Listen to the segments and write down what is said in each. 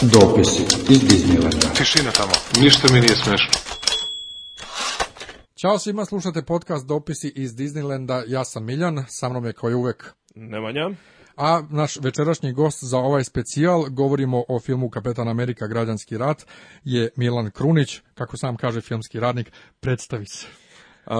Дописи из Диснейленда. Тишина там. Ніж ти мені смеш. Ćao svima, slušate podcast Dopisi iz Disneylanda, ja sam Miljan, sa mnom je koji uvek Nemanja. A naš večerašnji gost za ovaj specijal, govorimo o filmu Kapetan Amerika, Građanski rat, je Milan Krunić, kako sam kaže filmski radnik, predstavi se. Uh,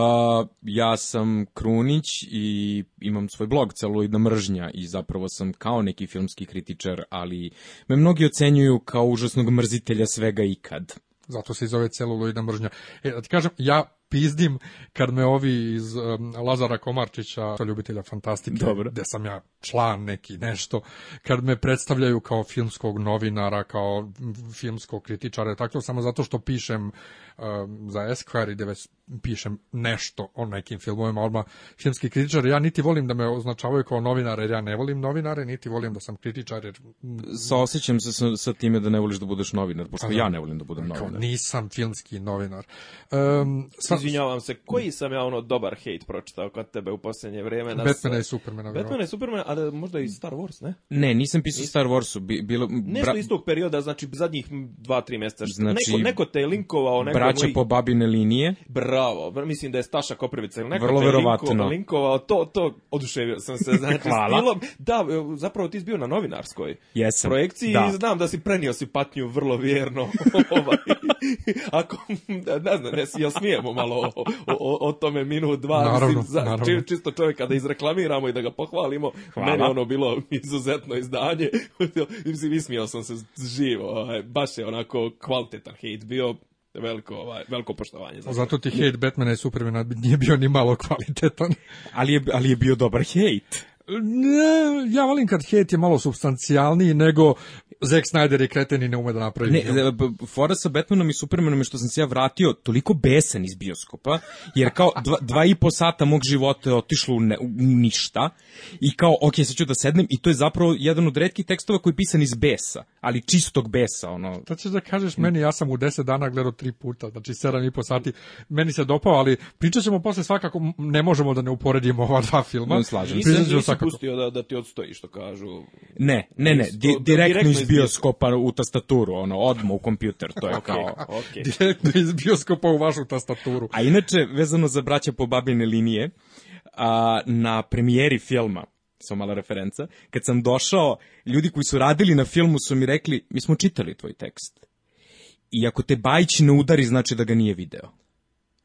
ja sam Krunić i imam svoj blog Celuidna mržnja i zapravo sam kao neki filmski kritičar, ali me mnogi ocenjuju kao užasnog mrzitelja svega ikad. Zato se i zove celuloidna mržnja. E, da ti kažem, ja pizdim kad me ovi iz um, Lazara Komarčića, ljubitelja fantastike, Dobro. gde sam ja član neki nešto, kad me predstavljaju kao filmskog novinara, kao filmskog kritičara, tako samo zato što pišem um, za Esquire i već pišem nešto o nekim filmovima, odmah filmski kritičar, ja niti volim da me označavaju kao novinar, jer ja ne volim novinare, niti volim da sam kritičar, jer... Saosećam se sa, sa time da ne voliš da budeš novinar, pošto da. ja ne volim da budem novinar. Kao, nisam filmski novinar. Um, sva... Izvinjavam se, koji sam ja ono dobar hejt pročitao kod tebe u posljednje vreme? Nas... Batmana i Supermana. Batmana i Supermana, ali da možda i Star Wars, ne? Ne, nisam pisao Star Warsu. Bilo... bilo... Nešto Bra... iz tog perioda, znači zadnjih dva, tri mjeseca. Znači... Neko, neko te je linkovao, neko braća po babine linije. Bravo, mislim da je Staša Koprivica ili neko Vrlo verovatno. linkovao, to, to oduševio sam se. Znači, Hvala. Stilom, da, e, zapravo ti si bio na novinarskoj Jesam. projekciji da. i znam da si prenio si patnju vrlo vjerno. ovaj. Ako, ne znam, ne, jel smijemo malo o, o, o tome minut, dva, naravno, mislim, za, naravno. čisto čovjeka da izreklamiramo i da ga pohvalimo. Hvala. Meni ono bilo izuzetno izdanje. mislim, ismijao sam se živo, ovaj, baš je onako kvalitetan hejt bio, veliko, ovaj, veliko poštovanje. Za pa Zato ti hate Batmana i Supermana nije bio ni malo kvalitetan. ali, je, ali je bio dobar hate. Ne, ja volim kad hate je malo substancijalniji nego Zack Snyder je kreten i ne ume da napravi. Ne, fora sa Batmanom i Supermanom je što sam se ja vratio toliko besan iz bioskopa, jer kao dva, dva i po sata mog života je otišlo u, ne, u ništa i kao, ok, sad ću da sednem i to je zapravo jedan od redkih tekstova koji je pisan iz besa, ali čistog besa. Ono. To da ćeš da kažeš meni, ja sam u deset dana gledao tri puta, znači sedam i po sati. Meni se dopao, ali pričat ćemo posle svakako, ne možemo da ne uporedimo ova dva filma. No, slažem. Pričat ćemo sa pustio da, da ti odstoji, što kažu. Ne, ne, ne, di, direktno iz bioskopa u tastaturu, ono, odmo u kompjuter, to je okay, kao... Okay. Direktno iz bioskopa u vašu tastaturu. A inače, vezano za braća po babine linije, a, na premijeri filma, samo mala referenca, kad sam došao, ljudi koji su radili na filmu su mi rekli, mi smo čitali tvoj tekst. I ako te Bajić ne udari, znači da ga nije video.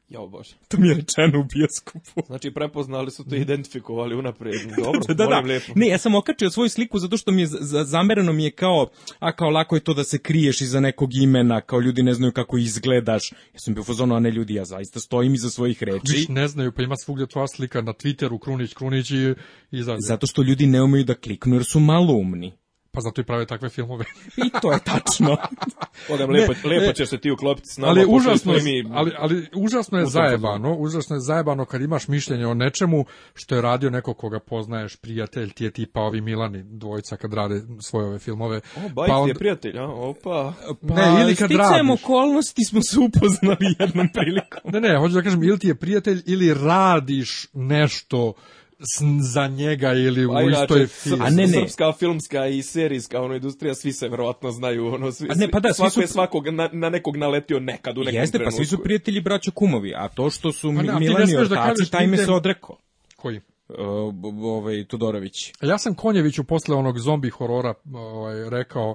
Jao bože. To mi je rečeno u bioskopu. Znači prepoznali su te identifikovali unapred. Da, Dobro, da, da, da. lepo. Ne, ja sam okačio svoju sliku zato što mi je zamereno mi je kao a kao lako je to da se kriješ iza nekog imena, kao ljudi ne znaju kako izgledaš. Ja sam bio fazonu, a ne ljudi, ja zaista stojim iza svojih reči. Viš ne znaju, pa ima svugdje tvoja slika na Twitteru, Krunić, Krunić i, i zadnje. Zato što ljudi ne umeju da kliknu jer su malo umni. Pa zato i prave takve filmove. I to je tačno. Odem, lepo, ne, lepo ćeš se ti uklopiti s nama. Ali užasno, mi... ali, ali užasno je zajebano, užasno je zajebano kad imaš mišljenje o nečemu što je radio neko koga poznaješ, prijatelj, ti je tipa ovi Milani dvojica kad rade svoje ove filmove. O, baj, pa on... je prijatelj, a, opa. Pa, ne, pa, ili kad radiš. okolnosti smo se upoznali jednom prilikom. ne, ne, hoću da kažem, ili ti je prijatelj ili radiš nešto za njega ili pa, u istoj film. A ne, ne. Srpska filmska i serijska ono, industrija, svi se verovatno znaju. Ono, svi, a ne, pa da, svako su... je svakog na, na nekog naletio nekad u nekom Jeste, trenutku. pa svi su prijatelji braća kumovi, a to što su pa, da, ne, Milani da ortaci, taj me se odrekao. Koji? Uh, ovaj, Todorović. Ja sam Konjeviću posle onog zombi horora ovaj, rekao,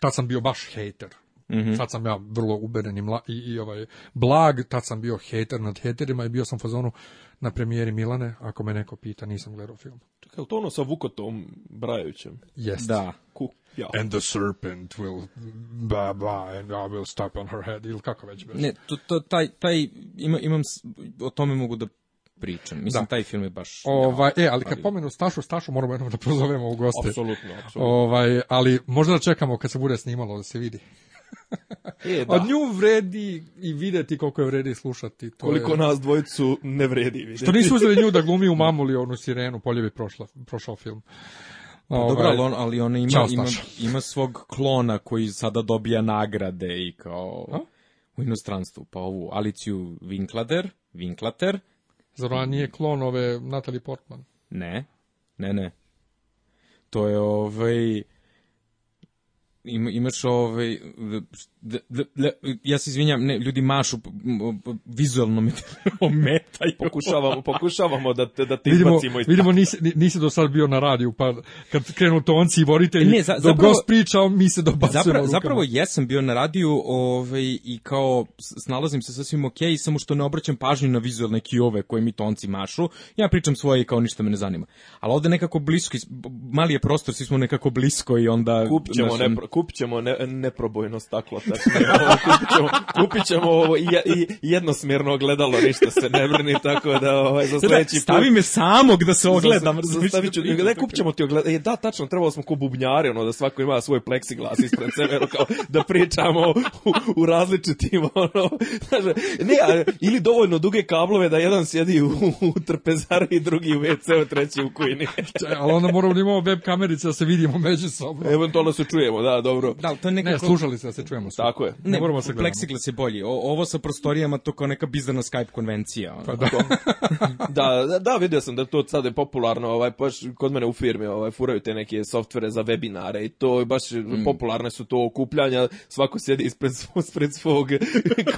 tad sam bio baš hejter. Mm -hmm. Sad sam ja vrlo uberen i, i, i ovaj, blag, tad sam bio hejter nad hejterima i bio sam fazonu, na premijeri Milane, ako me neko pita, nisam gledao film. Čekaj, to ono sa Vukotom Brajevićem? Jest. Da. Ku, ja. And the serpent will ba ba and I will step on her head ili kako već bez. Ne, to, to, taj, taj ima, imam, o tome mogu da pričam. Mislim, da. taj film je baš... Ovaj, ja, e, ali kad ali... pomenu Stašu, Stašu moramo jednom da pozovemo u goste. Apsolutno, apsolutno. Ovaj, ali možda da čekamo kad se bude snimalo da se vidi. E, da. Od nju vredi i videti koliko je vredi slušati. To koliko je... nas dvojicu ne vredi videti. Što nisu uzeli nju da glumi u mamu li onu sirenu, polje bi prošla, prošao film. Pa ovaj, Dobro, ali, on, ali ona ima, ima, ima svog klona koji sada dobija nagrade i kao A? u inostranstvu, pa ovu Aliciju Vinklader, Vinklater. Zar ona nije klon ove Natalie Portman? Ne, ne, ne. To je ovaj ima, imaš ovaj da, da, da, da, ja se izvinjam ne ljudi mašu vizualno me ometaju pokušavamo pokušavamo da te, da te vidimo, izbacimo iz vidimo nisi nisi do sad bio na radiju pa kad krenu tonci i voditelji e, ne, za, zapravo, gost priča mi se dobacujemo zapravo, rukama. zapravo jesam bio na radiju ovaj i kao snalazim se sasvim okej okay, samo što ne obraćam pažnju na vizualne kijove koje mi tonci mašu ja pričam svoje i kao ništa me ne zanima ali ovde nekako blisko mali je prostor svi smo nekako blisko i onda kupćemo našem, ne, kupit ćemo ne, neprobojno staklo, tačno, ovo, da, kupit, ćemo, kupit ćemo ovo i, i jednosmjerno ogledalo, ništa se ne brini, tako da ovaj, za da, sledeći da, Stavi put, me samog da se ogledam. Za, za, ću, ne, kupit ćemo ti ogledalo. E, da, tačno, trebalo smo ko bubnjari, ono, da svako ima svoj pleksiglas ispred sebe, kao, da pričamo u, u različitim, ono, znaš, ne, a, ili dovoljno duge kablove da jedan sjedi u, u trpezari, drugi u WC, treći u kujni. Čaj, ali onda moramo da imamo web kamerice da se vidimo među sobom. Eventualno se čujemo, da, dobro. Da, to je nekako... Ne, slušali se da se čujemo. Svi. Tako je. Ne, ne moramo se gledamo. Plexiglas je bolji. O, ovo sa prostorijama to kao neka bizarna Skype konvencija. Pa, da. da, da, da, vidio sam da to sad je popularno, ovaj, baš kod mene u firmi ovaj, furaju te neke softvere za webinare i to je baš mm. popularne su to okupljanja, svako sjedi ispred, ispred svog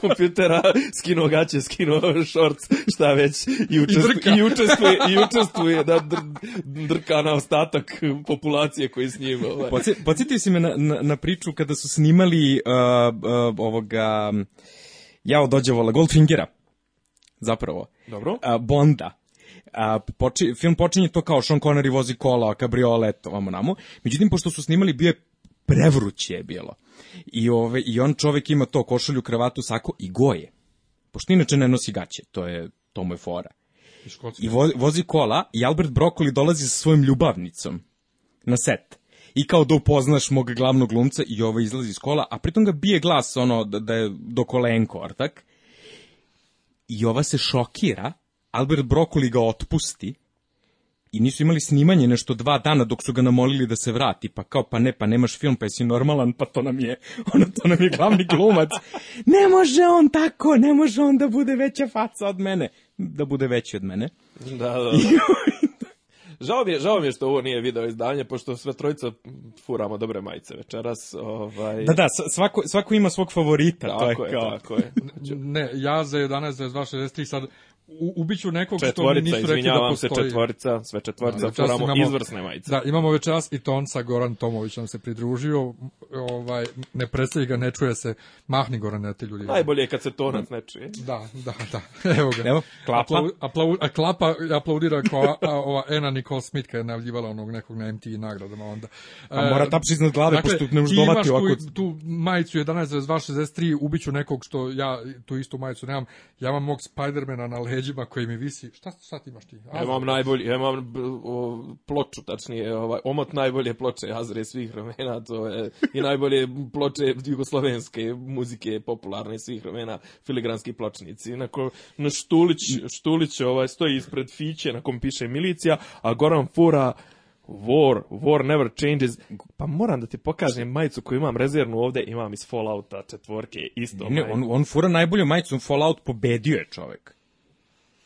kompjutera, skinuo gaće, skinuo shorts, šta već, i učestvuje, I, i učestvuje, i učestvuje da dr, drka na ostatak populacije koji s njim. Ovaj. Podsjetio si me na, na na, priču kada su snimali uh, uh, ovoga, jao dođe vola, Goldfingera, zapravo. Dobro. Uh, Bonda. A, poči, film počinje to kao Sean Connery vozi kola, kabriolet, ovamo namo. Međutim, pošto su snimali, bio je prevruće je bilo. I, ove, I on čovek ima to, košulju, kravatu, sako i goje. Pošto inače ne nosi gaće, to je, to mu je fora. I, I vo, vozi kola i Albert Brokoli dolazi sa svojom ljubavnicom na set i kao da upoznaš mog glavnog glumca i ovo ovaj izlazi iz kola, a pritom ga bije glas ono da, da je do kolenko, ar tak? I ova se šokira, Albert Brokoli ga otpusti i nisu imali snimanje nešto dva dana dok su ga namolili da se vrati, pa kao pa ne, pa nemaš film, pa jesi normalan, pa to nam je, ono to nam je glavni glumac. ne može on tako, ne može on da bude veća faca od mene, da bude veći od mene. Da, da. da. Žao mi, je, žao mi je što ovo nije video izdanje, pošto sve trojica furamo dobre majice večeras. Ovaj... Da, da, svako, svako ima svog favorita. Tako to je, kao... tako je. ne, ja za 11, 22, 63 sad u, ubiću nekog četvorica, što mi nisu rekli da postoji. se, četvorica, sve četvorica, da, foramo imamo, izvrsne majice. Da, imamo večeras i Tonca Goran Tomović nam se pridružio, ovaj, ne predstavlja ga, ne čuje se, mahni Goran, ja da te ljudi. Najbolje je kad se Tonac ne čuje. Da, da, da, evo ga. Evo, klapa. Aplau, aplau, klapa aplaudira kao a, ova Ena Nicole Smith kada je najavljivala onog nekog na MTV nagradama onda. A mora e, taps iznad glave, dakle, pošto ne možeš domati ovako. Dakle, tu, tu majicu 11, 2, 63, ubiću nekog što ja tu istu majicu nemam, ja imam mog Spidermana na leđu leđima koji mi visi. Šta, šta ti imaš ti? Azra. Ja imam najbolji, ja imam ploču, tačnije, ovaj, omot najbolje ploče Azre svih vremena, to je, i najbolje ploče jugoslovenske muzike popularne svih vremena, filigranski pločnici. Inako na Štulić, Štulić ovaj, stoji ispred Fiće na kom piše milicija, a Goran Fura War, War never changes. Pa moram da ti pokažem majicu koju imam rezervnu ovde, imam iz Fallouta četvorke, isto. Ne, on, on fura najbolju majicu, Fallout pobedio je čovek.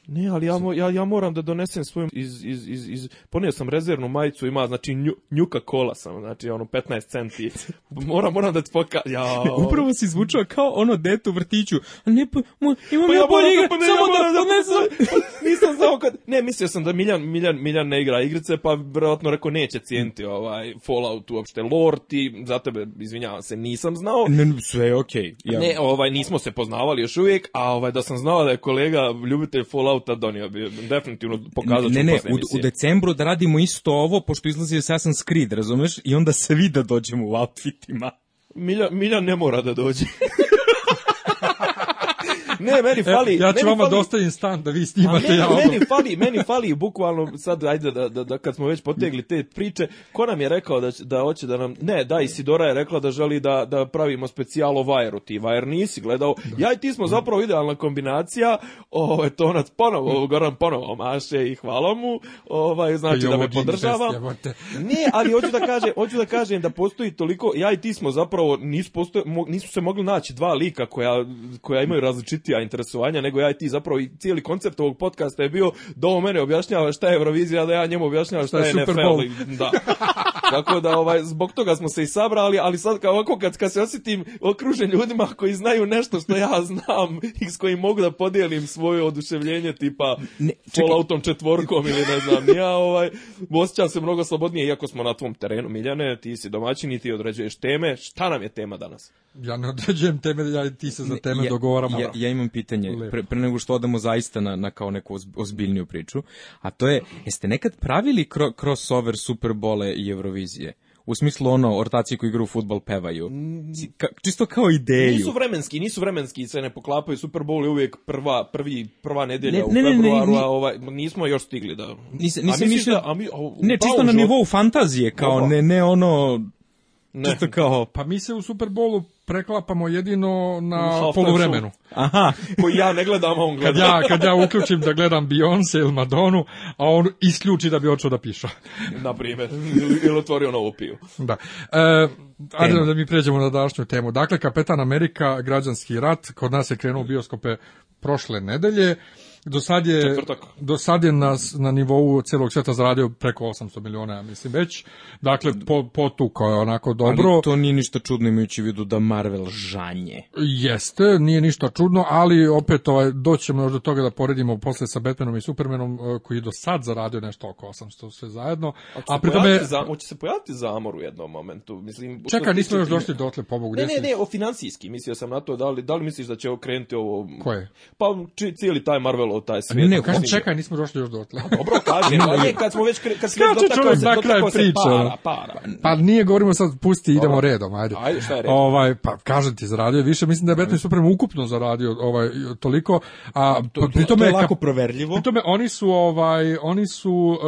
Ne, ali ja, ja, ja moram da donesem svoju iz, iz, iz, iz ponio sam rezervnu majicu, ima znači nju, njuka kola sam, znači ono 15 centi. Moram, moram da ti poka... Ja, Upravo si zvučao kao ono dete u vrtiću. A ne, pa, mo, imam pa ja, ja bolje igre, pa ne, samo ja da ponesem. Da pa, nisam znao kad... Ne, mislio sam da Miljan, Miljan, Miljan ne igra igrice, pa vjerojatno rekao neće cijeniti mm. ovaj Fallout uopšte. Lore ti, za tebe, izvinjavam se, nisam znao. Ne, sve je okej. Okay. Ja. Ne, ovaj, nismo se poznavali još uvijek, a ovaj, da sam znao da je kolega ljubitelj Fallout auta donio, bi definitivno pokazat ću Ne, ne, u, u decembru da radimo isto ovo, pošto izlazi Assassin's Creed, razumeš? I onda se vi da dođemo u outfitima. Milja, Milja ne mora da dođe. ne, meni fali... E, ja ću vama fali... dostavim stan da vi snimate. Meni, ja meni fali, meni fali bukvalno, sad ajde da, da, da, kad smo već potegli te priče, ko nam je rekao da, da hoće da nam... Ne, da, Isidora je rekla da želi da, da pravimo specijalo Vajeru. Ti Vajer nisi gledao. Da. Ja i ti smo da. zapravo idealna kombinacija. Ovo je tonac ponovo, Goran ponovo maše i hvala mu. Ovaj, znači da me podržava. Ne, ali hoću da, kažem, hoću da kažem da postoji toliko... Ja i ti smo zapravo nisu, postoje, nisu se mogli naći dva lika koja, koja imaju različite kutija interesovanja, nego ja i ti zapravo i cijeli koncept ovog podcasta je bio da on mene objašnjava šta je Eurovizija, da ja njemu objašnjavam šta, šta je, je NFL. Da. Tako da ovaj, zbog toga smo se i sabrali, ali sad kao ovako kad, kad se osetim okružen ljudima koji znaju nešto što ja znam i s kojim mogu da podijelim svoje oduševljenje tipa ne, Falloutom četvorkom ili ne znam ja, ovaj, osjećam se mnogo slobodnije iako smo na tvom terenu Miljane, ti si domaćin i ti određuješ teme. Šta nam je tema danas? Ja ne određujem teme, ja ti se za teme ne, ja, dogovaramo. Ja, ja, imam pitanje, pre, pre, nego što odamo zaista na, na kao neku ozbiljniju priču, a to je, jeste nekad pravili crossover Superbole i Eurovision Eurovizije? U smislu ono, ortaci koji igra u futbol pevaju. Mm. Ka, čisto kao ideju. Nisu vremenski, nisu vremenski, se ne poklapaju. Super Bowl je uvijek prva, prvi, prva nedelja ne, u februaru, ne, ne, a ovaj, nismo još stigli da... Nisam, nisam a mišljel, da, a mi, a, ne, čisto pa na nivou fantazije, kao ne, ne ono Ne. Čisto kao, pa mi se u Superbolu preklapamo jedino na poluvremenu. Aha. Koji ja ne gledam, a on gleda. Kad ja, kad ja uključim da gledam Beyoncé ili Madonu, a on isključi da bi očeo da piša. Na primjer. Ili otvorio novu piju. Da. E, ajde da mi pređemo na današnju temu. Dakle, Kapetan Amerika, građanski rat, kod nas je krenuo u bioskope prošle nedelje. Do sad je, Četvrtak. do sad je na, na nivou celog sveta zaradio preko 800 miliona, ja mislim već. Dakle, po, potukao je onako dobro. Ali to nije ništa čudno imajući vidu da Marvel žanje. Jeste, nije ništa čudno, ali opet ovaj, doćemo još do toga da poredimo posle sa Batmanom i Supermanom eh, koji je do sad zaradio nešto oko 800 sve zajedno. A, a pri hoće se pojaviti zamor u jednom momentu. Mislim, Čekaj, nismo još došli do dotle, pobogu. Ne, ne, ne, o finansijski mislio sam na to. Da li, da li misliš da će okrenuti ovo... Koje? Pa či, cijeli taj Marvel u taj svijet. Ne, kažem, čekaj, nismo došli još dotle. Pa dobro, kažem, ali kad smo već kad se dotakao se, dotakao se para, para. Pa nije govorimo sad pusti idemo redom, ajde. Ajde, šta je redom? Ovaj pa kažem ti zaradio više, mislim da je Batman Superman ukupno zaradio ovaj toliko, a to, pa je lako proverljivo. tome, oni su ovaj oni su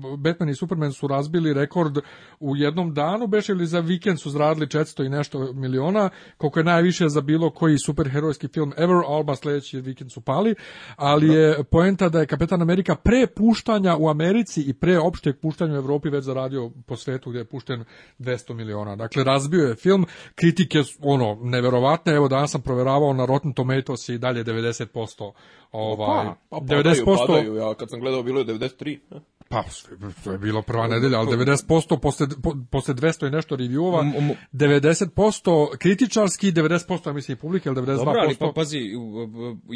eh, Batman i Superman su razbili rekord u jednom danu, beš ili za vikend su zaradili 400 i nešto miliona, koliko je najviše za bilo koji superherojski film ever, alba sledeći vikend su pali, ali je poenta da je Kapetan Amerika pre puštanja u Americi i pre opšteg puštanja u Evropi već zaradio po svetu gdje je pušten 200 miliona. Dakle, razbio je film, kritike ono, neverovatne, evo danas sam proveravao na Rotten Tomatoes i dalje 90% pa, ovaj, pa, pa, 90%. Padaju, ja kad sam gledao bilo je 93. Pa, to je bilo prva nedelja, ali 90% posle, posle 200 i nešto reviewova, 90% mm, mm. kritičarski, 90% ja mislim publike, ali 92%... Dobro, ali pa pazi,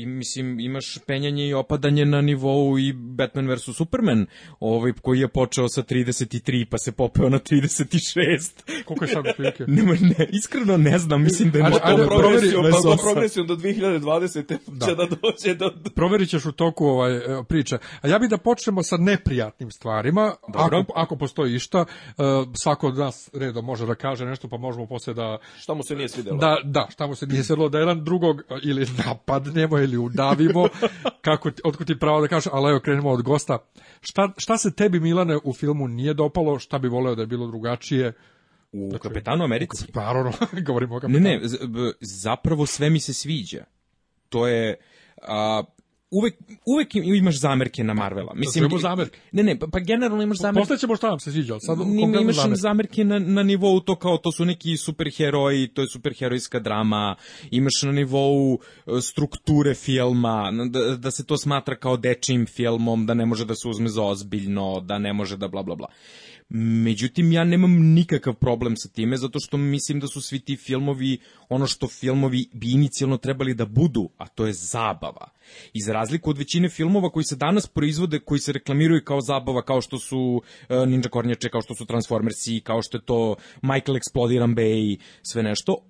mislim, imaš penjanje i opadanje na nivou i Batman vs. Superman, ovaj, koji je počeo sa 33 pa se popeo na 36. Koliko je sad otprilike? ne, ne, iskreno ne znam, mislim da je... Ali, ali, progresijom, pa, progresijom do 2020. Da. će da dođe do... Proverit ćeš u toku ovaj, priče. A ja bih da počnemo sa neprijatnim relevantnim stvarima, Dobro. ako, ako postoji išta, e, svako od nas redom može da kaže nešto, pa možemo posle da... Šta mu se nije svidelo? Da, da, šta mu se nije svidelo, da jedan drugog e, ili napadnemo ili udavimo, kako, otkud ti pravo da kažeš, ali evo krenemo od gosta. Šta, šta se tebi, Milane, u filmu nije dopalo, šta bi voleo da je bilo drugačije? U dakle, Kapetanu Americi? Pa, naravno, govorimo o Kapetanu. Ne, ne, zapravo sve mi se sviđa. To je... A, uvek, uvek imaš zamerke na Marvela. Da, Mislim, da imamo zamerke. Ne, ne, pa, pa generalno imaš zamerke. Postaćemo šta nam se sviđa. Sad, Nima, imaš zamerke, zamerke na, na nivou to kao to su neki superheroji, to je superherojska drama, imaš na nivou e, strukture filma, da, da se to smatra kao dečijim filmom, da ne može da se uzme za ozbiljno, da ne može da bla bla bla. Uh, Međutim, ja nemam nikakav problem sa time, zato što mislim da su svi ti filmovi ono što filmovi bi inicijalno trebali da budu, a to je zabava. Iz razliku od većine filmova koji se danas proizvode, koji se reklamiraju kao zabava, kao što su e, Ninja Kornjače, kao što su Transformersi, kao što je to Michael Explodiran Bay, sve nešto,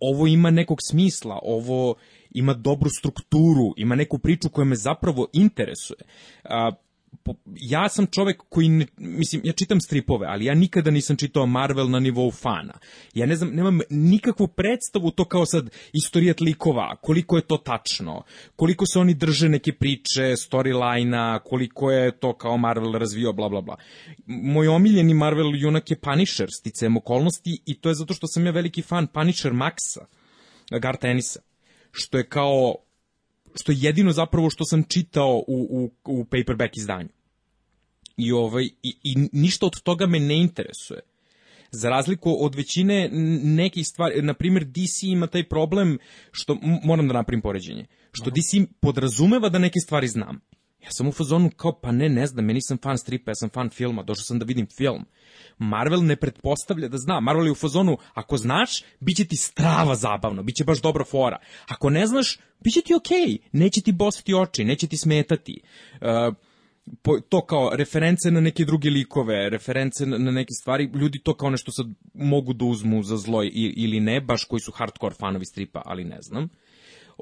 ovo ima nekog smisla, ovo ima dobru strukturu, ima neku priču koja me zapravo interesuje. A, ja sam čovek koji ne, mislim ja čitam stripove, ali ja nikada nisam čitao Marvel na nivou fana. Ja ne znam, nemam nikakvu predstavu to kao sad istorijat likova, koliko je to tačno, koliko se oni drže neke priče, storylina, koliko je to kao Marvel razvio bla bla bla. Moj omiljeni Marvel junak je Punisher, sticajem okolnosti i to je zato što sam ja veliki fan Punisher Maxa, Garth Ennisa, što je kao što je jedino zapravo što sam čitao u, u, u paperback izdanju. I, ovaj, i, I ništa od toga me ne interesuje. Za razliku od većine nekih stvari, na primjer DC ima taj problem, što moram da napravim poređenje, što DC podrazumeva da neke stvari znam. Ja sam u fazonu kao, pa ne, ne znam, ja nisam fan stripa, ja sam fan filma, došao sam da vidim film. Marvel ne pretpostavlja da zna. Marvel je u fazonu, ako znaš, bit će ti strava zabavno, bit će baš dobra fora. Ako ne znaš, bit će ti okej, okay. neće ti bosati oči, neće ti smetati. Uh, to kao reference na neke druge likove, reference na neke stvari, ljudi to kao nešto sad mogu da uzmu za zlo ili ne, baš koji su hardcore fanovi stripa, ali ne znam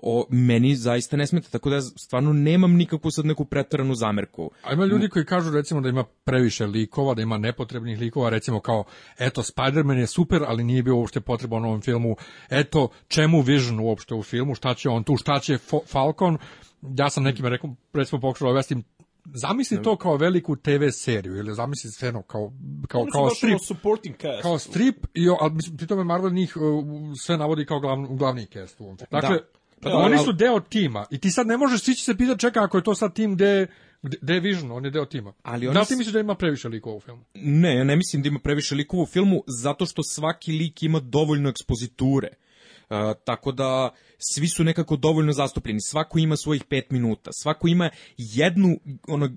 o, meni zaista ne smeta, tako da ja stvarno nemam nikakvu sad neku pretranu zamerku. A ima ljudi koji kažu recimo da ima previše likova, da ima nepotrebnih likova, recimo kao, eto, Spider-Man je super, ali nije bio uopšte potreban u ovom filmu, eto, čemu Vision uopšte u filmu, šta će on tu, šta će Falcon, ja sam nekim rekao, recimo pokušao da objasnim, Zamisli to kao veliku TV seriju ili zamisli stvarno kao kao kao da strip supporting cast. Kao strip i al mislim pri tome Marvel njih sve navodi kao glavni glavni cast u ovom. Da. Dakle, da. Pa no, da, da, oni su deo tima i ti sad ne možeš sići se pitati čeka ako je to sad tim gde gde je Vision, on je deo tima. Ali da oni da ti misliš da ima previše likova u filmu? Ne, ja ne mislim da ima previše likova u filmu zato što svaki lik ima dovoljno ekspoziture. Uh, tako da svi su nekako dovoljno zastupljeni. Svako ima svojih 5 minuta. Svako ima jednu ono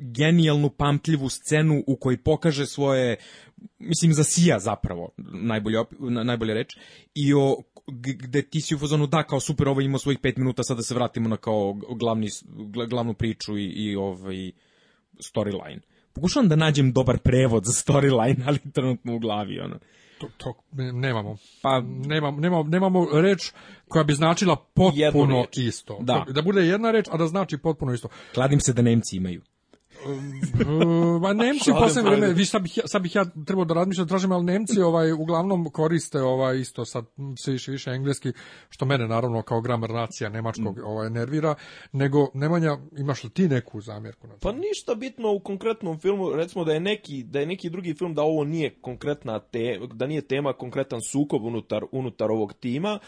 genijalnu pamtljivu scenu u kojoj pokaže svoje mislim zasija zapravo najbolje najbolje reč i o gde ti si u fazonu da kao super ovo ima svojih 5 minuta sada da se vratimo na kao glavni glavnu priču i i ovaj storyline. Pokušavam da nađem dobar prevod za storyline, ali trenutno u glavi ono. To, to nemamo. Pa nemamo nemamo nemamo reč koja bi značila potpuno isto. Da. da bude jedna reč a da znači potpuno isto. Kladim se da Nemci imaju. Ma Nemci u poslednje vreme, vi sad bih, ja, sad bih ja trebao da razmišljam, tražim, ali Nemci ovaj, uglavnom koriste ovaj, isto sad sve više, više engleski, što mene naravno kao gramar nacija nemačkog mm. ovaj, nervira, nego Nemanja, imaš li ti neku zamjerku? Na pa ništa bitno u konkretnom filmu, recimo da je neki, da je neki drugi film, da ovo nije konkretna te, da nije tema konkretan sukob unutar, unutar ovog tima,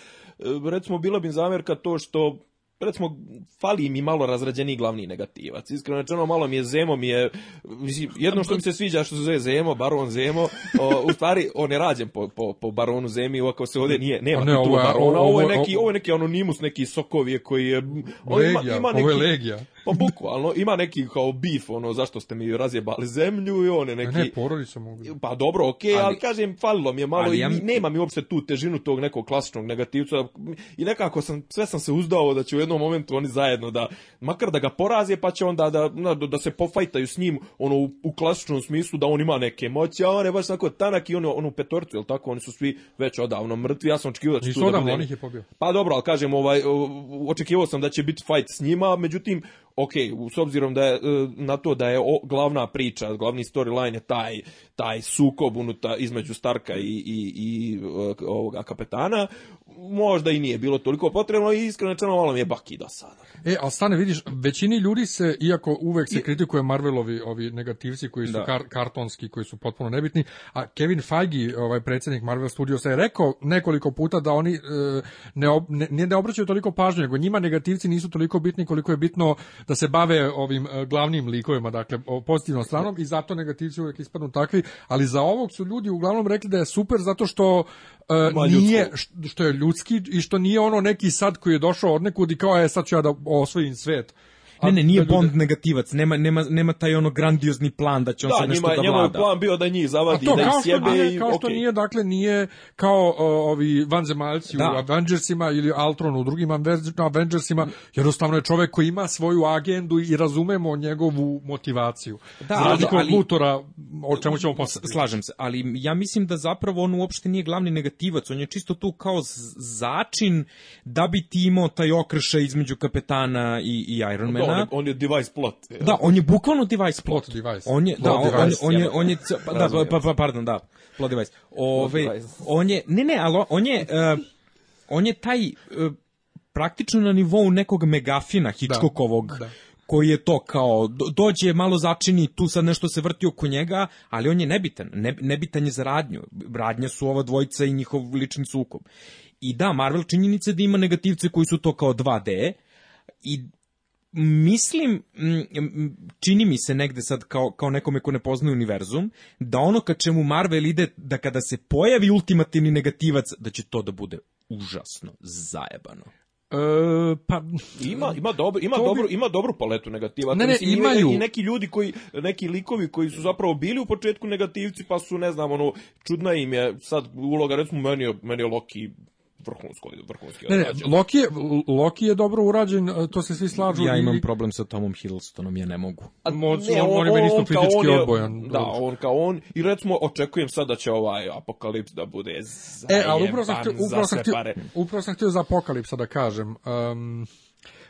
recimo bila bi zamjerka to što recimo, fali mi malo razrađeni glavni negativac. Iskreno rečeno, malo mi je Zemo, mi je, mislim, jedno što mi se sviđa što se zove Zemo, Baron Zemo, o, u stvari, on je rađen po, po, po Baronu Zemi, uako se ovdje nije, nema ne, ovo, Barona, ovo, je neki, ovo je neki anonimus, neki sokovije koji je, on ima, ima neki, ovo je legija. Pa bukvalno, ima neki kao bif, ono, zašto ste mi razjebali zemlju i one neki... Ne, porodica mogli. Pa dobro, okej, okay, ali, ali, kažem, falilo mi je malo i ja... nema mi uopšte tu težinu tog nekog klasičnog negativca i nekako sam, sve sam se uzdao da će u jednom momentu oni zajedno da, makar da ga poraze, pa će onda da, da, da se pofajtaju s njim, ono, u, u klasičnom smislu da on ima neke moći, a on je baš tako tanak i ono, ono, petorcu, jel tako, oni su svi već odavno mrtvi, ja sam očekivao da će tu da budem... je pobio. Pa dobro, ali kažem, ovaj, očekivao sam da će biti fight s njima, međutim, ok, s obzirom da je, e, na to da je o, glavna priča, glavni storyline je taj, taj sukob unuta između Starka i, i, i e, ovoga kapetana, možda i nije bilo toliko potrebno i iskreno rečeno malo mi je baki do sada. E, ali stane, vidiš, većini ljudi se, iako uvek se I... kritikuje Marvelovi ovi negativci koji su da. kar, kartonski, koji su potpuno nebitni, a Kevin Feige, ovaj predsednik Marvel Studiosa, je rekao nekoliko puta da oni e, ne, ob, ne, ne obraćaju toliko pažnje, nego njima negativci nisu toliko bitni koliko je bitno da se bave ovim e, glavnim likovima, dakle, pozitivnom stranom i zato negativci uvek ispadnu takvi, ali za ovog su ljudi uglavnom rekli da je super zato što uh, nije što je ljudski i što nije ono neki sad koji je došao od nekud i kao je sad ću ja da osvojim svet Pa, ne, ne, nije da, da, da. Bond ljude... negativac, nema, nema, nema taj ono grandiozni plan da će on da, sad nešto njima, da vlada. Da, njemu je plan bio da njih zavadi, to, da ih sjebe. Nije, i, kao okay. što nije, dakle, nije kao uh, ovi vanzemaljci da. u Avengersima ili Ultron u drugim Avengersima, jednostavno je čovek koji ima svoju agendu i razumemo njegovu motivaciju. Da, Za razliku od Lutora, o čemu ćemo posle. Slažem se, ali ja mislim da zapravo on uopšte nije glavni negativac, on je čisto tu kao začin da bi ti imao taj okršaj između kapetana i, i Iron Mana je, on je device plot. Je. Da, on je bukvalno device plot. Plot device. On je, da, plot da, device, on, on, je, on je, pa, da, pa, pa, pa, pardon, da, plot device. Ove, on je, ne, ne, ali on je, uh, on je taj, uh, praktično na nivou nekog megafina Hitchcockovog, da, da koji je to kao, dođe, malo začini, tu sad nešto se vrti oko njega, ali on je nebitan, ne, nebitan je za radnju. Radnja su ova dvojica i njihov lični sukob. I da, Marvel činjenica da ima negativce koji su to kao 2D, i mislim, mm, mm, čini mi se negde sad kao, kao nekome ko ne poznaje univerzum, da ono kad čemu Marvel ide, da kada se pojavi ultimativni negativac, da će to da bude užasno zajebano. E, pa ima ima dobro ima dobro bi... ima dobru paletu negativa. Ne, ne, Mislim, imaju i neki ljudi koji neki likovi koji su zapravo bili u početku negativci pa su ne znam ono čudna im je sad uloga recimo meni je, meni je Loki vrhunsko, vrhunski ne, ne, Loki je, Loki je dobro urađen, to se svi slažu. Ja imam i... problem sa Tomom Hiddlestonom, ja ne mogu. A, Moc, ne, on, on, on, on, isto fizički on je, odbojan. Da, on kao on. I recimo, očekujem sad da će ovaj Apokalips da bude zajeban e, ali upravo sam htio, upravo sam htio, upravo sam htio za Apokalipsa da kažem. Um,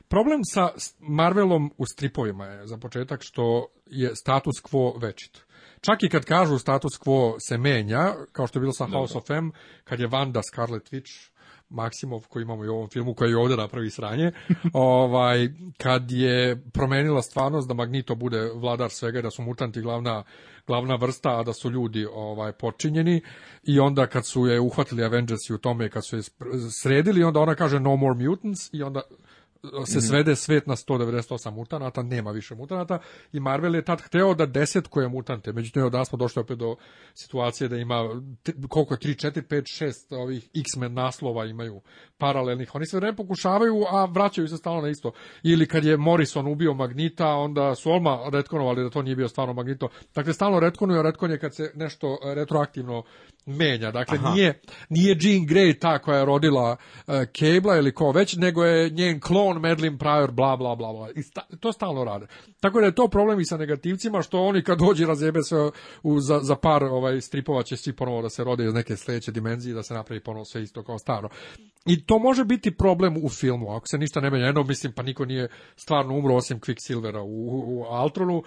problem sa Marvelom u stripovima je za početak što je status quo večito čak i kad kažu status quo se menja, kao što je bilo sa da, House Dobre. Da. of M, kad je Wanda Scarlet Witch, Maksimov koji imamo i u ovom filmu koji je ovde napravi sranje, ovaj, kad je promenila stvarnost da Magnito bude vladar svega, da su mutanti glavna glavna vrsta, a da su ljudi ovaj počinjeni i onda kad su je uhvatili Avengersi u tome, kad su je sredili, onda ona kaže no more mutants i onda se mhm. svede svet na 198 mutanata, nema više mutanata i Marvel je tad hteo da desetkuje mutante, međutim je smo došlo opet do situacije da ima koliko je 3, 4, 5, 6 ovih X-Men naslova imaju paralelnih, oni se vreme pokušavaju, a vraćaju se stalno na isto. Ili kad je Morrison ubio Magnita, onda su Olma retkonovali da to nije bio stvarno Magnito. Dakle, stalno retkonuju, a retkon je kad se nešto retroaktivno menja. Dakle, Aha. nije, nije Jean Grey ta koja je rodila uh, e, Cabla ili ko već, nego je njen klon Madeline Pryor, bla, bla, bla, bla. I sta, to stalno rade. Tako da je to problem i sa negativcima, što oni kad dođe razjebe se u, za, za par ovaj, stripova će svi ponovo da se rode iz neke sledeće dimenzije da se napravi ponovo sve isto kao staro. I to može biti problem u filmu, ako se ništa ne menja. Jedno, mislim, pa niko nije stvarno umro osim Quicksilvera u, u, u Altronu. Uh,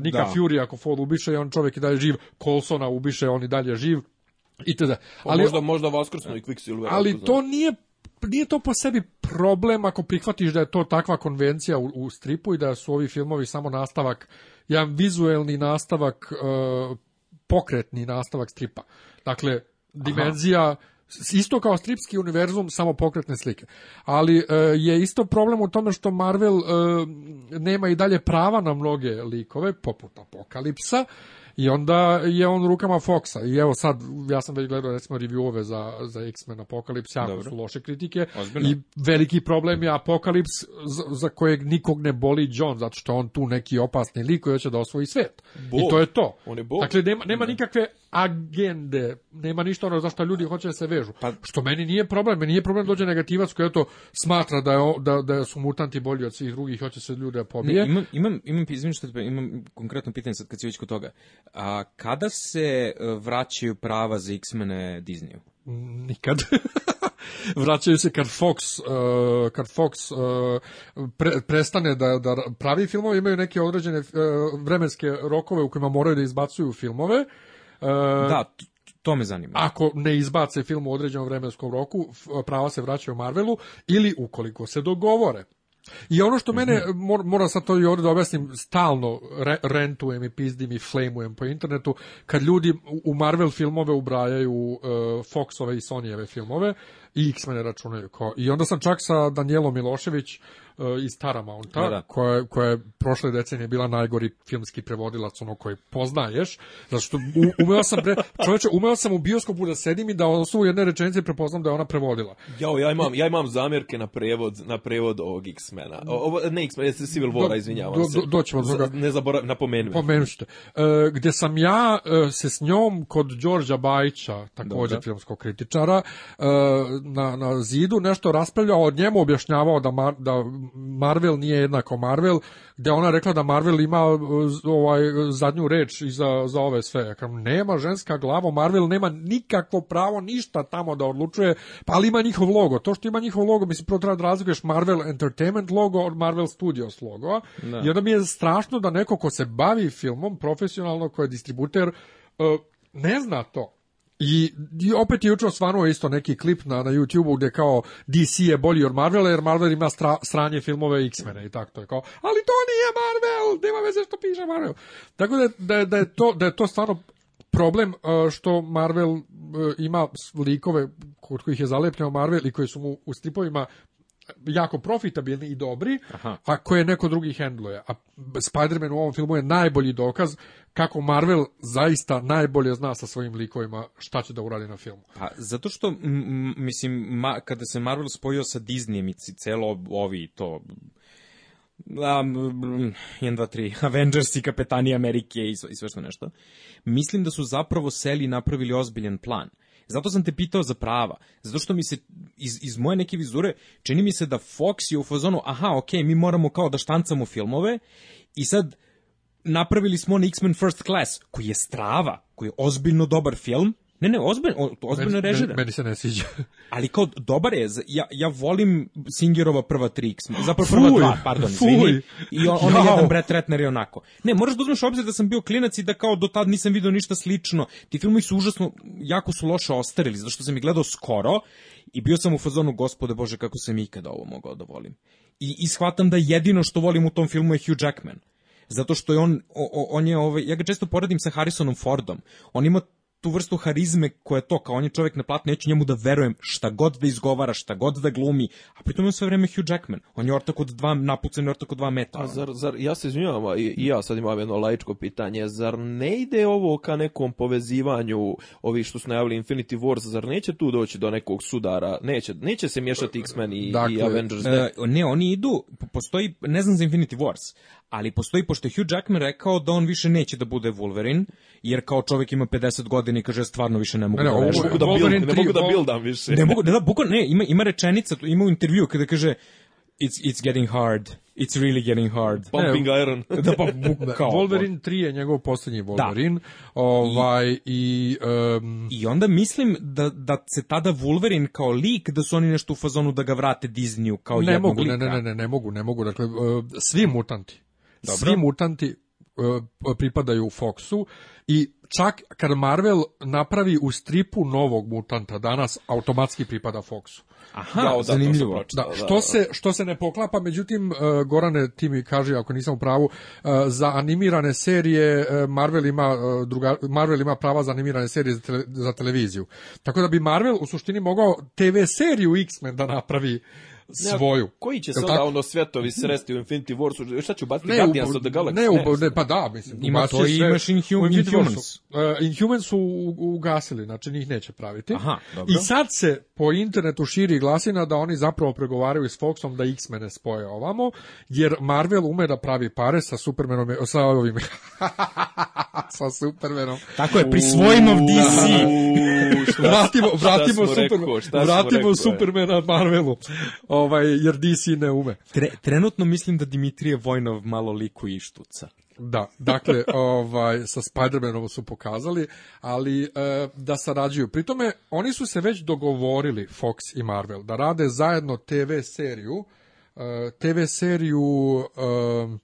Nika da. Fury ako Ford ubiše, on čovjek i dalje živ. Colsona ubiše, on i dalje živ. I da. Pa Ali, možda, možda Vaskrsno i Quicksilver. Ali to nije nije to po sebi problem ako prihvatiš da je to takva konvencija u, u stripu i da su ovi filmovi samo nastavak, jedan vizuelni nastavak, uh, pokretni nastavak stripa. Dakle, dimenzija Aha. isto kao stripski univerzum, samo pokretne slike. Ali uh, je isto problem u tome što Marvel uh, nema i dalje prava na mnoge likove, poput Apokalipsa, I onda je on rukama Foxa. I evo sad, ja sam već gledao recimo reviewove za, za X-Men Apokalips, jako Dobro. su loše kritike. Ozbiljno. I veliki problem je Apokalips za, za, kojeg nikog ne boli John, zato što on tu neki opasni lik koji hoće da osvoji svet. Bog. I to je to. On je bog. Dakle, nema, nema da. nikakve agende, nema ništa ono zašto ljudi hoće da se vežu. Pa, što meni nije problem, meni nije problem da dođe negativac koji to smatra da, je, da, da su mutanti bolji od svih drugih, hoće se ljude da pobije. Ne, imam, imam, imam, izvim što imam konkretno pitanje sad kad si već kod toga. A kada se e, vraćaju prava za X-mene Disneyu? Nikad. vraćaju se kad Fox, uh, kad Fox uh, pre, prestane da, da pravi filmove, imaju neke određene uh, vremenske rokove u kojima moraju da izbacuju filmove. Uh, da, to me zanima. Ako ne izbace film u određenom vremenskom roku, prava se vraćaju Marvelu ili ukoliko se dogovore. I ono što mene, mhm. mor, moram sad to i ovdje da objasnim, stalno re, rentujem i pizdim i flamujem po internetu, kad ljudi u Marvel filmove ubrajaju uh, Foxove i Sonyjeve filmove i X-mene računaju. Kao. I onda sam čak sa Danielom Milošević Uh, iz Taramounta, da, da. Koja, koja je prošle decenije bila najgori filmski prevodilac, ono koji poznaješ, zato što umeo sam, pre, čoveče, umeo sam u bioskopu da sedim i da ono su jedne rečenice prepoznam da je ona prevodila. Jao, ja imam, ja imam zamjerke na prevod, na prevod ovog X-mena. Ovo, ne X-mena, Civil War, do, izvinjavam do, se. doćemo do toga. Ne zaboravim, napomenujem. Pomenušte. E, gde sam ja e, se s njom kod Đorđa Bajića, takođe Dobre. filmskog kritičara, e, na, na zidu nešto raspravljao, od njemu objašnjavao da, ma, da Marvel nije jednako Marvel, gde ona rekla da Marvel ima e, ovaj zadnju reč i za, za ove sve. Ja kažem, nema ženska glava, Marvel nema nikakvo pravo ništa tamo da odlučuje, pa ali ima njihov logo. To što ima njihov logo, mislim, prvo treba da razlikuješ Marvel Entertainment logo od Marvel Studios logo. Da. I onda mi je strašno da neko ko se bavi filmom profesionalno, ko je distributer, e, ne zna to. I, I, opet je jučer osvanuo isto neki klip na, na YouTube-u gdje kao DC je bolji od Marvela jer Marvel ima stra, stranje filmove X-mene i tako to je kao, ali to nije Marvel, nema veze što piše Marvel. Tako da, da, da, je, to, da je to stvarno problem e, što Marvel e, ima likove kod kojih je zalepljeno Marvel i koji su mu u stripovima jako profitabilni i dobri, Aha. a koje neko drugi hendluje. A Spider-Man u ovom filmu je najbolji dokaz kako Marvel zaista najbolje zna sa svojim likovima šta će da uradi na filmu. Pa, zato što, mislim, ma, kada se Marvel spojio sa Disneyem i celo ovi to um, 1, 2, 3, Avengers i Kapetani Amerike i, i sve što nešto, mislim da su zapravo seli i napravili ozbiljen plan. Zato sam te pitao za prava. Zato što mi se, iz, iz moje neke vizure, čini mi se da Fox je u fazonu, aha, ok, mi moramo kao da štancamo filmove i sad napravili smo on X-Men First Class, koji je strava, koji je ozbiljno dobar film, Ne, ne, ozbiljno, ozbiljno meni, režira. Meni se ne sviđa. Ali kao, dobar je, ja, ja volim Singerova prva tri X-mena, zapravo prva fuj, dva, pardon, fuj. izvini. I on, on jedan Brett Ratner je onako. Ne, moraš da uzmeš obzir da sam bio klinac i da kao do tad nisam video ništa slično. Ti filmovi su užasno, jako su loše ostarili, zato što sam ih gledao skoro i bio sam u fazonu, gospode bože, kako sam ikada ovo mogao da volim. I, i shvatam da jedino što volim u tom filmu je Hugh Jackman zato što je on, o, on je, ovaj, ja ga često poredim sa Harrisonom Fordom, on ima tu vrstu harizme koja je to, kao on je čovjek na platnu, neću njemu da verujem šta god da izgovara, šta god da glumi, a pritom je sve vreme Hugh Jackman. On je ortak od dva, napucan je ortak od dva metra. A zar, zar, ja se izvinjavam, i, i ja sad imam jedno laičko pitanje, zar ne ide ovo ka nekom povezivanju ovi što su najavili Infinity Wars, zar neće tu doći do nekog sudara, neće, neće se miješati X-Men i, dakle, i Avengers? Ne? ne, oni idu, postoji, ne znam za Infinity Wars, ali postoji, pošto je Hugh Jackman rekao da on više neće da bude Wolverine, jer kao čovjek ima 50 godina i kaže, stvarno više ne mogu ne, da ne, mogu da build, ne mogu da buildam više. Ne mogu, ne, da, bukvalno, ne, ima, ima rečenica, ima u intervju kada kaže, it's, it's getting hard, It's really getting hard. Pumping ne, da, iron. da, pa, bu, kao, Wolverine 3 je njegov poslednji da. Wolverine. Da. Ovaj, I, i, um... I onda mislim da, da se tada Wolverine kao lik, da su oni nešto u fazonu da ga vrate Disneyu kao ne jednog mogu, lika. Ne, ne, ne, ne, ne mogu, ne mogu. Dakle, uh, svi mutanti Dobro. Svi mutanti e, pripadaju Foxu i čak kad Marvel napravi u stripu novog mutanta danas automatski pripada Foxu. Aha, da, zanimljivo. Pročitao, da, da što, da, da, se, što se ne poklapa, međutim, e, Gorane, ti mi kaži, ako nisam u pravu, e, za animirane serije Marvel ima, druga, Marvel ima prava za animirane serije za, tele, za televiziju. Tako da bi Marvel u suštini mogao TV seriju X-Men da napravi svoju. Ne, koji će se onda ono svetovi mhm. sresti u Infinity Warsu? Šta će ubaciti Guardians of the Galaxy? Ne, ne, ne, pa da, mislim. Ima to i imaš Inhum, Inhumans. Uh, e, Inhumans su ugasili, znači njih neće praviti. Aha, dobro. I sad se po internetu širi glasina da oni zapravo pregovaraju s Foxom da X-mene spoje ovamo, jer Marvel ume da pravi pare sa Supermanom, sa ovim, sa Supermanom. Tako je, prisvojimo DC. vratimo, da. vratimo, šta Superman, vratimo Supermana Marvelu ovaj, jer DC ne ume. Tre, trenutno mislim da Dimitrije Vojnov malo liku i štuca. Da, dakle, ovaj, sa Spider-Manom su pokazali, ali e, da sarađuju. Pri tome, oni su se već dogovorili, Fox i Marvel, da rade zajedno TV seriju, e, TV seriju e,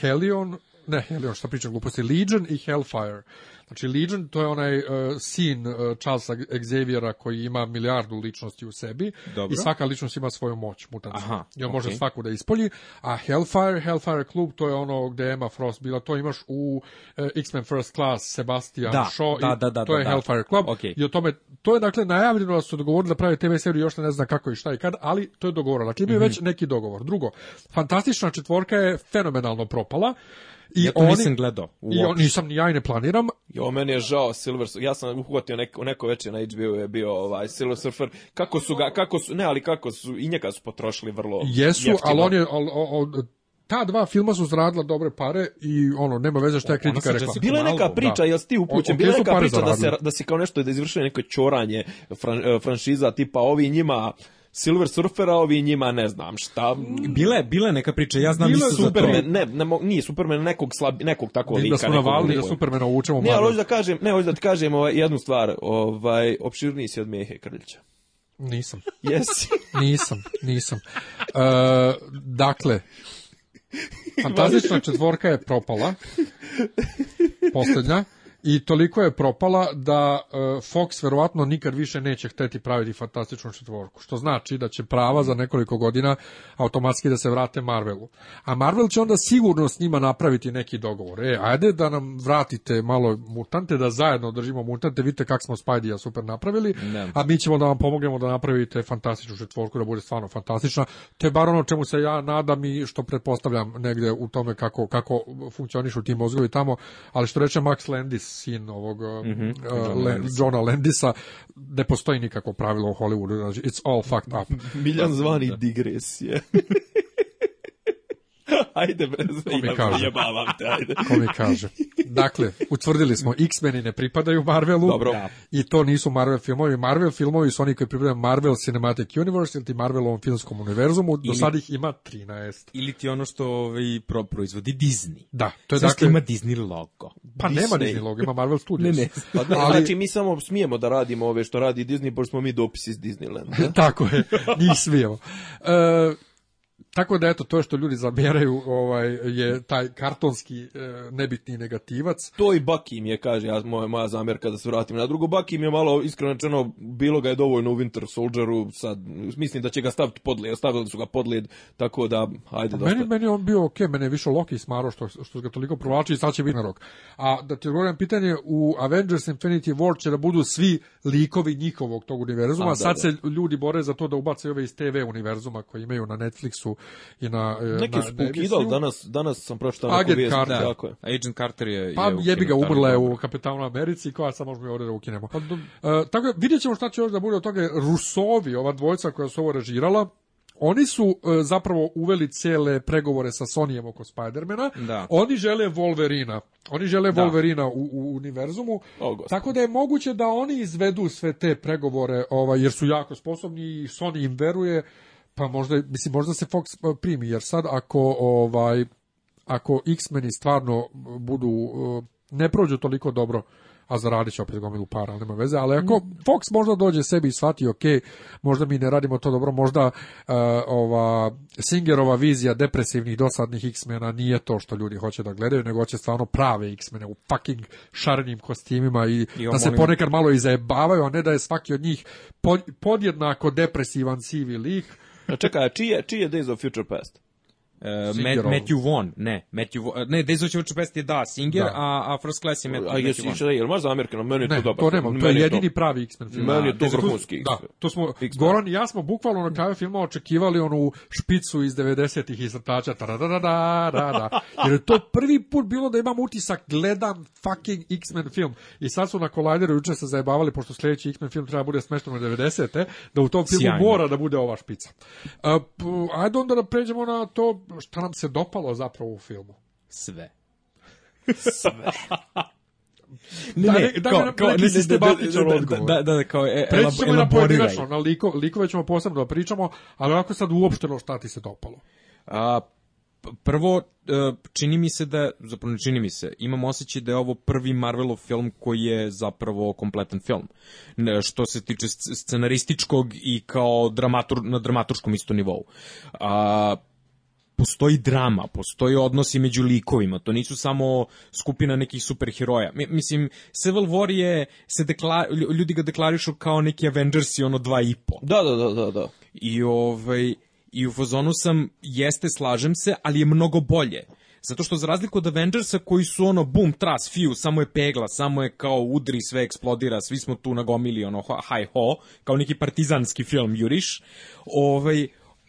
Helion, ne Helion, šta pričam gluposti, Legion i Hellfire. Znači, Legion, to je onaj uh, sin uh, Charlesa Xaviera koji ima milijardu ličnosti u sebi Dobro. i svaka ličnost ima svoju moć mutansku. I on okay. može svaku da ispolji. A Hellfire, Hellfire Club, to je ono gde je Emma Frost bila. To imaš u uh, X-Men First Class, Sebastian da, Shaw da, i da, da, to je da, da. Hellfire Club. Okay. I o tome, to je dakle najavljeno da su dogovorili da prave TV seriju, još ne zna kako i šta i kad, ali to je dogovoreno. Dakle, bio mm -hmm. već neki dogovor. Drugo, fantastična četvorka je fenomenalno propala. I ja to oni, nisam gledao. Uopšte. I on, nisam ni ja i ne planiram. Jo, meni je žao Silver Ja sam uhvatio neko, neko večer na HBO je bio ovaj Silver Surfer. Kako su ga, kako su, ne, ali kako su, i njega su potrošili vrlo Jesu, jeftino. ali on je, al, al, ta dva filma su zaradila dobre pare i ono nema veze šta je kritika rekla. Bila je neka priča, da. jel ti upućen, bila je neka priča da se da se kao nešto da izvršuje neko čoranje fran, franšiza tipa ovi njima Silver Surfer, a ovi njima ne znam šta. Bila je, bila neka priča, ja znam isto Superman, to. Ne, ne, nije Superman nekog, slabi, nekog tako da lika. Da smo navalili da Supermana uvučemo. Ne, hoću da kažem, ne, hoću da ti kažem ovaj, jednu stvar, ovaj, opširniji si od Mehe Krljića. Nisam. Jesi? nisam, nisam. Uh, dakle, fantastična četvorka je propala. poslednja i toliko je propala da e, Fox verovatno nikad više neće hteti praviti fantastičnu četvorku, što znači da će prava za nekoliko godina automatski da se vrate Marvelu. A Marvel će onda sigurno s njima napraviti neki dogovor. E, ajde da nam vratite malo mutante, da zajedno držimo mutante, vidite kako smo Spidey-a super napravili, ne. a mi ćemo da vam pomognemo da napravite fantastičnu četvorku, da bude stvarno fantastična. To je bar ono čemu se ja nadam i što pretpostavljam negde u tome kako, kako funkcionišu ti mozgovi tamo, ali što reče Max Landis, sin ovog mm -hmm. uh, mhm. uh John Landis. Johna Landisa, ne postoji nikako pravilo u Hollywoodu, znači, it's all fucked up. Miljan zvani da. digresije. ajde bre, zajebavam te, ajde. Ko mi kaže. Dakle, utvrdili smo, X-meni ne pripadaju Marvelu Dobro. Da. i to nisu Marvel filmovi. Marvel filmovi su oni koji pripadaju Marvel Cinematic Universe ili ti Marvelovom filmskom univerzumu. Ili, Do sad ih ima 13. Ili ti ono što ovaj, pro, proizvodi Disney. Da. To je Znaš dakle, ima Disney logo. Pa Disney. nema Disney logo, ima Marvel Studios. ne, ne. Pa, ne ali, znači, mi samo smijemo da radimo ove što radi Disney, pošto smo mi dopisi iz Disneylanda. Tako je, njih smijemo. Uh, Tako da eto to što ljudi zaberaju ovaj je taj kartonski e, nebitni negativac. To i Baki im je kaže, ja moja moja zamerka da se vratim na drugo Baki im je malo iskreno rečeno bilo ga je dovoljno u Winter Soldieru, sad mislim da će ga staviti pod led, stavili su ga pod led, tako da ajde da. Meni meni on bio okej, okay, mene više Loki smaro što što ga toliko provlači i sad će biti na rok. A da ti odgovorim pitanje u Avengers Infinity War će da budu svi likovi njihovog tog univerzuma, A, da, sad da. se da. ljudi bore za to da ubace ove iz TV univerzuma koji imaju na Netflixu je na e, Neki su ukidali danas, danas sam pročitao neku Agent vijest, Carter. Da, tako je. Agent Carter je Pa je jebi ga umrla je u Kapitanu Americi, koja sad možemo i ovdje da ukinemo. Pa, dom... uh, e, tako da, vidjet ćemo šta će još da bude od toga Rusovi, ova dvojica koja su ovo režirala. Oni su uh, zapravo uveli cele pregovore sa Sonyjem oko Spidermana. Da. Oni žele Wolverina. Oni žele da. Wolverina u, u univerzumu. O, tako da je moguće da oni izvedu sve te pregovore, ovaj jer su jako sposobni i Sony im veruje pa možda mislim možda se Fox e, primi jer sad ako ovaj ako X-meni stvarno budu e, ne prođu toliko dobro a zaradit će opet gomilu para, ali nema veze, ali ako mhm. Fox možda dođe sebi i shvati, ok, možda mi ne radimo to dobro, možda uh, ova Singerova vizija depresivnih dosadnih X-mena nije to što ljudi hoće da gledaju, nego hoće stvarno prave X-mene u fucking šarenim kostimima i, I da se ponekad malo i zajebavaju, a ne da je svaki od njih podjednako depresivan sivi lik Čekaj, a čiji Days of Future Past? Uh, Matt, Matthew Vaughn, ne, Matthew Vaughn, ne, Days of Future Past je da, Singer, da. a, a First Class je Matt, a jesi išli, jel možda Amerikano, meni je ne, to dobar. to nema, to je jedini to... pravi X-Men film. Meni je to da. vrhunski Da, to smo, Goran i ja smo bukvalno na kraju filma očekivali onu špicu iz 90-ih iz srtača, da, da da da jer je to prvi put bilo da imam utisak, gledam fucking X-Men film. I sad su na Collideru juče se zajebavali, pošto sledeći X-Men film treba bude smešten u 90-te, da u tom filmu Sjajno. mora da bude ova špica. Uh, ajde onda da pređemo na to šta nam se dopalo zapravo u filmu? Sve. Sve. Da ne, ne, ne, ne, kao, neki da- da- sistematičan odgovor. Da, da, da, kao e, Preći ćemo na pojedinačno, na liko, likove ćemo posebno da pričamo, ali ovako sad uopšteno šta ti se dopalo? A, prvo, e, čini mi se da, zapravo ne čini mi se, imam osjećaj da je ovo prvi Marvelov film koji je zapravo kompletan film. Što se tiče scenarističkog i kao dramatur, na dramaturškom isto nivou. A, postoji drama, postoji odnosi među likovima, to nisu samo skupina nekih superheroja. Mislim, Civil War je, se dekla, ljudi ga deklarišu kao neki Avengers i ono dva i po. Da, da, da, da. da. I, ovaj, I u fazonu sam, jeste, slažem se, ali je mnogo bolje. Zato što za razliku od Avengersa koji su ono boom, tras, fiu, samo je pegla, samo je kao udri, sve eksplodira, svi smo tu nagomili ono hi-ho, kao neki partizanski film juriš. Ovaj,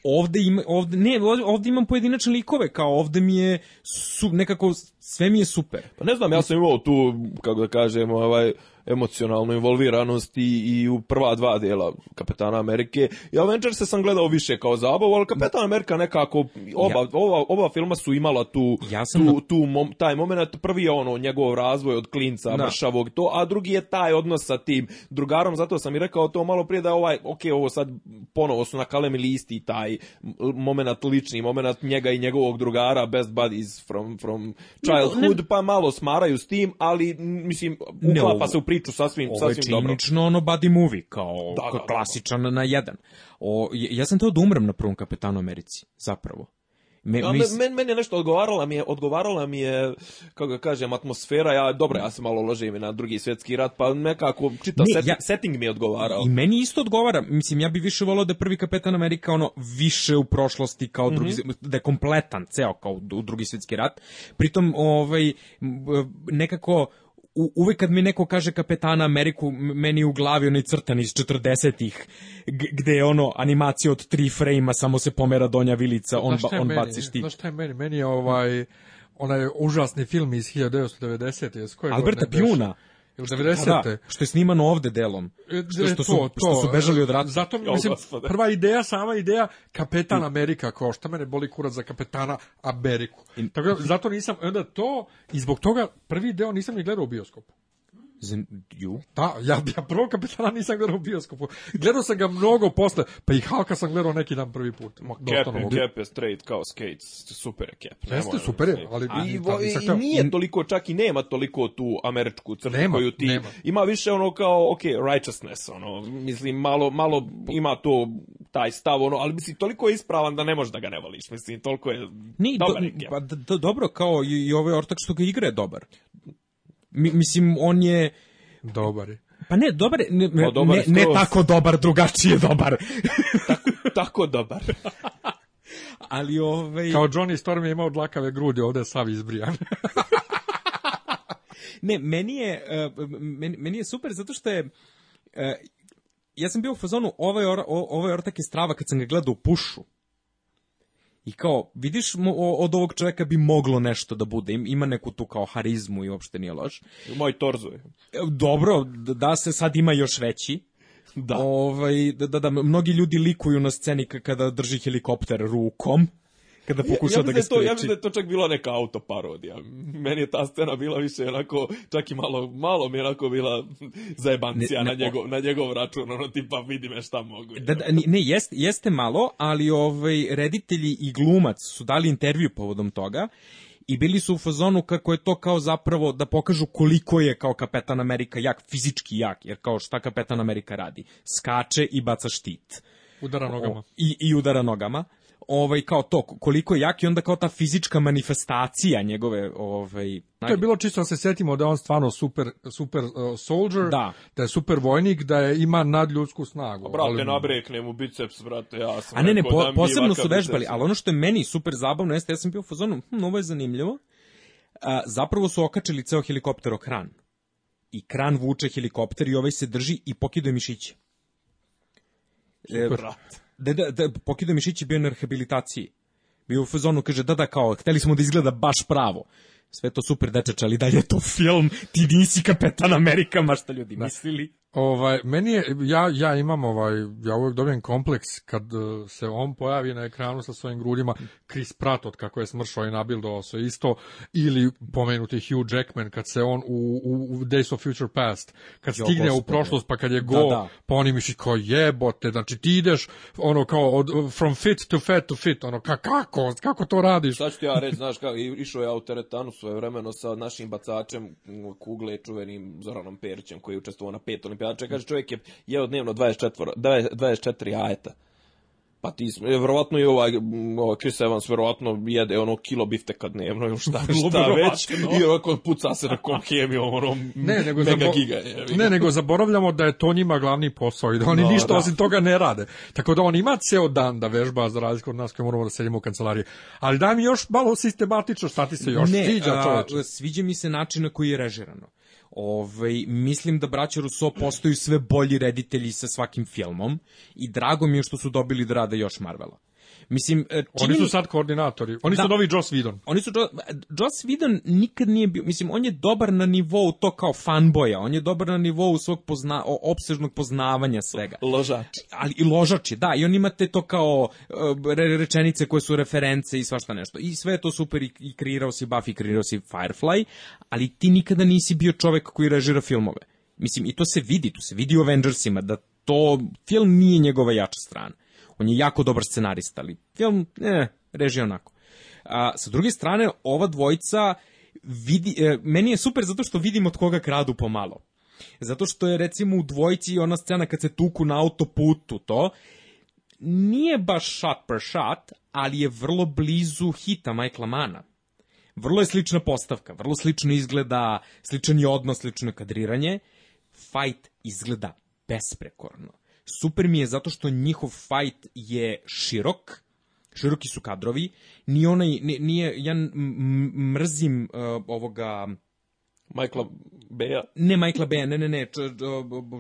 ovde ima, ovde, ne, ovde imam pojedinačne likove, kao ovde mi je su, nekako sve mi je super. Pa ne znam, ja sam imao tu, kako da kažem, ovaj, emocionalnu involviranost i, i u prva dva dela Kapetana Amerike. I Avengers sam gledao više kao zabavu, ali Kapetan Amerika nekako, oba, ja. oba, ova filma su imala tu, ja sam tu, tu mom, taj moment. Prvi je ono, njegov razvoj od klinca, da. mršavog, to, a drugi je taj odnos sa tim drugarom, zato sam i rekao to malo prije da ovaj, ok, ovo sad ponovo su na kalemi listi taj moment lični, moment njega i njegovog drugara, best buddies from, from Royal ne, Hood pa malo smaraju s tim, ali mislim uklapa ne, se u priču sasvim sasvim ovo je sasvim dobro. činično ono buddy movie kao, da, kao da, da, klasičan na jedan. O, ja sam teo da umrem na prvom kapetanu Americi, zapravo. Me, ja, mis... men, meni je nešto odgovarala mi je, odgovarala mi je, kako ga da kažem, atmosfera, ja, dobro, ja se malo ložim na drugi svjetski rat, pa nekako čita ne, set, ja, setting mi je odgovarao. I meni isto odgovara, mislim, ja bi više volao da prvi kapetan Amerika ono više u prošlosti kao drugi, mm -hmm. da je kompletan, ceo kao u drugi svjetski rat, pritom ovaj, nekako u, uvek kad mi neko kaže Kapetana Ameriku, meni u glavi onaj crtan iz 40-ih, gde je ono animacija od tri frejma, samo se pomera donja vilica, on, ba, on meni, baci štit. Znaš šta je meni? Meni je ovaj onaj užasni film iz 1990. ih Alberta Pjuna. Još 90. Da, da, što je snimano ovde delom. E, što, što, e, su, to, to. što su bežali od rata. Zato, mislim, prva ideja, sama ideja, Kapetan Amerika, kao šta mene boli kurac za Kapetana Ameriku. Tako da, zato nisam, onda to, i zbog toga prvi deo nisam ni gledao u bioskopu. Zem, ju, da, ja, ja prvog kapetana nisam gledao u bioskopu. Gledao sam ga mnogo posle, pa i Halka sam gledao neki dan prvi put. Ma, cap, je, cap je straight kao skates, super je cap. Jeste, super je, ali... A, i, ta, i, i, i, nije toliko, čak i nema toliko tu američku crtu nema, koju ti... Nema. Ima više ono kao, ok, righteousness, ono, mislim, malo, malo ima to, taj stav, ono, ali mislim, toliko je ispravan da ne možeš da ga ne voliš, mislim, toliko je... Ni, dobar do, je cap. Pa, dobro, kao i, i ove ortak što ga igra je dobar. Mi, mislim, on je... Dobar je. Pa ne, dobar, ne, pa no, dobar ne, ne tako dobar, drugačije dobar. tako, tako dobar. Ali ovaj... Kao Johnny Storm je imao dlakave grudi, ovde je sav izbrijan. ne, meni je, e, meni, meni je super zato što je e, ja sam bio u fazonu ovaj, or, ovaj ortak je strava kad sam ga gledao u pušu. I kao, vidiš, od ovog čoveka bi moglo nešto da bude. Ima neku tu kao harizmu i uopšte nije loš. Moj torzo je. E, dobro, da se sad ima još veći. Da. Ovaj, da, da, da, mnogi ljudi likuju na sceni kada drži helikopter rukom kada pokušao ja, ja da ga spreči. Da ja mislim da je to čak bila neka autoparodija. Meni je ta scena bila više onako, čak i malo, malo mi je onako bila zajebancija ne, ne, na, njegov, na njegov račun, ono tipa vidi me šta mogu. Da, da, ne, jest, jeste malo, ali ovaj, reditelji i glumac su dali intervju povodom toga i bili su u fazonu kako je to kao zapravo da pokažu koliko je kao Kapetan Amerika jak, fizički jak, jer kao šta Kapetan Amerika radi? Skače i baca štit. Udara nogama. O, I, I udara nogama ovaj kao to koliko je jak i onda kao ta fizička manifestacija njegove ovaj To je bilo čisto da se setimo da on stvarno super super uh, soldier, da. da je super vojnik, da je ima nadljudsku snagu. A brate, ali... nabrekne mu biceps, brate, ja sam. A ne, ne, po, posebno su vežbali, biceps. ali ono što je meni super zabavno jeste, ja sam bio u fazonu, hm, ovo je zanimljivo. A, zapravo su okačili ceo helikopter o kran. I kran vuče helikopter i ovaj se drži i pokiduje mišiće. Super. E, da, da, da pokida mišići bio na rehabilitaciji. Bio u fazonu, kaže, da, da, kao, hteli smo da izgleda baš pravo. Sve to super dečač, ali dalje je to film, ti nisi kapetan Amerika, ma šta ljudi da. mislili. Ovaj, meni je, ja, ja imam ovaj, ja uvijek dobijem kompleks kad e, se on pojavi na ekranu sa svojim grudima, Chris Pratt od kako je smršao i nabildovao se isto, ili pomenuti Hugh Jackman kad se on u, u Days of Future Past, kad stigne u prošlost pa kad je go, da, da. pa oni misli kao jebote, znači ti ideš ono kao od, from fit to fat to fit, ono ka, kako, kako to radiš? Šta ću ti ja reći, znaš, kao, išao je u teretanu svoje vremeno sa našim bacačem kugle čuvenim Zoranom Perićem koji je učestvovao na pet olimpijača, kaže čovjek je jeo dnevno 24, 24 ajeta. Pa ti, verovatno i ovaj, ovaj Chris Evans verovatno jede ono kilo bifteka dnevno ili šta, šta već i onako puca se na kom hemijom ono ne, nego mega zabo... giga je. Ne, nego zaboravljamo da je to njima glavni posao i da oni no, da, ništa da. osim toga ne rade. Tako da on ima ceo dan da vežba za razliku od nas koji moramo da sedimo u kancelariji. Ali daj mi još malo sistematično šta ti se još ne, sviđa čoveče. sviđa mi se način na koji je režirano. Ove, ovaj, mislim da braća Russo postaju sve bolji reditelji sa svakim filmom i drago mi je što su dobili da rade još Marvela. Mislim, e, čini... Oni su sad koordinatori. Oni da. su novi Joss Whedon. Oni su Joss, Joss Whedon nikad nije bio, mislim, on je dobar na nivou to kao fanboja, on je dobar na nivou svog pozna, opsežnog poznavanja svega. Ložač. Ali i ložači, da, i on imate to kao e, re, rečenice koje su reference i svašta nešto. I sve je to super i, i kreirao si Buffy, kreirao si Firefly, ali ti nikada nisi bio čovek koji režira filmove. Mislim, i to se vidi, to se vidi u Avengersima, da to film nije njegova jača strana. On je jako dobar scenarista, ali film, ne, reži onako. A, sa druge strane, ova dvojica vidi, e, meni je super zato što vidim od koga kradu pomalo. Zato što je recimo u dvojici ona scena kad se tuku na autoputu, to nije baš shot per shot, ali je vrlo blizu hita Michaela Mana. Vrlo je slična postavka, vrlo slično izgleda, sličan je odnos, slično je kadriranje. Fight izgleda besprekorno. Super mi je zato što njihov fight je širok, široki su kadrovi, ni onaj, nije, ja mrzim uh, ovoga... Michaela Beja? Ne Michaela Beja, ne, ne, ne,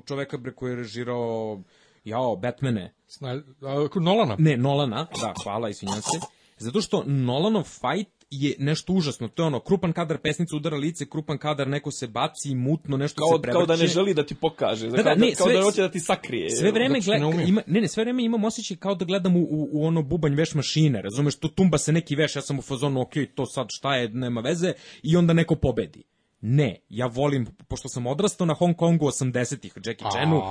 čoveka bre koji je režirao, jao, Batmane. Snaj, uh, Nolana? Ne, Nolana, da, hvala, izvinjam se. Zato što Nolanov fight je nešto užasno. To je ono, krupan kadar pesnica udara lice, krupan kadar neko se baci, mutno, nešto kao, se prevrće. Kao da ne želi da ti pokaže, da, da, kao, da- ne, kao sve, da hoće da ti sakrije. Sve vreme, znači, gled, ne, ima, ne, ne, sve vreme imam osjećaj kao da gledam u, u, u ono bubanj veš mašine, razumeš, to tumba se neki veš, ja sam u fazonu, ok, to sad šta je, nema veze, i onda neko pobedi ne, ja volim, pošto sam odrastao na Hong Kongu 80-ih, Jackie Chanu,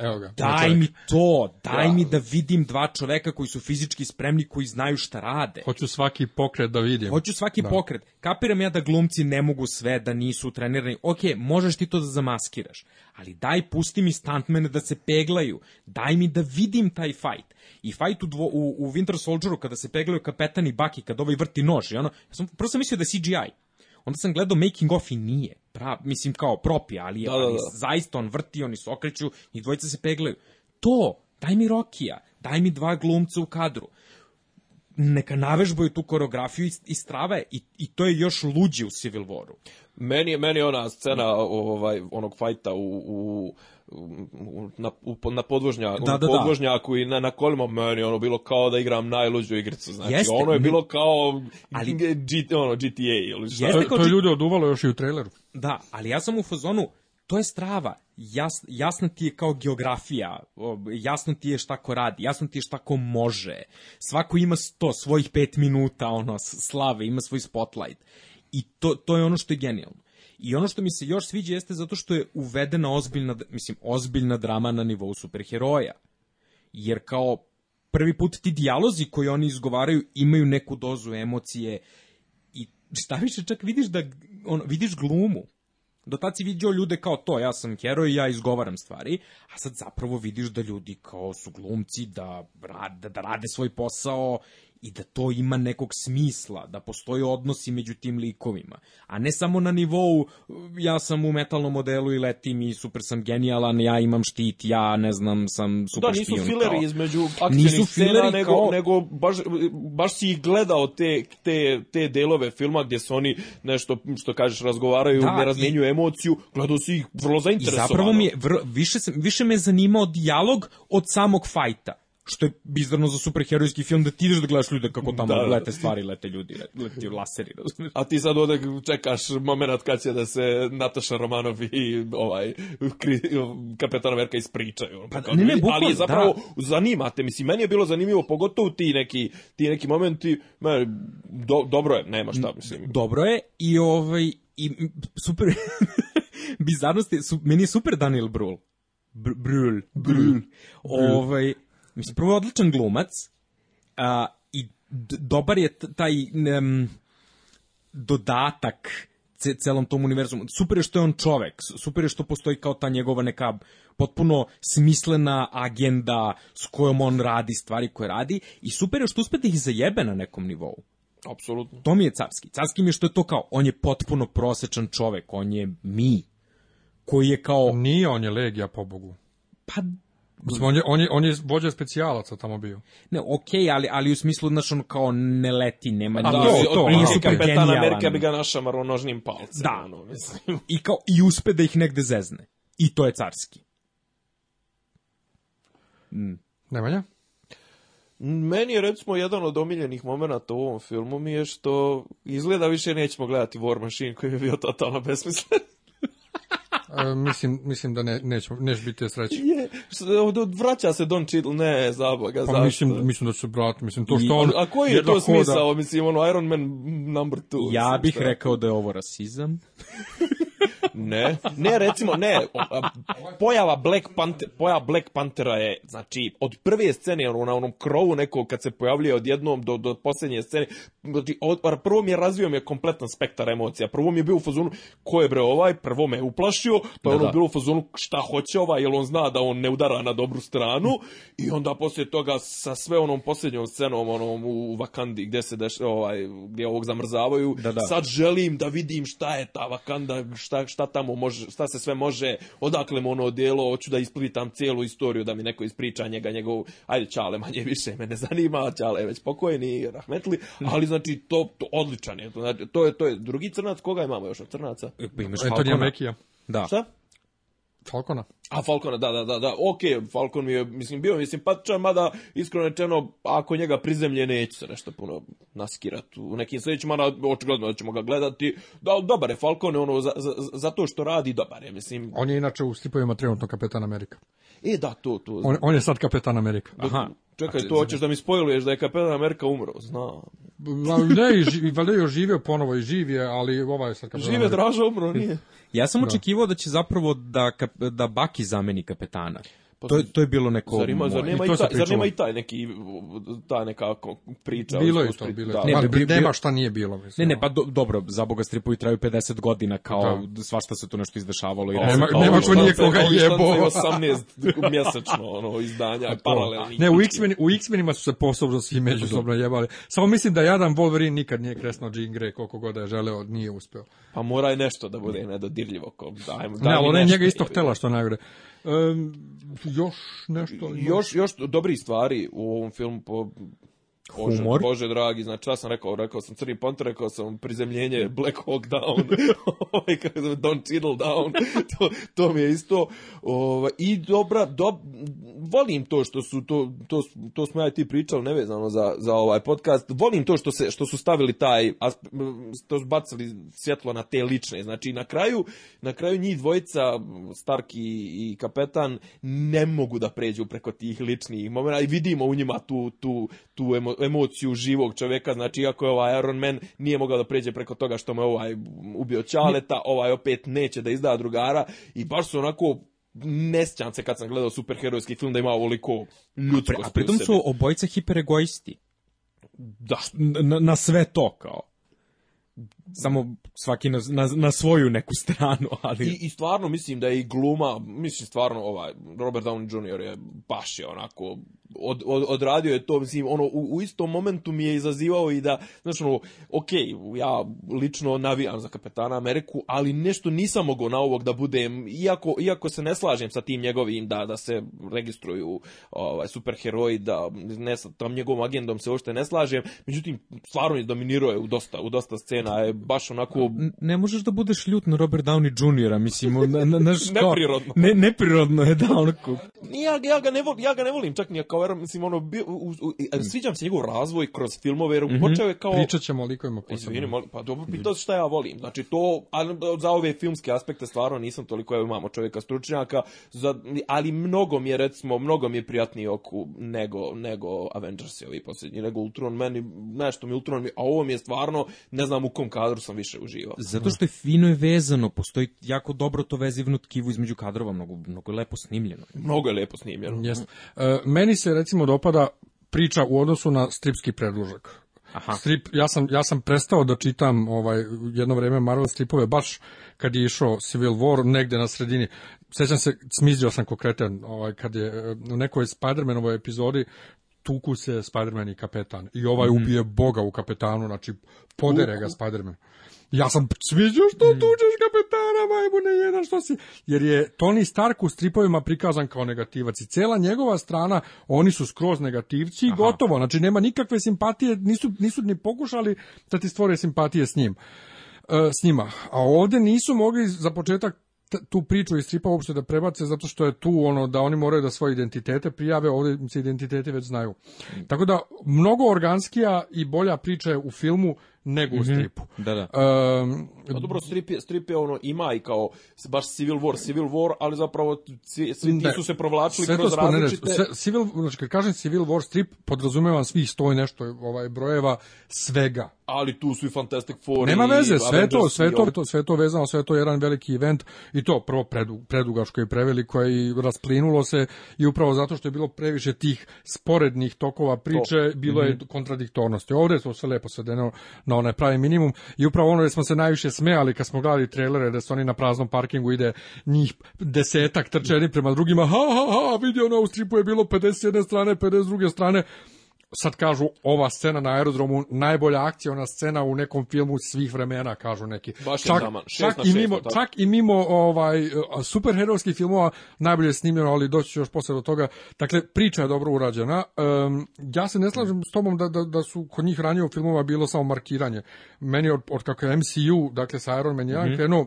evo ga, daj mi to, daj ja. mi da. da vidim dva čoveka koji su fizički spremni, koji znaju šta rade. Hoću svaki pokret da vidim. Hoću svaki da. pokret. Kapiram ja da glumci ne mogu sve, da nisu trenirani. Ok, možeš ti to da zamaskiraš, ali daj pusti mi stuntmene da se peglaju, daj mi da vidim taj fight. I fight u, dvo, u, u Winter Soldieru kada se peglaju kapetan i Bucky, kad ovaj vrti nož i ono, ja sam, prvo sam mislio da je CGI onda sam gledao Making of i nije. Pra, mislim kao propi, ali, je, da, da, da. ali zaista on vrti, oni se okreću i dvojica se peglaju. To, daj mi Rokija, daj mi dva glumca u kadru neka navežbaju tu koreografiju i strave i, i to je još luđe u Civil Waru. Meni je meni ona scena ovaj onog fajta u, u na, na podvožnja, da, ono da, podvožnjaku da. i na, na kolima meni ono bilo kao da igram najluđu igricu znači Jeste, ono je bilo kao ali, G, ono, GTA ili šta. Jeste kao, to je ljudi oduvalo još i u traileru da, ali ja sam u fazonu to je strava, Jas, jasna ti je kao geografija, jasno ti je šta ko radi, jasno ti je šta ko može, svako ima to, svojih pet minuta, ono, slave, ima svoj spotlight, i to, to je ono što je genijalno. I ono što mi se još sviđa jeste zato što je uvedena ozbiljna, mislim, ozbiljna drama na nivou superheroja. Jer kao prvi put ti dijalozi koji oni izgovaraju imaju neku dozu emocije i šta više čak vidiš da on, vidiš glumu. Do tad si vidio ljude kao to, ja sam heroj, ja izgovaram stvari, a sad zapravo vidiš da ljudi kao su glumci, da, rade, da rade svoj posao i da to ima nekog smisla, da postoji odnosi među tim likovima, a ne samo na nivou ja sam u metalnom modelu i letim i super sam genijalan, ja imam štit, ja ne znam, sam super da, špion. Da, nisu fileri kao. između akcijnih scena, nego, kao... nego baš, baš si ih gledao te, te, te delove filma gdje se oni nešto, što kažeš, razgovaraju, da, ne razmenjuju i... emociju, gledao si ih vrlo zainteresovano. I zapravo mi je, vr, više, sam, više me je zanimao dijalog od samog fajta što je bizarno za superherojski film da ti ideš da gledaš ljude kako tamo da. da. lete stvari, lete ljudi, lete laseri, razumiješ. A ti sad ovde čekaš moment kad će da se Nataša Romanov i ovaj, Kapetan Amerika ispričaju. Pa, pa ne, ne, bukval, Ali zapravo da. zanimate, mislim, meni je bilo zanimljivo, pogotovo ti neki, ti neki momenti, me, do, dobro je, nema šta, mislim. Dobro je i ovaj, i super, bizarnosti, su, meni je super Daniel Brühl. Brul. Brul. Brul. Ovaj, Mislim, prvo je odličan glumac a, i dobar je taj um, dodatak celom tom univerzumu. Super je što je on čovek, super je što postoji kao ta njegova neka potpuno smislena agenda s kojom on radi stvari koje radi i super je što uspe da ih zajebe na nekom nivou. Apsolutno. To mi je carski. Carski mi je što je to kao, on je potpuno prosečan čovek, on je mi, koji je kao... Nije, on je legija, pobogu. Pa Mislim, on je, on je, on je vođa specijalaca tamo bio. Ne, okej, okay, ali, ali u smislu, znaš, on kao ne leti, nema... A to, to, to. Nije super Kapetan Amerika bi ga da. našamaro nožnim palcem. Da. Ono, I, kao, I uspe da ih negde zezne. I to je carski. Mm. Nemanja? Meni je recimo jedan od omiljenih momenata u ovom filmu mi je što izgleda više nećemo gledati War Machine koji je bio totalno besmislen. E, mislim, mislim da ne, nećemo, neš biti te sreće. Je, vraća se Don Cheadle, ne, zaboga, pa, zašto? Mislim, mislim da će brat, mislim, to što on... A koji je to hoda... smisao, mislim, ono, Iron Man number two? Ja bih rekao da je ovo rasizam ne, ne recimo, ne, pojava Black, Panther, pojava Black Panthera je, znači, od prve scene, ono, na onom krovu nekog kad se pojavljuje od jednom do, do posljednje scene, znači, od, prvo mi je razvio mi je kompletan spektar emocija, prvo mi je bio u fazonu, ko je bre ovaj, prvo me je uplašio, pa je da, ono da. bilo u fazonu šta hoće ovaj, jer on zna da on ne udara na dobru stranu, i onda poslije toga sa sve onom posljednjom scenom, onom u Vakandi, gde se deš, ovaj, gdje ovog zamrzavaju, da, da. sad želim da vidim šta je ta kakva šta, šta tamo može, šta se sve može, odakle mu ono djelo, hoću da isplitam cijelu istoriju, da mi neko ispriča njega, njegov, ajde Čale manje više, mene zanima, Čale je već pokojni, rahmetli, ali znači to, to odličan je, to, znači, to je, to je drugi crnac, koga imamo još od crnaca? E, pa imaš Antonija Mekija. Da. Šta? Falcona. A Falcona, da, da, da, da. Ok, Falcon mi je, mislim, bio mi simpatičan, mada, iskreno rečeno, ako njega prizemlje, neće se nešto puno naskirati u nekim sledećim, mada, očigledno da ćemo ga gledati. Da, dobar je Falcon, ono, za, za, za to što radi, dobar je, mislim. On je inače u stipovima trenutno Kapetan Amerika. E, da, to, to. On, on je sad Kapetan Amerika. Aha. Čekaj, to hoćeš da mi spojluješ da je kapetan Amerika umro, znam. ne, i valjda je živio ponovo i živ je, ali ovaj sad kapetan. Žive Draža umro, nije. Ja sam da. očekivao da će zapravo da, da Baki zameni kapetana. To to je bilo neko... Zar, ima, zar, nema, i, i taj, zar nema i taj neki, ta neka priča? Bilo je to, bilo je da, to. Ne, nema šta nije bilo. Mislim. Ne, ne, pa do, dobro, za boga stripovi traju 50 godina, kao da. svašta se tu nešto izdešavalo. I nema, kao, nema ko nije koga jebo. 18 mjesečno ono, izdanja, paralelni. Ne, u x men u X menima su se posobno svi međusobno jebali. Samo mislim da jadan Wolverine nikad nije kresno Jean Grey, koliko god da je želeo, nije uspeo. Pa mora je nešto da bude nedodirljivo. Ko, dajmo, dajmo ne, ona je njega isto htela što najgore. Um, još nešto? Još, još dobri stvari u ovom filmu, po, Bože, humor. Bože dragi, znači ja sam rekao, rekao sam Crni Panter, rekao sam prizemljenje da. Black Hawk Down, ovaj, kako zove, Don Cheadle Down, to, to mi je isto. Ovaj, I dobra, do, volim to što su, to, to, to smo ja i ti pričali nevezano za, za ovaj podcast, volim to što, se, što su stavili taj, to su bacili svjetlo na te lične, znači na kraju, na kraju njih dvojica, Stark i, i kapetan, ne mogu da pređu preko tih ličnih momenta i vidimo u njima tu, tu, tu emo, emociju živog čoveka, znači iako je ovaj Iron Man nije mogao da pređe preko toga što mu je ovaj ubio Čaleta, ovaj opet neće da izda drugara i baš su onako ne se kad sam gledao superherojski film da ima ovoliko ljudskosti A, pre, a pritom su obojice hiperegoisti. Da. Na, na sve to kao samo svaki na, na, na, svoju neku stranu, ali... I, I, stvarno mislim da je i gluma, mislim stvarno ovaj, Robert Downey Jr. je baš je onako, od, od, odradio je to, mislim, ono, u, u, istom momentu mi je izazivao i da, znaš, ono, ok, ja lično navijam za kapetana Ameriku, ali nešto nisam mogao na ovog da budem, iako, iako se ne slažem sa tim njegovim da, da se registruju ovaj, superheroji, da ne sa tom njegovom agendom se uopšte ne slažem, međutim, stvarno je dominirao je u dosta, u dosta scena, je baš onako... Ne možeš da budeš ljut na Robert Downey Jr. Mislim, na, na, naš kao... neprirodno. Ne, neprirodno je da onako... Ja, ja, ga ne volim, ja ga ne volim, čak nije kao, jer, mislim, ono, bi, u, u, e, mm. sviđam se njegov razvoj kroz filmove, jer mm -hmm. počeo je kao... Pričat ćemo o likovima posebno. Izvini, pa dobro, pitao šta ja volim. Znači, to, a, za ove filmske aspekte stvarno nisam toliko, evo imamo čovjeka stručnjaka, za, ali mnogo mi je, recimo, mnogo mi je prijatniji oku nego, nego Avengersi ovi posljednji, nego Ultron, meni, nešto mi Ultron, a ovo mi je stvarno, ne znam u kom kadru sam više uživao. Zato što je fino je vezano, postoji jako dobro to vezivno tkivo između kadrova, mnogo, mnogo je lepo snimljeno. Mnogo je lepo snimljeno. Yes. E, meni se recimo dopada priča u odnosu na stripski predlužak. Aha. Strip, ja sam ja sam prestao da čitam ovaj jedno vreme Marvel stripove baš kad je išao Civil War negde na sredini. Sećam se smizdio sam konkretan ovaj kad je e, u nekoj Spider-Manovoj epizodi tuku se Spider-Man i kapetan. I ovaj mm. ubije boga u kapetanu, znači podere ga Spider-Man. Ja sam sviđao što mm. tučeš kapetana, majmune jedan, što si... Jer je Tony Stark u stripovima prikazan kao negativac i cela njegova strana, oni su skroz negativci i gotovo. Znači, nema nikakve simpatije, nisu, nisu ni pokušali da ti stvore simpatije s njim e, s njima. A ovde nisu mogli za početak tu priču iz stripa uopšte da prebace zato što je tu ono da oni moraju da svoje identitete prijave, ovde se identitete već znaju. Tako da mnogo organskija i bolja priča je u filmu nego u Mm -hmm. Da, da. Um, A pa dobro, strip je, strip je ono, ima i kao baš Civil War, Civil War, ali zapravo svi, svi ti da. su se provlačili sve kroz to različite... Sve, civil, znači, kad kažem Civil War strip, podrazumevam svih stoji nešto ovaj, brojeva svega. Ali tu su i Fantastic Four Nema veze, sve to, sve to, to, sve to vezano, sve to je jedan veliki event i to prvo predu, predugaško i preveliko i rasplinulo se i upravo zato što je bilo previše tih sporednih tokova priče, to. bilo mm -hmm. je mhm. kontradiktornosti. Ovde je to sve lepo svedeno na na onaj pravi minimum i upravo ono gde smo se najviše smejali kad smo gledali trailere da su oni na praznom parkingu ide njih desetak trče prema drugima ha ha ha vidi ono u stripu je bilo 51 strane 52 strane sad kažu ova scena na aerodromu najbolja akcija ona scena u nekom filmu svih vremena kažu neki Baš čak, je čak, i mimo, tako. čak i mimo ovaj superherojskih filmova najbolje je snimljeno ali doći ću još posle do toga dakle priča je dobro urađena um, ja se ne slažem s tobom da, da, da su kod njih ranije u filmova bilo samo markiranje meni od, od kako je MCU dakle sa Iron Man 1 mm -hmm. krenuo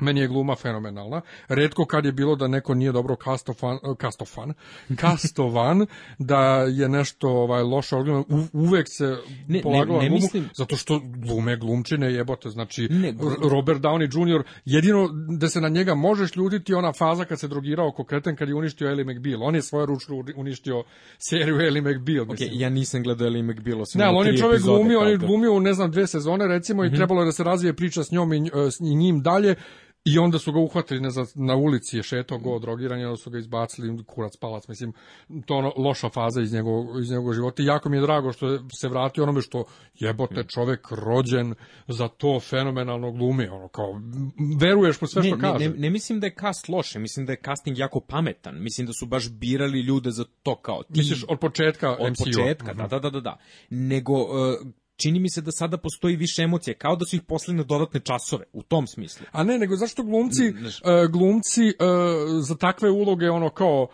Meni je gluma fenomenalna. Redko kad je bilo da neko nije dobro kastofan, eh, kastofan, kastovan, da je nešto ovaj, loše odgledano. Uvek se ne, polagala ne, ne glumu, mislim... zato što glume glumčine jebote. Znači, ne, glum... Robert Downey Jr. jedino da se na njega možeš ljutiti ona faza kad se drogirao oko kreten kad je uništio Ellie McBeal. On je svoje ručno uništio seriju Ellie McBeal. Mislim. Okay, ja nisam gledao Ellie McBeal. Ne, ali on je čovjek glumio, on je glumio u ne znam dve sezone recimo mm -hmm. i mhm. trebalo je da se razvije priča s njom i, eh, i njim dalje I onda su ga uhvatili na, na ulici, je šetao go drogiran, onda su ga izbacili, kurac, palac, mislim, to ono, loša faza iz njegovog, iz njegovog života. I jako mi je drago što se vratio onome što jebote mm. čovek rođen za to fenomenalno glume, ono kao, veruješ po sve što ne, kaže. Ne, ne, mislim da je cast loše, mislim da je casting jako pametan, mislim da su baš birali ljude za to kao ti. Misliš od početka MCU? Od početka, da, mhm. da, da, da, da. Nego, uh, čini mi se da sada postoji više emocije, kao da su ih posle na dodatne časove, u tom smislu. A ne, nego zašto glumci, uh, glumci uh, za takve uloge, ono kao,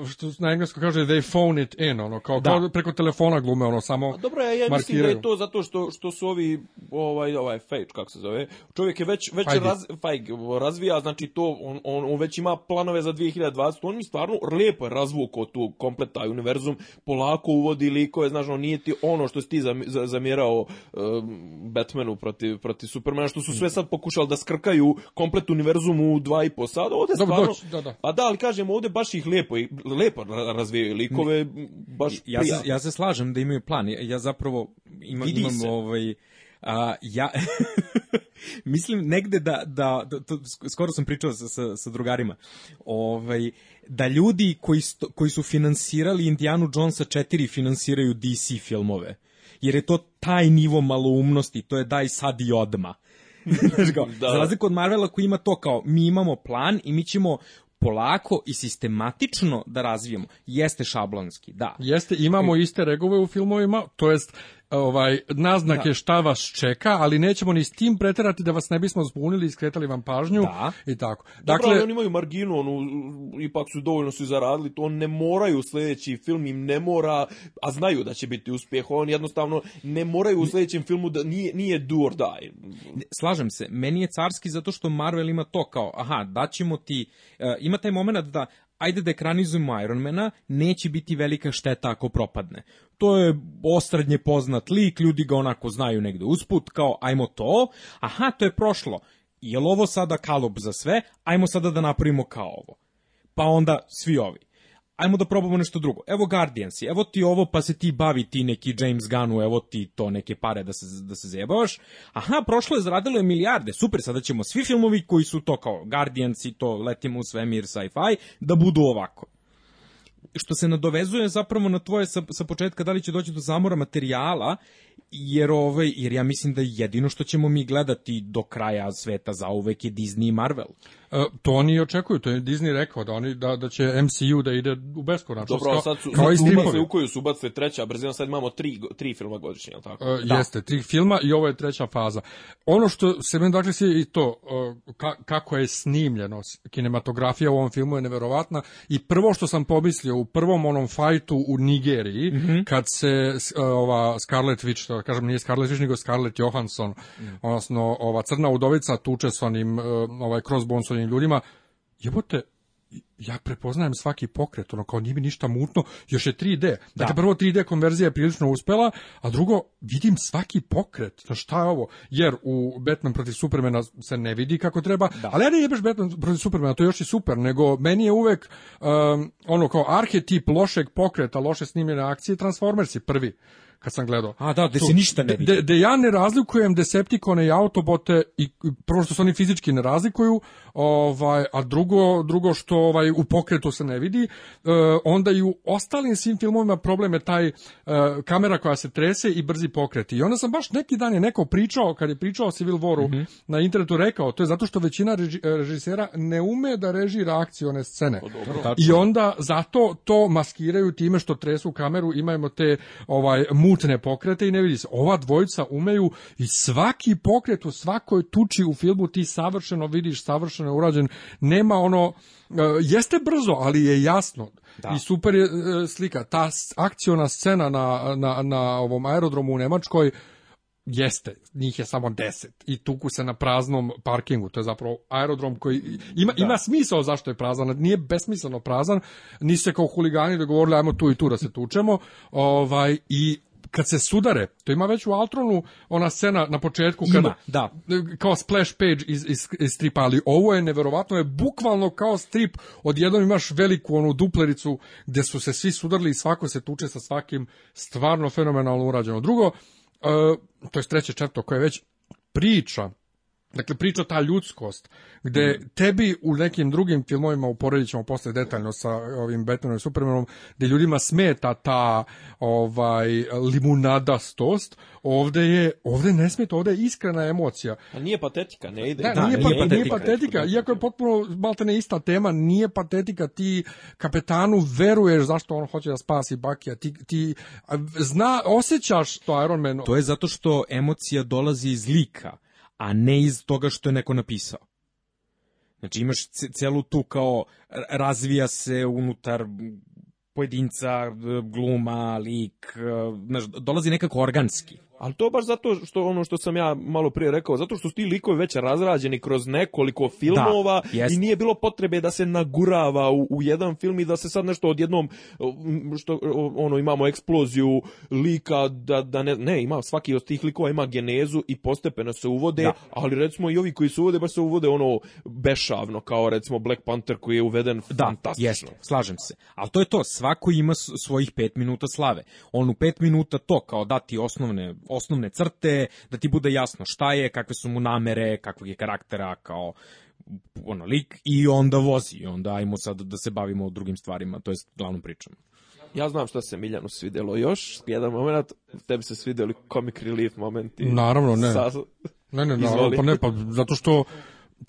uh, što na engleskom kaže, they phone it in, ono kao, da. kao da preko telefona glume, ono samo A Dobro, ja, ja mislim da je to zato što, što su ovi, ovaj, ovaj Fejč, kako se zove, čovjek je već, već raz, fajg, razvija, znači to, on, on, on već ima planove za 2020, on mi stvarno lepo je razvukao tu komplet taj univerzum, polako uvodi likove, znači, ono, nije ti ono što si ti zamjerao zamerao um, Batmanu protiv, protiv Supermana, što su sve sad pokušali da skrkaju komplet univerzum u dva i po sada. Ovde Dobro, stvarno, doći, da, da. Pa da, ali kažem, ovde baš ih lijepo, lijepo razvijaju likove, baš ja se, ja se slažem da imaju plan. Ja, zapravo imam, Vidi imam se. ovaj... A, ja... mislim negde da, da, da to, skoro sam pričao sa, sa, sa drugarima, ovaj, da ljudi koji, sto, koji su finansirali Indiana Jonesa 4 finansiraju DC filmove jer je to taj nivo maloumnosti, to je daj sad i odma. Znaš kao, da. za razliku od Marvela koji ima to kao, mi imamo plan i mi ćemo polako i sistematično da razvijemo. Jeste šablonski, da. Jeste, imamo e, iste regove u filmovima, to jest ovaj, naznake da. šta vas čeka, ali nećemo ni s tim preterati da vas ne bismo zbunili i skretali vam pažnju da. i tako. Dakle, Dobro, oni imaju marginu, onu, ipak su dovoljno su zaradili, to ne moraju sledeći film im ne mora, a znaju da će biti uspjeh, oni jednostavno ne moraju u sledećem filmu, da nije, nije do or die. Slažem se, meni je carski zato što Marvel ima to kao, aha, daćemo ti, uh, ima taj moment da ajde da ekranizujemo Ironmana, neće biti velika šteta ako propadne. To je ostradnje poznat lik, ljudi ga onako znaju negde usput, kao ajmo to, aha, to je prošlo, je ovo sada kalup za sve, ajmo sada da napravimo kao ovo. Pa onda svi ovi ajmo da probamo nešto drugo. Evo Guardiansi, evo ti ovo, pa se ti bavi ti neki James Gunn, evo ti to neke pare da se, da se zajebavaš. Aha, prošlo je, zaradilo je milijarde, super, sada ćemo svi filmovi koji su to kao Guardiansi, to letimo u svemir, sci-fi, da budu ovako što se nadovezuje zapravo na tvoje sa, sa početka da li će doći do zamora materijala jer ovaj jer ja mislim da jedino što ćemo mi gledati do kraja sveta za uvek je Disney i Marvel. E, to oni očekuju, to je Disney rekao da oni da da će MCU da ide u beskonačnost. Dobro, sad su, kao su u koju su ubacili treća brzina, sad imamo tri, tri filma godišnje, al tako? E, da. Jeste, tri filma i ovo je treća faza. Ono što se meni dakle i to e, ka, kako je snimljeno, kinematografija u ovom filmu je neverovatna i prvo što sam pomislio u prvom onom fajtu u Nigeriji, mm -hmm. kad se e, ova Scarlet Witch, da kažem nije Scarlet Witch, nego Scarlet Johansson, mm odnosno ova crna udovica tuče s onim ovaj crossbones otvorenim ljudima, jebote, ja prepoznajem svaki pokret, ono kao nije mi ništa mutno, još je 3D. Dakle, da. prvo 3D konverzija je prilično uspela, a drugo, vidim svaki pokret. No šta je ovo? Jer u Batman protiv Supermana se ne vidi kako treba, da. ali ja ne jebeš Batman protiv Supermana, to je još i super, nego meni je uvek um, ono kao arhetip lošeg pokreta, loše snimljene akcije, Transformersi prvi kad sam gledao. A da, da se ništa ne vidi. Da ja ne razlikujem Decepticone i Autobote i prvo što se oni fizički ne razlikuju, ovaj a drugo drugo što ovaj u pokretu se ne vidi, e, onda i u ostalim svim filmovima problem je taj e, kamera koja se trese i brzi pokreti. I onda sam baš neki dan je neko pričao kad je pričao o Civil Waru mm -hmm. na internetu rekao, to je zato što većina reži, režisera ne ume da režira akcione scene. Pa o, I onda zato to maskiraju time što tresu kameru, imamo te ovaj mutne pokrete i ne vidi se. Ova dvojica umeju i svaki pokret u svakoj tuči u filmu ti savršeno vidiš, savršeno urađen. Nema ono, e, jeste brzo, ali je jasno. Da. I super je e, slika. Ta akciona scena na, na, na ovom aerodromu u Nemačkoj jeste, njih je samo deset i tuku se na praznom parkingu, to je zapravo aerodrom koji ima, da. ima smisao zašto je prazan, nije besmisleno prazan, ni se kao huligani dogovorili ajmo tu i tu da se tučemo, ovaj, i kad se sudare, to ima već u Altronu ona scena na početku kada ima, da. kao splash page iz, iz, iz stripa, ali ovo je neverovatno, je bukvalno kao strip, odjednom imaš veliku onu duplericu gde su se svi sudarili i svako se tuče sa svakim, stvarno fenomenalno urađeno. Drugo, e, to je treće četvrto koje je već priča Dakle, priča ta ljudskost, gde mm. tebi u nekim drugim filmovima, uporedit ćemo posle detaljno sa ovim Batmanom i Supermanom, gde ljudima smeta ta ovaj, limunadastost, ovde je, ovde ne smeta, ovde je iskrena emocija. A nije patetika, ne ide. Da, da nije, pa, nije, patetika, nije patetika, iako je da. potpuno, malte ne ista tema, nije patetika, ti kapetanu veruješ zašto on hoće da spasi Bakija, ti, ti zna, osjećaš to Iron Man. To je zato što emocija dolazi iz lika a ne iz toga što je neko napisao. Znači imaš celu tu kao razvija se unutar pojedinca, gluma, lik, znači, dolazi nekako organski. Ali to baš zato što ono što sam ja malo prije rekao, zato što su ti likovi već razrađeni kroz nekoliko da, filmova da, i nije bilo potrebe da se nagurava u, u, jedan film i da se sad nešto odjednom mm, što ono imamo eksploziju lika da, da ne ne ima svaki od tih likova ima genezu i postepeno se uvode, da. ali recimo i ovi koji se uvode baš se uvode ono bešavno kao recimo Black Panther koji je uveden da, fantastično. Jeste, slažem se. Ali to je to, svako ima svojih pet minuta slave. On u pet minuta to kao dati osnovne osnovne crte, da ti bude jasno šta je, kakve su mu namere, kakvog je karaktera kao ono lik i onda vozi i onda ajmo sad da se bavimo drugim stvarima, to jest glavnom pričom. Ja znam šta se Miljanu svidelo još, jedan moment, tebi se svideli comic relief momenti. Naravno, ne. Sa... Ne, ne, naravno, pa ne, pa zato što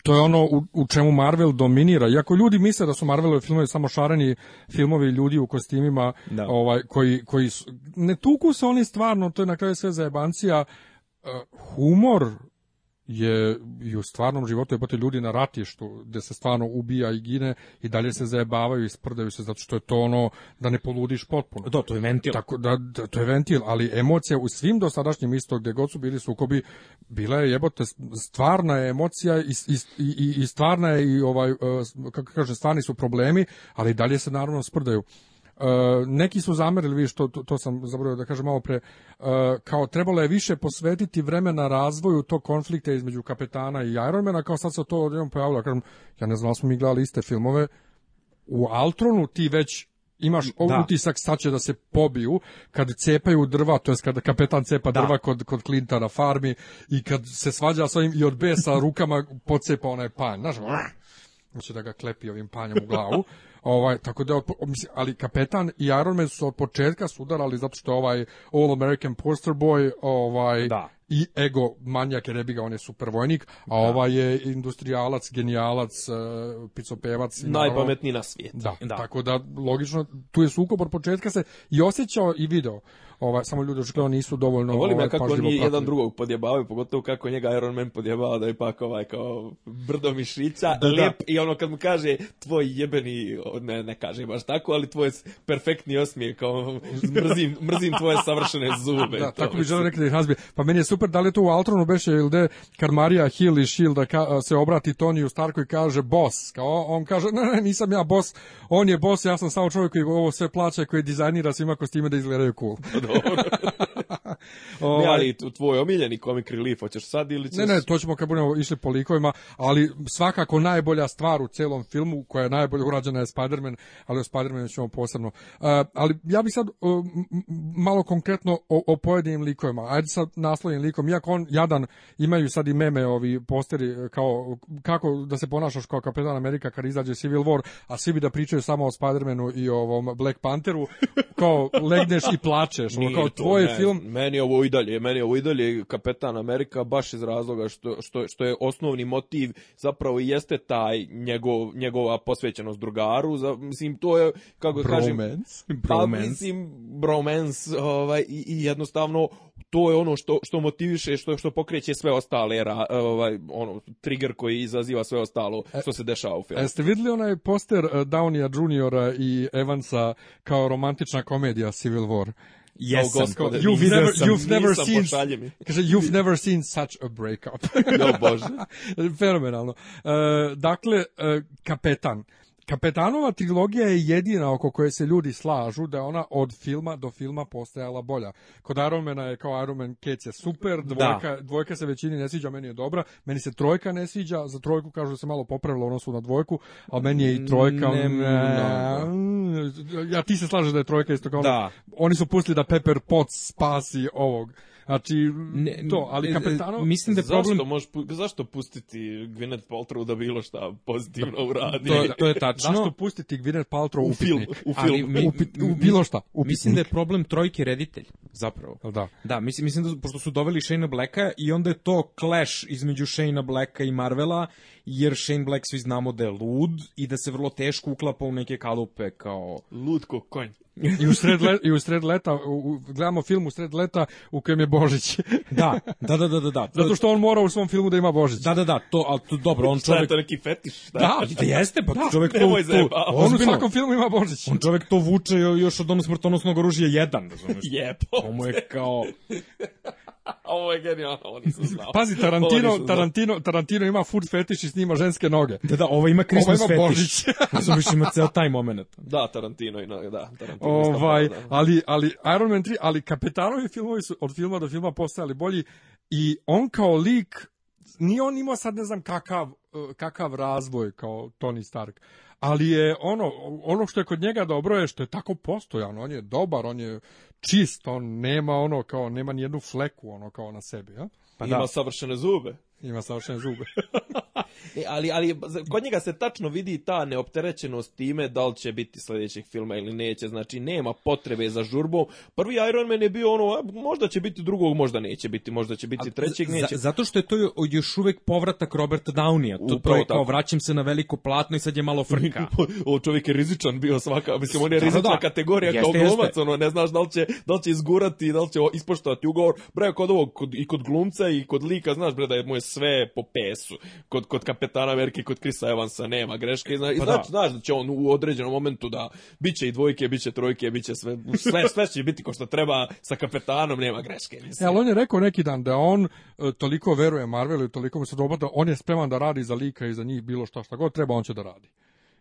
to je ono u, u čemu Marvel dominira. Iako ljudi misle da su Marvelove filmovi samo šareni filmovi ljudi u kostimima da. ovaj, koji, koji su, ne tuku se oni stvarno, to je na kraju sve zajebancija, e, humor je i u stvarnom životu jebote ljudi na ratištu gde se stvarno ubija i gine i dalje se zajebavaju i sprdaju se zato što je to ono da ne poludiš potpuno. Da, to je ventil. Tako da, da to je ventil, ali emocija u svim dosadašnjim isto gde god su bili sukobi bila je jebote stvarna je emocija i, i, i, i stvarna je i ovaj eh, kako kažem stvarni su problemi, ali dalje se naravno sprdaju. Eh, neki su zamerili, vi što to, to sam zaboravio da kažem malo pre, eh, kao trebalo je više posvetiti vremena razvoju tog konflikta između kapetana i Ironmana, kao sad se to odjednom pojavilo, kažem, ja ne znam, da smo mi gledali iste filmove, u Altronu ti već imaš da. utisak sad će da se pobiju kad cepaju drva, to jest kada kapetan cepa da. drva kod, kod Klinta na farmi i kad se svađa s ovim i od besa rukama pocepa onaj panj, znaš, znači da ga klepi ovim panjem u glavu Ovaj tako da mislim, ali kapetan i Iron Man su od početka sudarali zato što ovaj All American Poster Boy ovaj da i ego manjak jer bi ga on je supervojnik, a da. ovaj je industrijalac, genijalac, e, picopevac. Najpametniji na svijetu. Da, da, tako da logično tu je sukob od početka se i osjećao i video. Ova, samo ljudi očigledno da nisu dovoljno... Volim ovaj, kako oni jedan drugog podjebavaju, pogotovo kako njega Iron Man podjebava da je pak ovaj kao brdo mišića, da, da. lijep da. i ono kad mu kaže tvoj jebeni, ne, ne kaže baš tako, ali tvoj perfektni osmijeh, kao mrzim, mrzim tvoje savršene zube. Da, tako bi želeo rekli da ih razbije. Pa meni je super, da li je to u Ultronu beše ili da kad Maria Hill i Shielda da ka, se obrati Toniju Starku i kaže boss, kao on kaže ne, ne, nisam ja boss, on je boss, ja sam samo čovjek koji ovo sve plaća, koji dizajnira svima kostime da izgledaju cool. Da, Lord o, ne, ali tvoj omiljeni comic relief, hoćeš sad ili ćeš... Ne, ne, to ćemo kad budemo išli po likovima, ali svakako najbolja stvar u celom filmu, koja je najbolje urađena je Spider-Man, ali o Spider-Manu ćemo posebno. Uh, ali ja bih sad uh, malo konkretno o, o pojedinim likovima. Ajde sad naslovnim likom, iako on jadan, imaju sad i meme ovi posteri e, kao kako da se ponašaš kao kapetan Amerika kad izađe Civil War, a svi bi da pričaju samo o Spider-Manu i ovom Black Pantheru, kao legneš i plačeš, Nije kao tvoj film meni ovo i dalje, meni ovo i dalje kapetan Amerika baš iz razloga što, što, što je osnovni motiv zapravo i jeste taj njegov, njegova posvećenost drugaru, za, mislim to je kako bromance, da kažem bromance. Pa, mislim bromance ovaj, i, i, jednostavno to je ono što što motiviše što što pokreće sve ostale ovaj ono trigger koji izaziva sve ostalo e, što se dešava u filmu. Jeste videli onaj poster eh, Downija Juniora i Evansa kao romantična komedija Civil War? Jesam. O, gospode, da you've nisam, never, you've never seen, kaže, you've never seen such a breakup. no, bože. Fenomenalno. E, dakle, e, kapetan. Kapetanova trilogija je jedina oko koje se ljudi slažu da je ona od filma do filma postajala bolja. Kod Ironmana je kao Ironman Kec je super, da. dvojka, da. dvojka se većini ne sviđa, meni je dobra, meni se trojka ne sviđa, za trojku kažu da se malo popravila odnosu na dvojku, a meni je i trojka... Ne, ne, mm, ne, ja ti se slažeš da je trojka isto kao... Da. Oni su pustili da Pepper Potts spasi ovog Znači, ne, to, ali e, e, kapetanov... Mislim da je problem... Zašto, možeš, zašto pustiti Gwyneth Paltrow da bilo šta pozitivno uradi? To, to je tačno. Zašto pustiti Gwyneth Paltrow u film? U, film. Mi, u, bilo šta. Upitnik. Mislim da je problem trojke reditelj, zapravo. Da. Da, mislim, mislim da, pošto su doveli Shane'a Blacka i onda je to clash između Shane'a Blacka i Marvela, jer Shane Black svi znamo da je lud i da se vrlo teško uklapa u neke kalupe kao... Lud ko konj. I u sred, leta, i u sred leta, u, gledamo film u sred leta u kojem je Božić. da, da, da, da, da. Zato što on mora u svom filmu da ima Božić. Da, da, da, to, al to dobro, on čovjek... Šta je to neki fetiš? Da, da, da jeste, pa da, čovjek to, to on u svakom filmu ima Božić. On čovjek to vuče još od onog smrtonosnog oružja jedan, razumeš? Jebo. To mu je kao Ovo je genijalno, ovo nisam znao. Pazi, Tarantino, znao. Tarantino, Tarantino ima furt fetiš i snima ženske noge. Da, da, ovo ima Christmas ovo ima fetiš. Razumiješ, ima ceo taj moment. Da, Tarantino, ima, da. Tarantino ovaj, da, da, da. ali, ali Iron Man 3, ali kapetanovi filmovi su od filma do filma postajali bolji i on kao lik, nije on imao sad ne znam kakav, eh, kakav razvoj kao Tony Stark, ali je ono, ono što je kod njega dobro je što je tako postojan, on je dobar, on je čist, on nema ono kao, nema ni jednu fleku ono kao na sebi, ja? Pa da. Ima da. savršene zube. Ima savršene zube. E, ali, ali kod njega se tačno vidi ta neopterećenost time da li će biti sljedećeg filma ili neće, znači nema potrebe za žurbom. Prvi Iron Man je bio ono, možda će biti drugog, možda neće biti, možda će biti trećeg, neće. zato što je to još uvek povratak Roberta Downija, to, Upravo to je tako. vraćam se na veliko platno i sad je malo frka. o, čovjek je rizičan bio svaka, mislim on je da, da, rizična da, kategorija jeste, kao glumac, ono, ne znaš da li će, da li će izgurati, da li će ispoštovati ugovor, bre, kod ovog, kod, i kod glumca i kod lika, znaš bre da je mu je sve po pesu, kod, kod kapetana Amerike kod Krisa Evansa nema greške. zna, pa znači, da. znaš da će on u određenom momentu da biće i dvojke, biće trojke, biće sve, sve, sve će biti ko što treba, sa kapetanom nema greške. Mislim. E, ali on je rekao neki dan da on e, toliko veruje Marvelu i toliko mu se doba da on je spreman da radi za lika i za njih bilo šta šta god treba, on će da radi.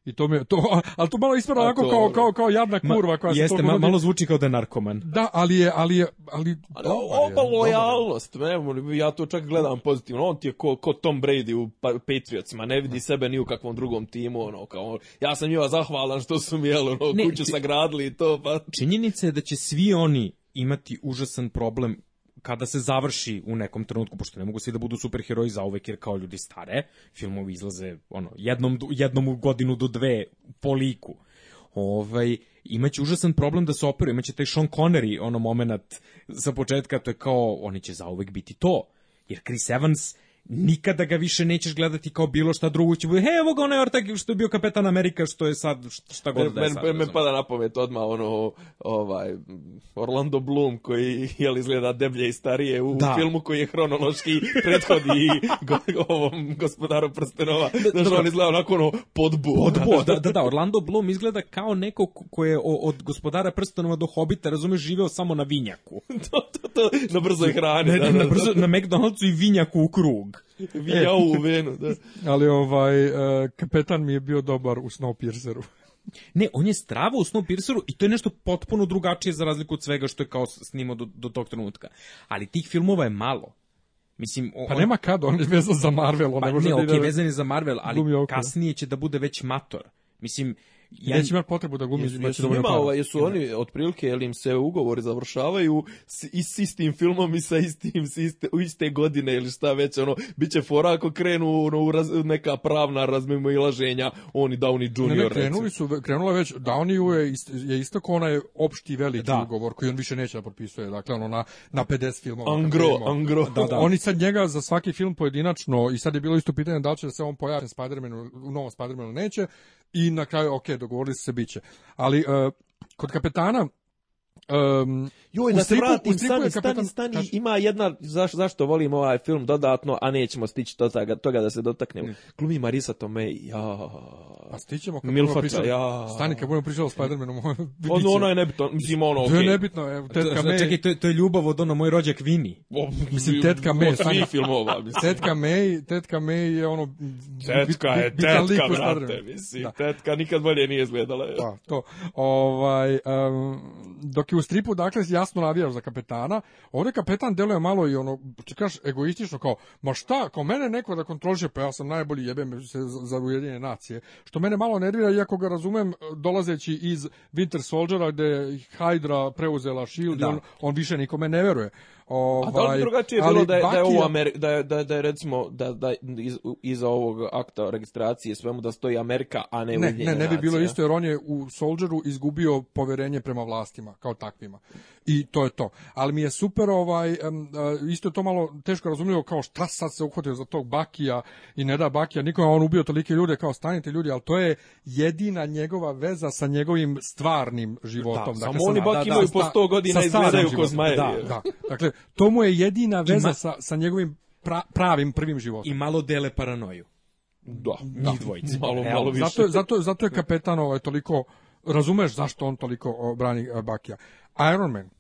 I to me, to, ali to malo ispada onako kao, kao, kao jadna kurva koja se Jeste, ma, malo zvuči kao da je narkoman. Da, ali je, ali je, ali... ali oba lojalnost, ne, ja to čak gledam pozitivno, on ti je ko, ko Tom Brady u pa- Patriotsima, ne vidi sebe ni u kakvom drugom timu, ono, kao, ja sam njima zahvalan što su mi, jel, ono, kuće sagradili i to, pa... Činjenica je da će svi oni imati užasan problem kada se završi u nekom trenutku, pošto ne mogu svi da budu superheroji za uvek, jer kao ljudi stare, filmovi izlaze ono, jednom, jednom u godinu do dve po liku. Ovaj, imaće užasan problem da se operuje, imaće taj Sean Connery ono moment sa početka, to je kao, oni će zauvek biti to. Jer Chris Evans nikada ga više nećeš gledati kao bilo šta drugo će bude, he, evo ga onaj ortak što je bio kapetan Amerika, što je sad, šta god da je sad. Me pada na pamet odmah ono, ovaj, Orlando Bloom koji, jel, izgleda deblje i starije u da. filmu koji je hronološki prethodi go, ovom gospodaru prstenova, znaš, on izgleda onako ono, podbu. Podbu, da, da, da, Orlando Bloom izgleda kao neko ko je od gospodara prstenova do hobita, razumeš, živeo samo na vinjaku. to, to, to, na brzoj hrani. Da, da, na, da. brzo, na McDonald'su i vinjaku u krug. Vijao u venu, da. Ali ovaj, e, kapetan mi je bio dobar u Snowpierceru. Ne, on je strava u Snowpierceru i to je nešto potpuno drugačije za razliku od svega što je kao snimao do, do tog trenutka. Ali tih filmova je malo. Mislim, pa on, pa nema kad, on je vezan za Marvel. On pa ne, može ne, da okay, vezan je za Marvel, ali kasnije će da bude već mator. Mislim, Ja neće imati potrebu da gumi jesu, jesu dovoljno njima, ova, jesu oni otprilike, jel im se ugovori završavaju s, i s istim filmom i sa istim, s iste, u iste godine ili šta već, ono, bit će fora ako krenu ono, raz, neka pravna razmimo ilaženja, oni Downey Junior. Ne, ne, krenuli su, krenula već, Downey je, ist, je istako onaj opšti veliki da. ugovor koji on više neće da potpisuje, dakle, ono, na, na 50 filmova. Angro, angro. Da, da. Oni sad njega za svaki film pojedinačno, i sad je bilo isto pitanje da li će da se on pojavi Spider-Man u novom Spider-Manu neće, i na kraju, ok, dogovorili se biće. Ali uh, kod kapetana Um, Joj, da se vratim, stani, kapetan... stani, stani, ima jedna, zaš, zašto volim ovaj film dodatno, a nećemo stići do toga, toga da se dotaknemo. Mm. Glumi Marisa Tomei, jao. Pa stićemo kad Milfača, pričali, ja. Stani kad budemo pričali o Spider-Manu. ono, pa ono je nebitno, mislim ono, okej. Okay. To je nebitno, evo, tetka May. Čekaj, to je, to je ljubav od ono moj rođak Vini. mislim, tetka May. Od svih filmova, mislim. Tetka May, tetka May je ono... Tetka je tetka, brate, mislim. Da. Tetka nikad bolje nije izgledala. Pa, to. Ovaj, um, dok je u stripu, dakle, jasno navijaš za kapetana, ovde kapetan deluje malo i ono, ti kažeš, egoistično, kao, ma šta, kao mene neko da kontroliše, pa ja sam najbolji jebem se za ujedinjene nacije, što što mene malo nervira, iako ga razumem, dolazeći iz Winter Soldiera, gde Hydra preuzela S.H.I.E.L.D. Da. On, on više nikome ne veruje. Ovaj, A da li drugačije bilo da je, Bakija... da je ovo Ameri, da je, da, da je recimo da, da iz, iza ovog akta registracije svemu da stoji Amerika, a ne Ne, ne, ne bi bilo isto jer on je u Soldieru izgubio poverenje prema vlastima kao takvima. I to je to. Ali mi je super ovaj isto je to malo teško razumljivo kao šta sad se uhvatio za tog Bakija i ne da Bakija nikome on ubio tolike ljude kao stanite ljudi, ali to je jedina njegova veza sa njegovim stvarnim životom. Da, dakle, samo oni Baki imaju da, da, po 100 godina izgledaju ko Da, da. Dakle, to mu je jedina veza ma... sa, sa njegovim pra, pravim prvim životom. I malo dele paranoju. Da, da. dvojice. malo, Evo, malo više. Zato, zato, zato je kapetan ovaj, toliko, razumeš zašto on toliko brani Bakija. Iron Man,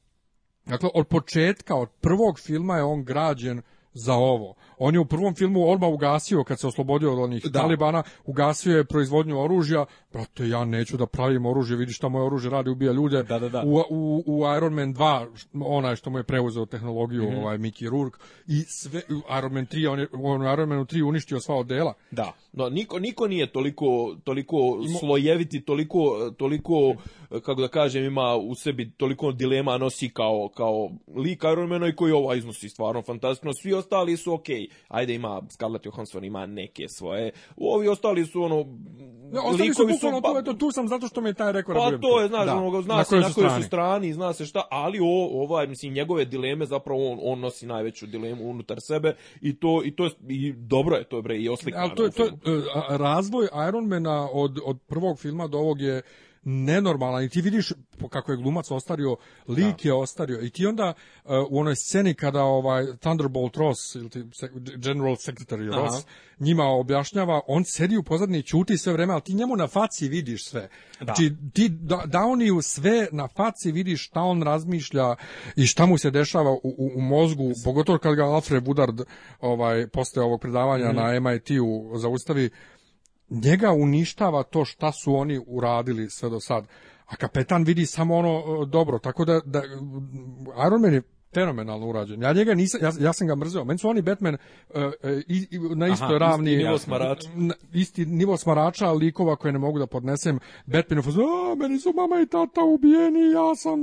dakle, od početka, od prvog filma je on građen za ovo. On je u prvom filmu odmah ugasio kad se oslobodio od onih da. Talibana, ugasio je proizvodnju oružja. Brate, ja neću da pravim oružje, vidi šta moje oružje radi, ubija ljude. Da, da, da. U, u, u Iron Man 2, onaj što mu je preuzeo tehnologiju, mm -hmm. ovaj Mickey Rourke i sve u Iron Man 3, on je on u Iron Man 3 uništio sva odela. Da. No niko niko nije toliko toliko slojeviti, toliko toliko kako da kažem ima u sebi toliko dilema nosi kao kao lik Iron Mana i koji ovo ovaj iznosi stvarno fantastično. Svi ostali su ok. Ajde ima Scarlett Johansson ima neke svoje. Ovi ostali su ono ne, ostali su, bukvalno pa, tu, eto, tu sam zato što me taj rekao Pa da to je, znaš, da. Ono, zna na se na kojoj su strani, zna se šta, ali o, ovaj, mislim, njegove dileme, zapravo on, on nosi najveću dilemu unutar sebe i to, i to je, i dobro je to, bre, i oslikano. Al to je, to je, e, razvoj Ironmana od, od prvog filma do ovog je nenormalan i ti vidiš kako je glumac ostario, lik da. je ostario i ti onda uh, u onoj sceni kada ovaj Thunderbolt Ross ili ti, General Secretary Ross Aha. njima objašnjava, on sedi u pozadini ćuti sve vreme, ali ti njemu na faci vidiš sve. Da. Znači ti da, Downiju da sve na faci vidiš šta on razmišlja i šta mu se dešava u, u, u mozgu, pogotovo kad ga Alfred Woodard ovaj, posle ovog predavanja mm. na MIT-u zaustavi njega uništava to šta su oni uradili sve do sad. A kapetan vidi samo ono e, dobro, tako da, da mm, Iron Man je fenomenalno urađen. Ja njega nisam, ja, ja sam ga mrzeo. Meni su oni Batman uh, i, i, na istoj Aha, ravni. Isti nivo smarača. isti nivo smarača, likova koje ne mogu da podnesem. Batman je fuzio, meni su mama i tata ubijeni, ja sam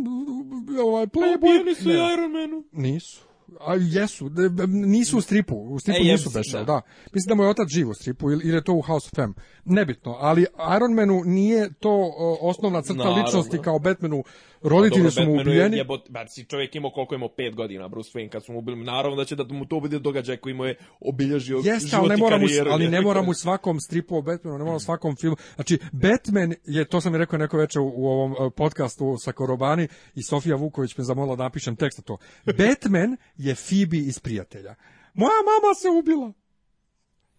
ovaj, playboy. Ubijeni su ne. Iron Manu. Nisu. A jesu, nisu u stripu, u stripu e, nisu beše, da. da. Mislim da mu je otac živ u stripu ili, ili je to u House of M. Nebitno, ali Iron Manu nije to osnovna crta Naravno. ličnosti kao Batmanu Roditelji pa su mu ubijeni. Je, si čovjek imao koliko imao 5 godina, Bruce Wayne, kad su mu ubili. Naravno da će da mu to bude događaj koji mu je obilježio Jeste, život ali ne mora mu, ali ne mora mu svakom stripu o Batmanu, ne moram u svakom filmu. Znači, Batman je, to sam i rekao neko večer u, u ovom e, podcastu sa Korobani i Sofija Vuković me zamolila da napišem tekst na to. Batman je Fibi iz prijatelja. Moja mama se ubila.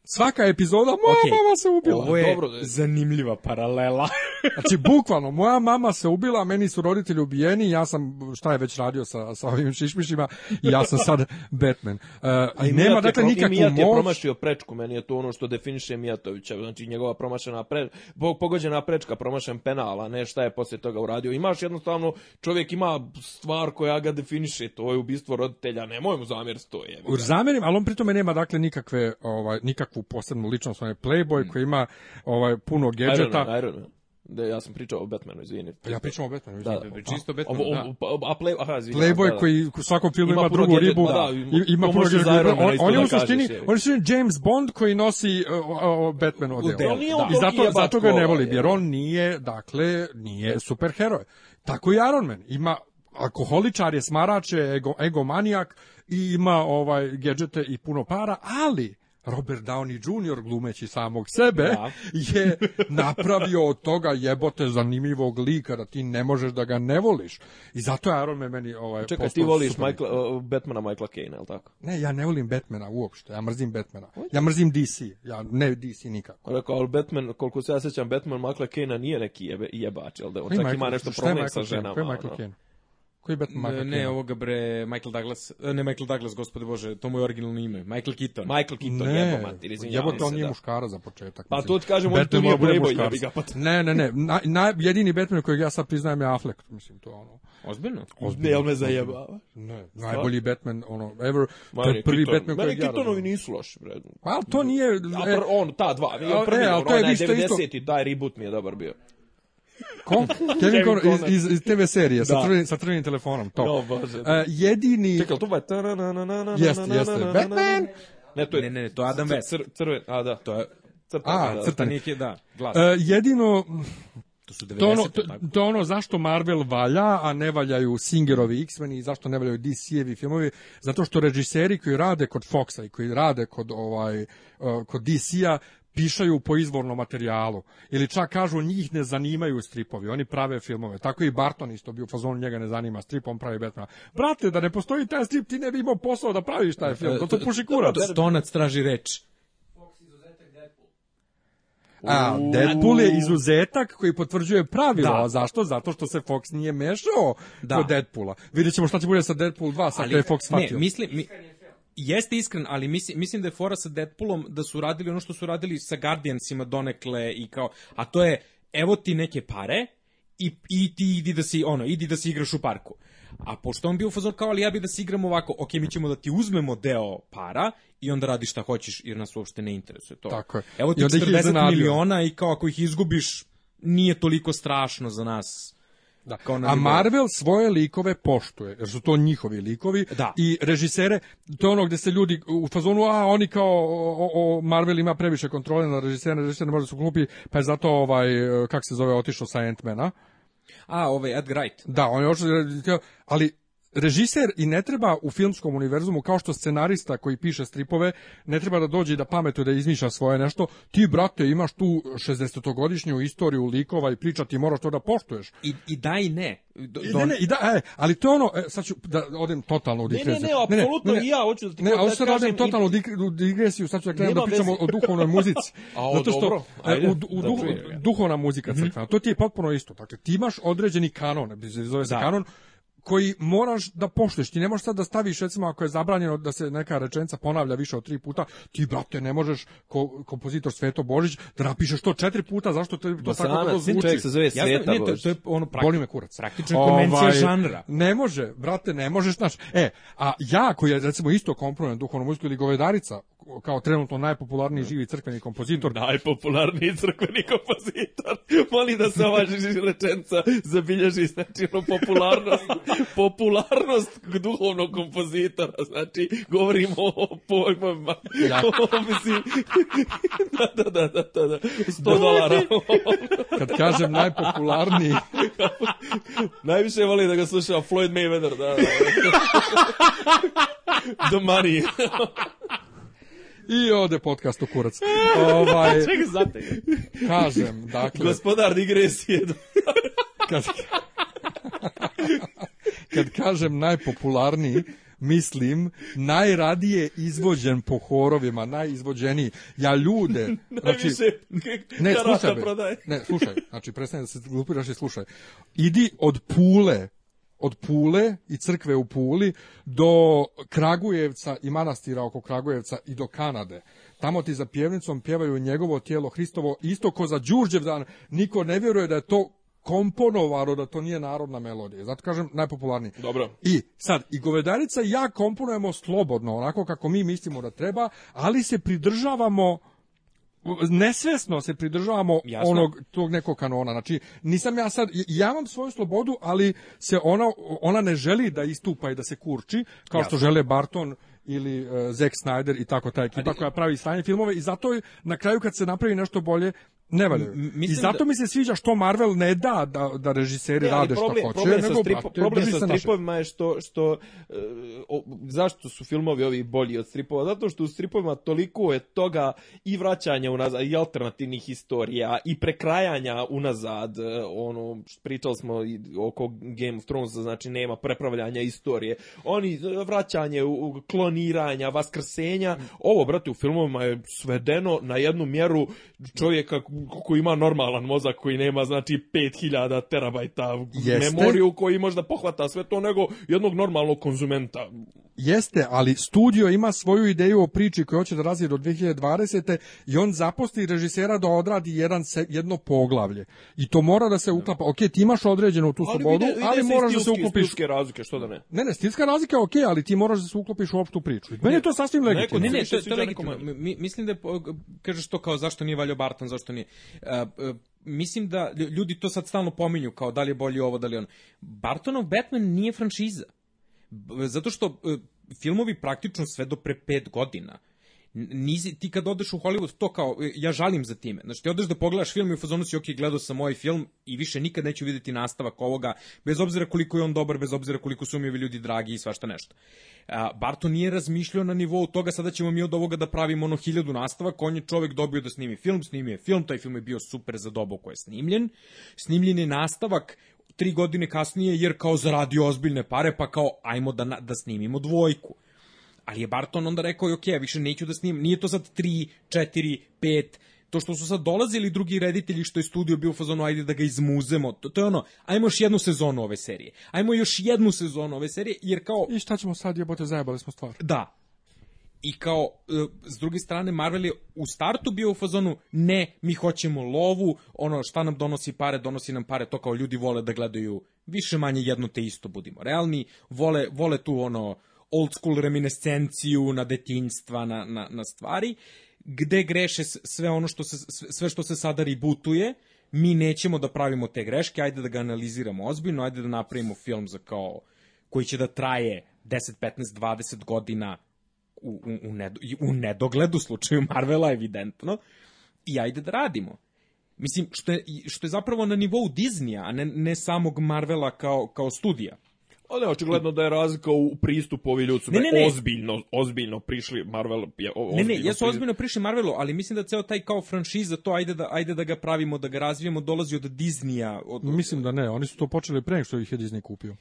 Svaka epizoda, moja okay. mama se ubila. Ovo je Dobro, da zanimljiva paralela. znači, bukvalno, moja mama se ubila, meni su roditelji ubijeni, ja sam, šta je već radio sa, sa ovim šišmišima, ja sam sad Batman. Uh, i nema, Mijat dakle, nikakvu moć. I Mijat je promašio prečku, meni je to ono što definiše Mijatovića, znači njegova promašena pre, pogođena prečka, promašen penala, ne šta je poslije toga uradio. Imaš jednostavno, čovjek ima stvar koja ga definiše, to je ubistvo roditelja, nemoj mu zamjer stoje. Da. Zamjerim, ali on pritome nema, dakle, nikakve, ovaj, nikakve neku posebnu ličnost, on je playboy mm. koji ima ovaj puno gadgeta. Iron Man, Iron Man. Da, ja sam pričao o Batmanu, izvini. Ja pričam o Batmanu, da. izvini. Da, da, čisto Batman, o, da. A, play, aha, izvini, da, Playboy da, da. koji u svakom filmu ima, ima drugu gadget, ribu, da, da. ima, ima puno gadget. On, on je u suštini, on je suštini James Bond koji nosi uh, uh, Batman odjel. Da. I zato, zato ga ne volim, jer on nije, dakle, nije superheroj. Tako i Iron Man. Ima alkoholičar je smarač, je ego, egomanijak i ima ovaj gadgete i puno para, ali Robert Downey Jr. glumeći samog sebe da. je napravio od toga jebote zanimljivog lika da ti ne možeš da ga ne voliš. I zato je Iron Man meni ovaj Čekaj, ti voliš super... Michael, uh, Batmana Michaela Caine, al tako? Ne, ja ne volim Batmana uopšte. Ja mrzim Batmana. Ja mrzim DC. Ja ne DC nikako. Rekao, al Batman, koliko se ja sećam, Batman Michael Cainea nije neki jebe, jebač, al da on čak ima nešto problem sa ženama. Michael Caine? Koji Batman Michael Ne, Keaton? ovoga bre, Michael Douglas, e, ne Michael Douglas, gospode bože, to mu je originalno ime, Michael Keaton. Michael Keaton, ne, jebo mater, izvinjavam se. Jebo, on nije da. muškara za početak. Pa to ti kažem, on tu nije playboy, jebi ga, pa Ne, ne, ne, na, na, jedini Batman kojeg ja sad priznajem je Affleck, mislim, to ono. Ozbiljno? Ozbiljno. Ne, jel me zajeba. Ne, najbolji Batman, ono, ever, to je prvi Keaton. Batman kojeg ja razumijem. Keatonovi nisu loši, bre. Pa, ali to nije... E, on, ta dva, nije prvi, e, ono, onaj 90-i, taj reboot mi je dobar bio. Ko? Kevin Connor iz, iz, iz TV serije sa, da. crvenim, sa crvenim telefonom. To. No, bože. Uh, jedini... Čekaj, to ba je... Jeste, jeste. Batman! Ne, to je... Ne, ne, to je Adam West. Cr, crven, a da. To je... Crtan, a, da, crtan. Neke, da, glas. Uh, jedino, to su 90. To ono, to, to ono zašto Marvel valja, a ne valjaju Singerovi X-meni i zašto ne valjaju DC-evi filmovi, zato što režiseri koji rade kod Foxa i koji rade kod ovaj kod DC-a pišaju po izvornom materijalu ili čak kažu njih ne zanimaju stripovi, oni prave filmove. Tako i Barton isto bio fazon njega ne zanima strip, on pravi Batmana. Brate, da ne postoji taj strip, ti ne bi imao posao da praviš taj film, to to puši kurac. Stonac traži reč. A, Deadpool je izuzetak koji potvrđuje pravilo. Da. zašto? Zato što se Fox nije mešao da. kod Deadpoola. Vidjet ćemo šta će bude sa Deadpool 2, sad je Fox shvatio. Ne, mislim, mi, jeste iskren, ali mislim, mislim da je fora sa Deadpoolom da su radili ono što su radili sa Guardiansima donekle i kao, a to je, evo ti neke pare i, i ti idi da si, ono, idi da se igraš u parku. A pošto on bio u kao, ali ja bi da se igram ovako, ok, mi ćemo da ti uzmemo deo para i onda radiš šta hoćeš, jer nas uopšte ne interesuje to. Tako je. Evo ti 40 miliona i kao ako ih izgubiš, nije toliko strašno za nas Da. Kao na A Marvel svoje likove poštuje, jer su to njihovi likovi da. i režisere, to je ono gde se ljudi u fazonu, a oni kao o, o, Marvel ima previše kontrole na režisere, režisere ne može da se klupi, pa je zato ovaj, e, kak se zove, otišao sa Ant-Mana. A, ovaj Ed Wright. Da, on je otišao, ali režiser i ne treba u filmskom univerzumu kao što scenarista koji piše stripove ne treba da dođe i da pametuje da izmišlja svoje nešto. Ti brate imaš tu 60-godišnju istoriju likova i priča ti moraš to da poštuješ. I i da i ne. Do, I, ne, ne, i da, e, ali to je ono, e, sad ću da odem totalno u digresiju. Ne, ne, ne, apsolutno ne, ne, i ja hoću da ti Ne, ali da sad odem totalno u digresiju, sad ću da krenem da pričamo o duhovnoj muzici. A, o, zato što dobro, e, ajde, u, u da duh, duhovna muzika mhm. crkvena, to ti je potpuno isto. Dakle, ti imaš određeni kanon, zove se da. kanon, koji moraš da poštuješ. Ti ne možeš sad da staviš, recimo, ako je zabranjeno da se neka rečenica ponavlja više od tri puta, ti, brate, ne možeš, ko, kompozitor Sveto Božić, da napišeš to četiri puta, zašto te, to Bosana, tako to zvuči. čovjek se zove Sveta ja Božić. to je ono, praktič, boli me kurac. Praktična konvencija ovaj, žanra. Ne može, brate, ne možeš, znaš. E, a ja, koji je, recimo, isto kompromen duhovnu muziku ili govedarica, kao trenutno najpopularniji da. živi crkveni kompozitor. Najpopularniji crkveni kompozitor. Moli da se ova rečenca zabilježi, znači, popularnost. popularnost duhovnog kompozitora, znači govorimo o pojmovima. Da. mislim, da, da, da, da, da, 100 da. dolara. Kad kažem najpopularniji. Najviše voli da ga sluša Floyd Mayweather, da. da. The da. money. I ode podcast u kurac. Ovaj, Čekaj, zate. Kažem, dakle... Gospodar digresije. kad kad kažem najpopularniji, mislim, najradije izvođen po horovima, najizvođeniji. Ja ljude... Znači, ne, slušaj, be, ne, slušaj, znači, prestani da se glupiraš i slušaj. Idi od Pule, od Pule i crkve u Puli do Kragujevca i manastira oko Kragujevca i do Kanade. Tamo ti za pjevnicom pjevaju njegovo tijelo Hristovo, isto ko za Đurđevdan, Niko ne vjeruje da je to komponovano da to nije narodna melodija. Zato kažem najpopularniji. Dobro. I sad, i govedarica i ja komponujemo slobodno, onako kako mi mislimo da treba, ali se pridržavamo nesvesno se pridržavamo Jasno. onog tog nekog kanona. Znači, nisam ja sad, ja imam svoju slobodu, ali se ona, ona ne želi da istupa i da se kurči, kao Jasno. što žele Barton ili uh, Zack Snyder i tako ta ekipa koja pravi stanje filmove i zato na kraju kad se napravi nešto bolje Ne valjaju. I zato da... mi se sviđa što Marvel ne da da, da režiseri ne, rade problem, što hoće. Problem, nego, sa, strip, brate, problem sa stripovima naše. je što, što e, o, zašto su filmovi ovi bolji od stripova? Zato što u stripovima toliko je toga i vraćanja unazad, i alternativnih historija, i prekrajanja unazad. E, ono, pričali smo i oko Game of Thrones, znači nema prepravljanja istorije. Oni e, vraćanje, u, kloniranja, vaskrsenja. Mm. Ovo, brate, u filmovima je svedeno na jednu mjeru čovjeka ko ima normalan mozak koji nema znači 5000 terabajta Jeste. memoriju koji možda pohvata sve to nego jednog normalnog konzumenta. Jeste, ali studio ima svoju ideju o priči koju hoće da razvije do 2020. i on zaposti režisera da odradi jedan jedno poglavlje. I to mora da se da. uklapa. Ok, ti imaš određenu tu ali slobodu, ide, ide ali moraš stilski, da se uklopiš. Stilske razlike, što da ne? Ne, ne, stilska razlika je ok, ali ti moraš da se uklopiš u opštu priču. Meni je to sasvim legitimno. Ne, ne, to, to, to legitimno. Mislim da je, kažeš to kao zašto nije valjao Barton, zašto nije mislim da ljudi to sad stalno pominju kao da li je bolje ovo, da li ono. Bartonov Batman nije franšiza. Zato što e, filmovi praktično sve do pre 5 godina nisi, ti kad odeš u Hollywood, to kao, e, ja žalim za time. Znači, ti odeš da pogledaš film i u fazonu si, ok, gledao sam ovaj film i više nikad neću videti nastavak ovoga, bez obzira koliko je on dobar, bez obzira koliko su mi ljudi dragi i svašta nešto. A, Barton nije razmišljao na nivou toga, sada ćemo mi od ovoga da pravimo ono hiljadu nastavak, on je čovek dobio da snimi film, snimio je film, taj film je bio super za dobu koji je snimljen, snimljen je nastavak, tri godine kasnije jer kao zaradio ozbiljne pare pa kao ajmo da, da snimimo dvojku ali je Barton onda rekao, ok, više neću da snimam, nije to sad 3, 4, 5, to što su sad dolazili drugi reditelji što je studio bio u fazonu ajde da ga izmuzemo, to, to je ono, ajmo još jednu sezonu ove serije, ajmo još jednu sezonu ove serije, jer kao... I šta ćemo sad, jebote, zajebali smo stvar. Da, I kao, e, s druge strane, Marvel je u startu bio u fazonu, ne, mi hoćemo lovu, ono šta nam donosi pare, donosi nam pare, to kao ljudi vole da gledaju više manje jedno te isto, budimo realni, vole, vole tu ono, old school reminescenciju na detinjstva, na, na, na stvari, gde greše sve ono što se, sve što se sada rebootuje, mi nećemo da pravimo te greške, ajde da ga analiziramo ozbiljno, ajde da napravimo film za kao, koji će da traje 10, 15, 20 godina u, u, u, nedo, u nedogledu slučaju Marvela, evidentno, i ajde da radimo. Mislim, što je, što je zapravo na nivou Disneya, a ne, ne samog Marvela kao, kao studija. Ali očigledno da je razlika u pristupu ovi ljudi su ne, ne, ne. ozbiljno, ozbiljno prišli Marvel. Je, ozbiljno ne, ne, jesu prišli. ozbiljno prišli Marvelu, ali mislim da ceo taj kao franšiza, to ajde da, ajde da ga pravimo, da ga razvijemo, dolazi od Disneya. Od... Mislim da ne, oni su to počeli pre nego što ih je Disney kupio.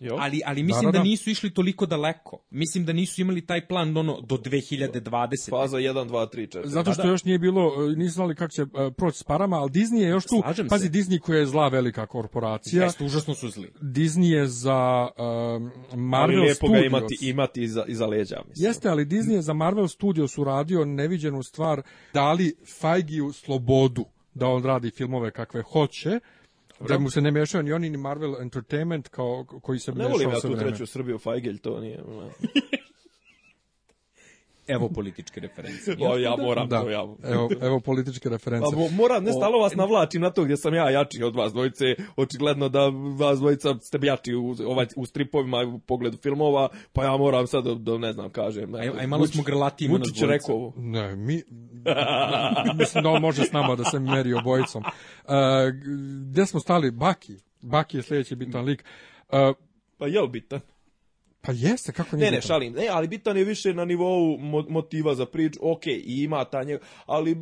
Jo. Ali, ali mislim da da, da, da, nisu išli toliko daleko. Mislim da nisu imali taj plan ono, do 2020. Faza 1, 2, 3, 4. Zato da, što da, da. još nije bilo, e, nisu znali kako će e, proći s parama, ali Disney je još tu, Slažem pazi, se. Disney koja je zla velika korporacija. Jeste, užasno su zli. Disney je za uh, Marvel ali Studios. Ali imati, imati iza, iza leđa, mislim. Jeste, ali Disney je za Marvel Studios uradio neviđenu stvar, dali Fajgiju slobodu da on radi filmove kakve hoće, Da mu se ne mešaju ni oni ni Marvel Entertainment kao koji se mešao. Pa ne volim ja tu treću Srbiju Fajgelj, to nije. evo političke reference. O, ja moram, da. O, ja. Evo, evo političke reference. Pa, moram, ne stalo vas navlačim na to gdje sam ja jači od vas dvojice, očigledno da vas dvojica ste jači u, ovaj, u stripovima, u pogledu filmova, pa ja moram sad da, da ne znam, kažem. Aj, aj malo Vuč, smo grlati Vučić rekao ovo. Ne, mi, mislim da on može s nama da se meri obojicom. Uh, e, gdje smo stali? Baki. Baki je sljedeći bitan lik. Uh, pa je bitan? Pa jeste, kako nije Ne, ne, šalim. Ne, ali bitan je više na nivou motiva za Okej, Ok, ima ta njega, ali...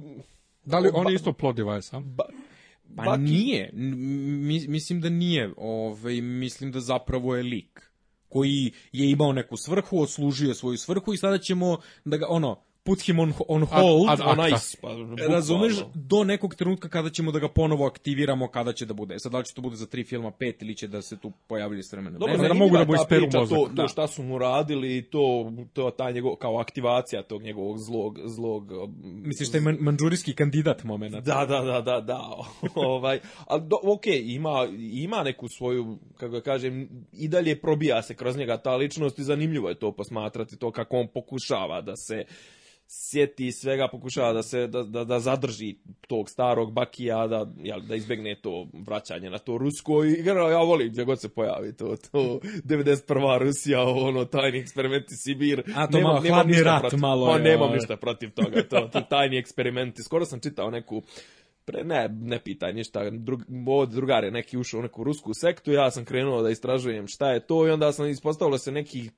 Da li on isto plot device, ovaj pa Baki. nije, mislim da nije, ovaj, mislim da zapravo je lik koji je imao neku svrhu, odslužio svoju svrhu i sada ćemo da ga, ono, put him on, on hold, ad, ad, on ice. Pa, e, Razumeš, do nekog trenutka kada ćemo da ga ponovo aktiviramo, kada će da bude. E sad, da li će to bude za tri filma, pet, ili će da se tu pojavili s vremenom? Dobro, ne, ne, ne, ne mogu da mu isperu mozak. To, to da. šta su mu radili, to, to ta njegov, kao aktivacija tog njegovog zlog... zlog Misliš, taj man, manđurijski kandidat momena. Da, da, da, da, da. ovaj, ali, do, ok, ima, ima neku svoju, kako ga da kažem, i dalje probija se kroz njega ta ličnost i zanimljivo je to posmatrati, to kako on pokušava da se sjeti svega, pokušava da se da, da, da zadrži tog starog Bakija, da, jel, da izbegne to vraćanje na to rusko i generalno ja volim gdje god se pojavi to, to 91. Rusija, ono, tajni eksperimenti Sibir. A to nemam, hladni rat protiv, malo. Pa, nemam ovaj. ništa protiv toga, to, to tajni eksperimenti. Skoro sam čitao neku pre, ne, ne pitaj ništa, drug, od drugare neki ušao u neku rusku sektu, ja sam krenuo da istražujem šta je to i onda sam ispostavilo se neki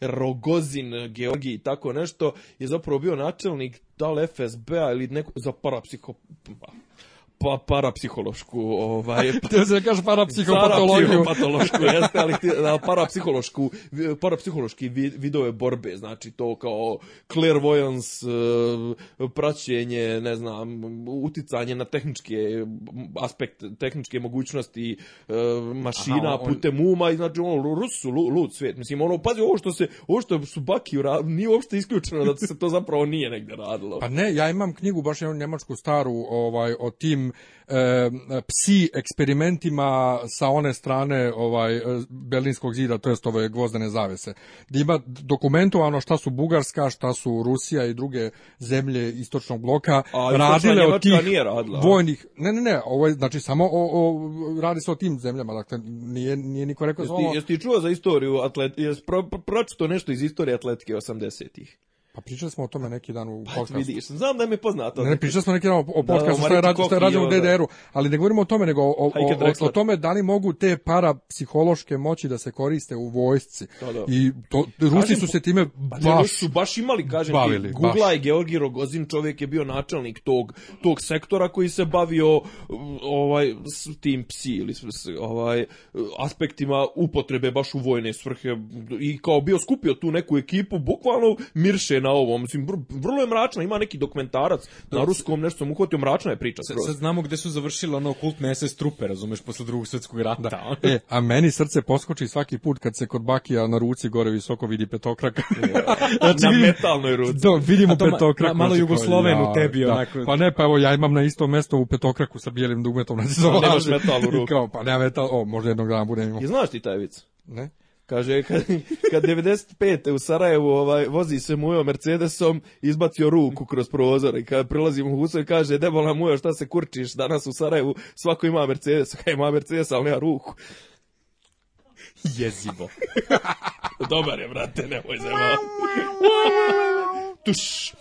Rogozin, Georgij i tako nešto, je zapravo bio načelnik da li FSB-a ili neko za parapsiko... Pa, pa, parapsihološku, ovaj... Htio se kaže parapsihopatologiju. Parapsihopatološku, jeste, ali da, parapsihološku, parapsihološki vidove borbe, znači to kao clairvoyance, eh, praćenje, ne znam, uticanje na tehničke aspekt, tehničke mogućnosti eh, mašina Aha, on, putem uma, i znači on Rusu, lud svet mislim, ono, pazi, ovo što se, ovo što su Baki ni uopšte isključeno da se to zapravo nije negde radilo. Pa ne, ja imam knjigu, baš nemačku staru, ovaj, o tim e, psi eksperimentima sa one strane ovaj e, berlinskog zida, to jest ove gvozdene zavese. Da ima dokumentovano šta su Bugarska, šta su Rusija i druge zemlje istočnog bloka A, radile od tih vojnih. Ne, ne, ne, ovo je znači samo o, o radi se o tim zemljama, dakle nije nije niko rekao jesi, ovo... jesi ti čuo za istoriju atlet, jesi pro, pro, pročito nešto iz istorije atletike 80-ih? Pa pričali smo o tome pa, neki dan u pa, podcastu. Vidiš, znam da mi je poznato. Ne, ne pričali smo neki dan o, o da, podcastu da, da, što je rađeno u DDR-u, ali ne govorimo o tome, nego o, o, o, o, tome da li mogu te parapsihološke moći da se koriste u vojsci. Da, da. I to, Rusi kažem, su se time pa baš... Pa, su baš imali, kažem bavili, ti, Gugla je Georgi Rogozin, čovjek je bio načelnik tog, tog sektora koji se bavio ovaj, s tim psi ili ovaj, aspektima upotrebe baš u vojne svrhe i kao bio skupio tu neku ekipu, bukvalno mirše na na ovo, mislim, vrlo je mračna, ima neki dokumentarac na ruskom, nešto sam uhvatio, mračna je priča. Sad, sad znamo gde su završila ono kultne SS trupe, razumeš, posle drugog svetskog rata. Da. E, a meni srce poskoči svaki put kad se kod Bakija na ruci gore visoko vidi petokrak. znači, na metalnoj ruci. Do, vidimo to, petokrak. Ma, malo znači, Jugosloven u pa, tebi, da. onako. Pa ne, pa evo, ja imam na isto mesto u petokraku sa bijelim dugmetom. Znači, Nemaš metal u ruku. Kao, pa ne metal, o, možda jednog dana budem imao. I znaš ti taj vic? Ne. Kaže, kad, kad 95. u Sarajevu ovaj, vozi se Mujo Mercedesom, izbacio ruku kroz prozor i kad prilazim mu Huso i kaže, debola Mujo, šta se kurčiš danas u Sarajevu, svako ima Mercedes, kaj ima Mercedes, ali nema ruku. Jezivo. Dobar je, brate, nemoj zemao. Tuš.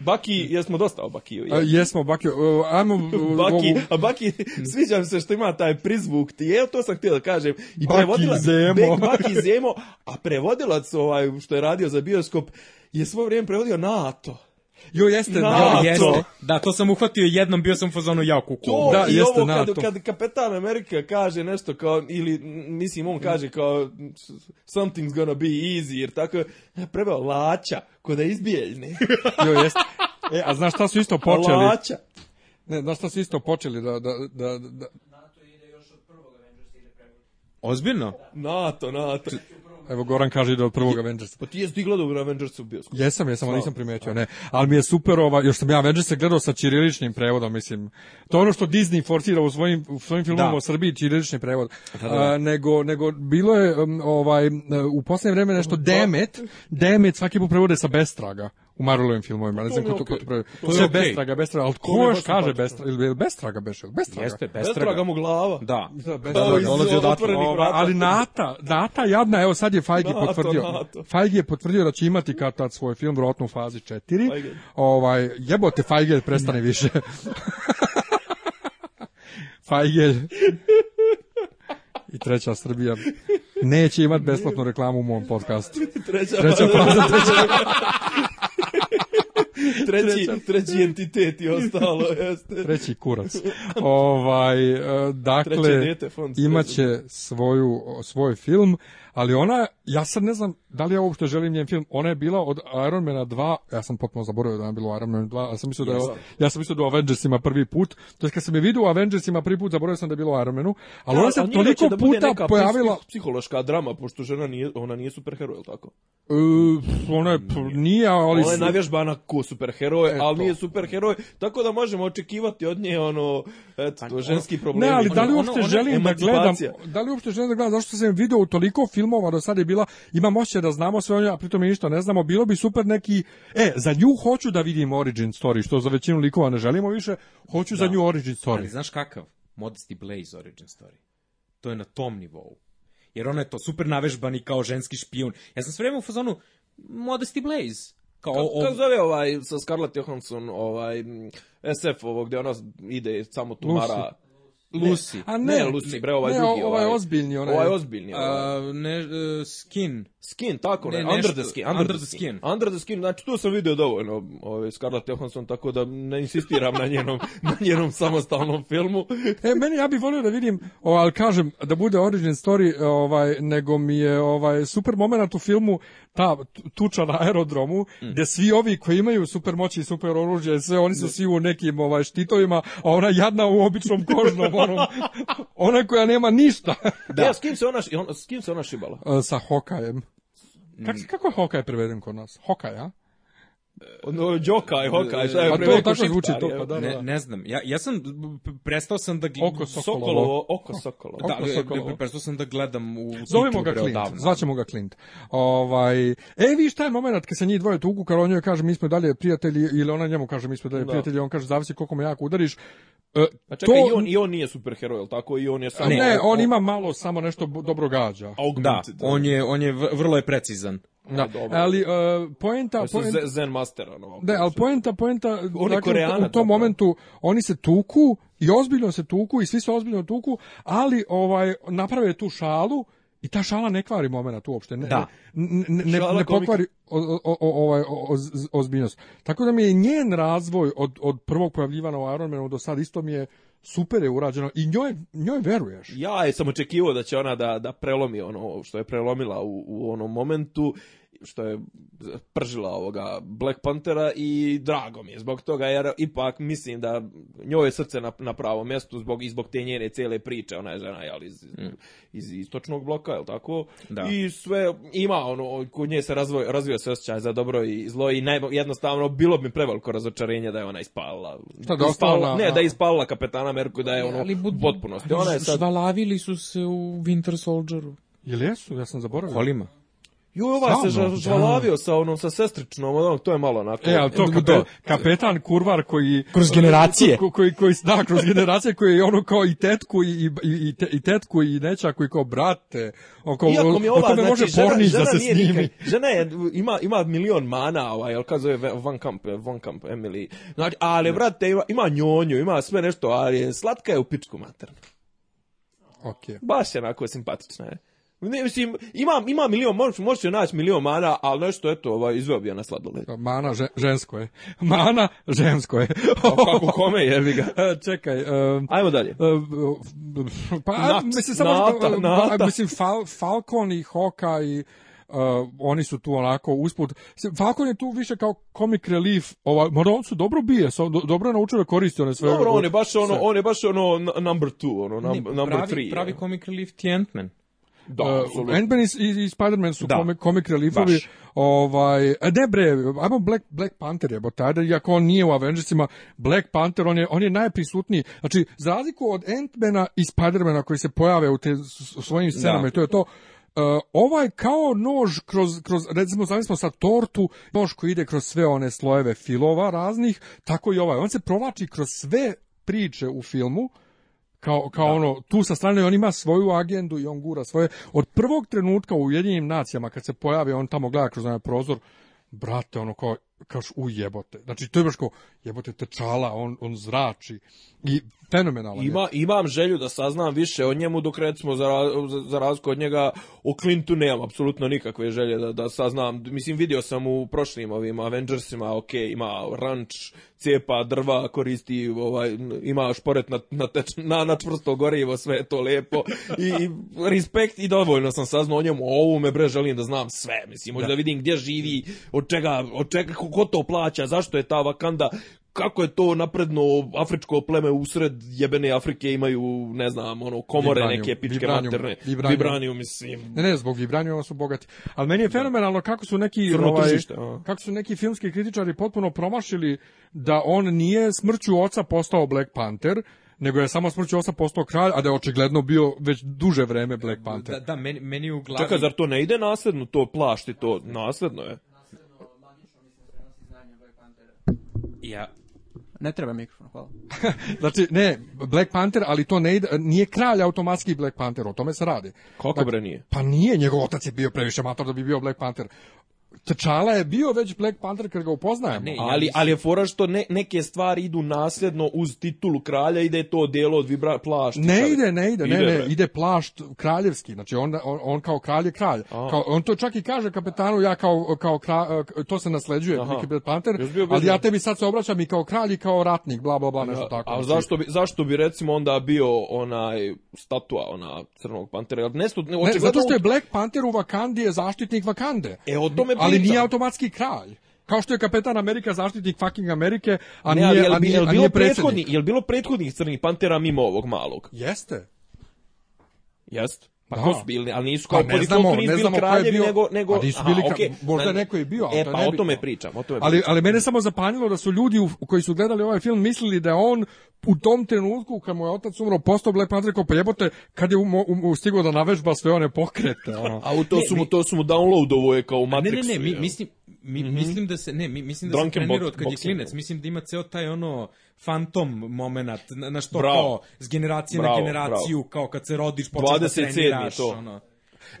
Baki, jesmo dosta o Bakiju. Je. A, jesmo, Bakiju. uh, ajmo... Baki, a Baki, sviđam se što ima taj prizvuk ti, je, to sam htio da kažem. I Baki prevodila, Zemo. Bek, Baki Zemo, a prevodilac ovaj, što je radio za bioskop, je svo vrijeme prevodio NATO. Jo, jeste, NATO. Da, jo, jeste. Da, to sam uhvatio jednom, bio sam u fazonu ja kuku. da, i jeste, ovo kad, NATO. kad kapetan Amerika kaže nešto kao, ili mislim on kaže kao something's gonna be easy, jer tako je preveo laća, ko da izbijeljne. jo, jeste. E, a znaš šta su isto počeli? Laća. Ne, znaš šta su isto počeli da, da, da, da... NATO ide još od prvog Avengersa ide prevod. Ozbiljno? NATO, NATO. Evo Goran kaže da od prvog Avengersa. Pa ti jesi gledao Avengersa u bioskopu? Jesam, jesam, ali nisam primetio, ne. Ali mi je super ova, još sam ja Avengersa gledao sa ćiriličnim prevodom, mislim. To je ono što Disney forsira u svojim u svojim da. filmovima o Srbiji ćirilični prevod. Da, da, A, nego nego bilo je um, ovaj u poslednje vreme nešto Demet, Demet svaki put prevode sa bestraga u Marvelovim filmovima, ne znam ko to ko to pravi. To je bestraga, bestraga, al ko još kaže bestraga ili bestraga beše, bestraga. Jeste bestraga mu glava. Da. Da, da Dolazi od ali Nata, Nata jadna, evo sad je Fajgi potvrdio. Fajgi je potvrdio da će imati kad svoj film vjerojatno u fazi 4. Ovaj jebote Fajgi prestani više. Fajgel. I treća Srbija. Neće imati besplatnu reklamu u mom podcastu. Treća, treća faza, treća treći, treći entitet i ostalo, jeste. Treći kurac. Ovaj, e, dakle, imaće svoju, svoj film, ali ona, ja sad ne znam da li ja uopšte želim njen film, ona je bila od Iron Mana 2, ja sam potpuno zaboravio da je bila Man 2, da ja sam mislio da je, ja sam mislio da u Avengersima prvi put, to je kad sam je vidio u Avengersima prvi put, zaboravio sam da je bilo u Manu, ali ja, da, ona se toliko da puta neka pojavila... Psihološka drama, pošto žena nije, ona nije superheroj, ili tako? E, ona je, nije, ali... Ona je navježbana ko superheroj, ali nije superheroj, tako da možemo očekivati od nje ono, eto, ženski problemi. Ne, ali da li uopšte želim da gledam, da li uopšte želim da gledam, zašto sam je video u toliko film filmova do sada je bila, imam osjećaj da znamo sve o njoj, a pritom mi ništa ne znamo, bilo bi super neki, e, za nju hoću da vidim origin story, što za većinu likova ne želimo više, hoću da. za nju origin story. Ali znaš kakav? Modesty Blaze origin story. To je na tom nivou. Jer ona je to super navežbani kao ženski špijun. Ja sam sve u fazonu Modesty Blaze. Kao, kao, ov... zove ovaj sa Scarlett Johansson ovaj mm, SF ovog gde ona ide samo tumara Lucy. Lucy. A ne, ne Lucy, bre, ovaj ne, drugi. Ovaj, ovaj ozbiljni. Onaj, ovaj ozbiljni. Ovaj. A, ne, uh, skin. Skin, tako ne, ne under, the skin, under, under the skin. skin. Under the skin, znači tu sam video dovoljno ovaj, Scarlett Johansson, tako da ne insistiram na njenom, na njenom samostalnom filmu. e, meni, ja bih volio da vidim, ovaj, ali kažem, da bude origin story, ovaj, nego mi je ovaj, super moment u filmu ta tuča na aerodromu, mm. gde svi ovi koji imaju supermoći i super oružje, sve oni su da. svi u nekim ovaj, štitovima, a ona jadna u običnom kožnom, onom, ona koja nema ništa. da. Ja, s, kim se ona, on, s kim se ona šibala? E, sa Hokajem. Kako, mm. kako je Hokaj preveden kod nas? Hokaj, a? Ono, Đoka je Hoka, šta je pa to tako zvuči to, pa da, da. Ne, ne znam, ja, ja sam, prestao sam da... Oko Sokolovo. oko Sokolovo. Da, oko Sokolovo. prestao sam da gledam u... Zovemo ga Clint, odavno. zvaćemo ga Clint. Ovaj, e, vi šta je moment kad se njih dvoje tugu, kar on joj kaže mi smo dalje prijatelji, ili ona njemu kaže mi smo dalje da. prijatelji, on kaže zavisi koliko me jako udariš, E, pa čekaj, to... i, on, i on nije superheroj, jel tako? I on je samo... Ne, on ima malo samo nešto dobro gađa. Augmented. Da, da, on je, on je vrlo je precizan. Da, e, dobro. ali uh, poenta, poenta Zen master ono. Da, ali poenta, poenta oni dakle, Koreana, u tom momentu oni se tuku i ozbiljno se tuku i svi se ozbiljno tuku, ali ovaj naprave tu šalu i ta šala ne kvari momenat uopšte, ne, da. ne, ne, ne pokvari ovaj ozbiljnost. Tako da mi je njen razvoj od, od prvog pojavljivana u Ironmanu do sad isto mi je super je urađeno i njoj, njoj veruješ. Ja je sam očekivao da će ona da, da prelomi ono što je prelomila u, u onom momentu što je pržila ovoga Black Panthera i drago mi je zbog toga jer ipak mislim da njoj je srce na, na pravom mjestu zbog, i zbog te njene cele priče, ona je žena jel, iz, mm. iz istočnog bloka, jel tako? Da. I sve ima ono, kod nje se razvoj, razvio se osjećaj za dobro i zlo i naj, jednostavno bilo bi preveliko razočarenje da je ona ispalila. da, da ispalila, Ne, da. da je ispalila kapetana Merku da je ono ali bud, potpunosti. Ona je sad... Švalavili su se u Winter Soldieru. Jel jesu? Ja sam zaboravio. Kolima. Ju, ovaj se da. žvalavio sa onom, sa sestričnom, onom, to je malo onako. E, ali to e, kape, da. kapetan kurvar koji... Kroz generacije. Koji, koji, koji, da, kroz generacije koji je ono kao i tetku i, i, i tetku i neća koji kao brate. Oko, Iako mi ova, o tome znači, može znači, pornić da žena, da se snimi. Nikad, žena je, ima, ima milion mana, ovaj, jel kao zove Van Kamp, Van Kamp, Emily. Znači, ali, brate, ima, ima njonju, ima sve nešto, ali slatka je u pičku materna. Okay. Baš je onako simpatična je. Ne, mislim, ima, ima milion, može, može se naći milion mana, ali nešto, eto, ovaj, izveo bi ja na sladoled. Mana že, žensko je. Mana žensko je. kako pa, pa, kome jebi ga? E, čekaj. Um, Ajmo dalje. Um, pa, Nat, mislim, samo, nata, da, nata. mislim, Fal, Falcon i Hoka i... Uh, oni su tu onako usput. Falcon je tu više kao comic relief, ovaj, mada on su dobro bije, do, dobro naučio da koristi one sve. Dobro, on je baš ono, sve. on je baš ono number 2 ono, number 3 pravi, three. Pravi comic relief Tientman. Da, uh, Ant-Man i, i Spider-Man su da. komik, komik Ovaj, e, ne bre, ajmo Black, Black Panther je, bo tada, iako on nije u Avengersima, Black Panther, on je, on je najprisutniji. Znači, za razliku od Ant-Mana i Spider-Mana koji se pojave u te, svojim da. scenama, da. i to je to, Uh, ovaj kao nož kroz, kroz recimo znali smo sa tortu, nož koji ide kroz sve one slojeve filova raznih, tako i ovaj. On se provlači kroz sve priče u filmu, kao, kao da. ono, tu sa strane on ima svoju agendu i on gura svoje. Od prvog trenutka u Ujedinjenim nacijama kad se pojave, on tamo gleda kroz onaj prozor, brate, ono kao, kaš u Znači, to je baš kao, jebote, tečala, on, on zrači. I fenomenalan. Ima, imam želju da saznam više o njemu, dok recimo za, za, za razliku od njega o Clintu nemam apsolutno nikakve želje da, da saznam. Mislim, vidio sam u prošlim ovim Avengersima, ok, ima ranč, cijepa, drva, koristi, ovaj, ima šporet na, na, teč, na, na čvrsto gorivo, sve je to lepo. I, i respekt i dovoljno sam saznao o njemu, o ovome bre želim da znam sve, mislim, možda da. vidim gdje živi, od čega, od čega, ko to plaća, zašto je ta vakanda, kako je to napredno afričko pleme usred jebene Afrike imaju, ne znam, ono, komore vibranium, neke pičke vibranium, materne. Vibranium. vibranium. mislim. Ne, ne, zbog vibraniuma su bogati. Ali meni je da. fenomenalno kako su neki ovaj, kako su neki filmski kritičari potpuno promašili da on nije smrću oca postao Black Panther, nego je samo smrću postao kralj, a da je očigledno bio već duže vreme Black Panther. Da, da meni, meni u glavi... Čekaj, zar to ne ide nasledno, to plašti, to nasledno je? Ja, Ne treba mikrofon, hvala. znači, ne, Black Panther, ali to ne ide, nije kralj automatski Black Panther, o tome se radi. Kako dakle, znači, bre nije? Pa nije, njegov otac je bio previše amator da bi bio Black Panther. Tečala je bio već Black Panther kad ga upoznajemo. Ne, ali, ali je fora što ne, neke stvari idu nasljedno uz titulu kralja, ide to delo od vibra, plašt. Ne ide, ne ide, ide ne, ne, ide plašt kraljevski, znači on, on, on kao kralj je kralj. Kao, on to čak i kaže kapetanu, ja kao, kao kralj, to se nasleđuje, neki Black Panther, ali ja tebi sad se obraćam i kao kralj i kao ratnik, bla, bla, bla, nešto ja, tako. A znači. zašto, bi, zašto bi recimo onda bio onaj statua, ona crnog pantera? Ne, ne, ne, zato što je Black Panther u Vakandi je zaštitnik Vakande. E, o tome ali nije automatski kralj. Kao što je kapetan Amerika zaštitnik fucking Amerike, a ne, nije, ali, a nije, jel, a nije, prethodni, jel bilo prethodnih crnih pantera mimo ovog malog? Jeste. Jeste. Pa da. ko su bili, ali nisu kao pa, ne znamo, ne znamo kraljevi, bio, nego, nego... Pa nisu bili, aha, okay, možda na, neko e, je bio, ali e, to pa, ne o tome pričam, o tome ali, pričam. Ali mene samo zapanjilo da su ljudi u, koji su gledali ovaj film mislili da on u tom trenutku kad mu je otac umro postao Black Panther kao pojebote pa kad je um, um, stigao da navežba sve one pokrete ono. a u to ne, su mu to su mu download ovo je kao u Matrixu ne ne ne mi, mislim mi, mm -hmm. mislim da se ne mi, mislim da Drunken se trenirao od kad je klinec mislim da ima ceo taj ono fantom moment, znaš to bravo. kao s generacije bravo, na generaciju, bravo. kao kad se rodiš, počneš da treniraš. To. Ono.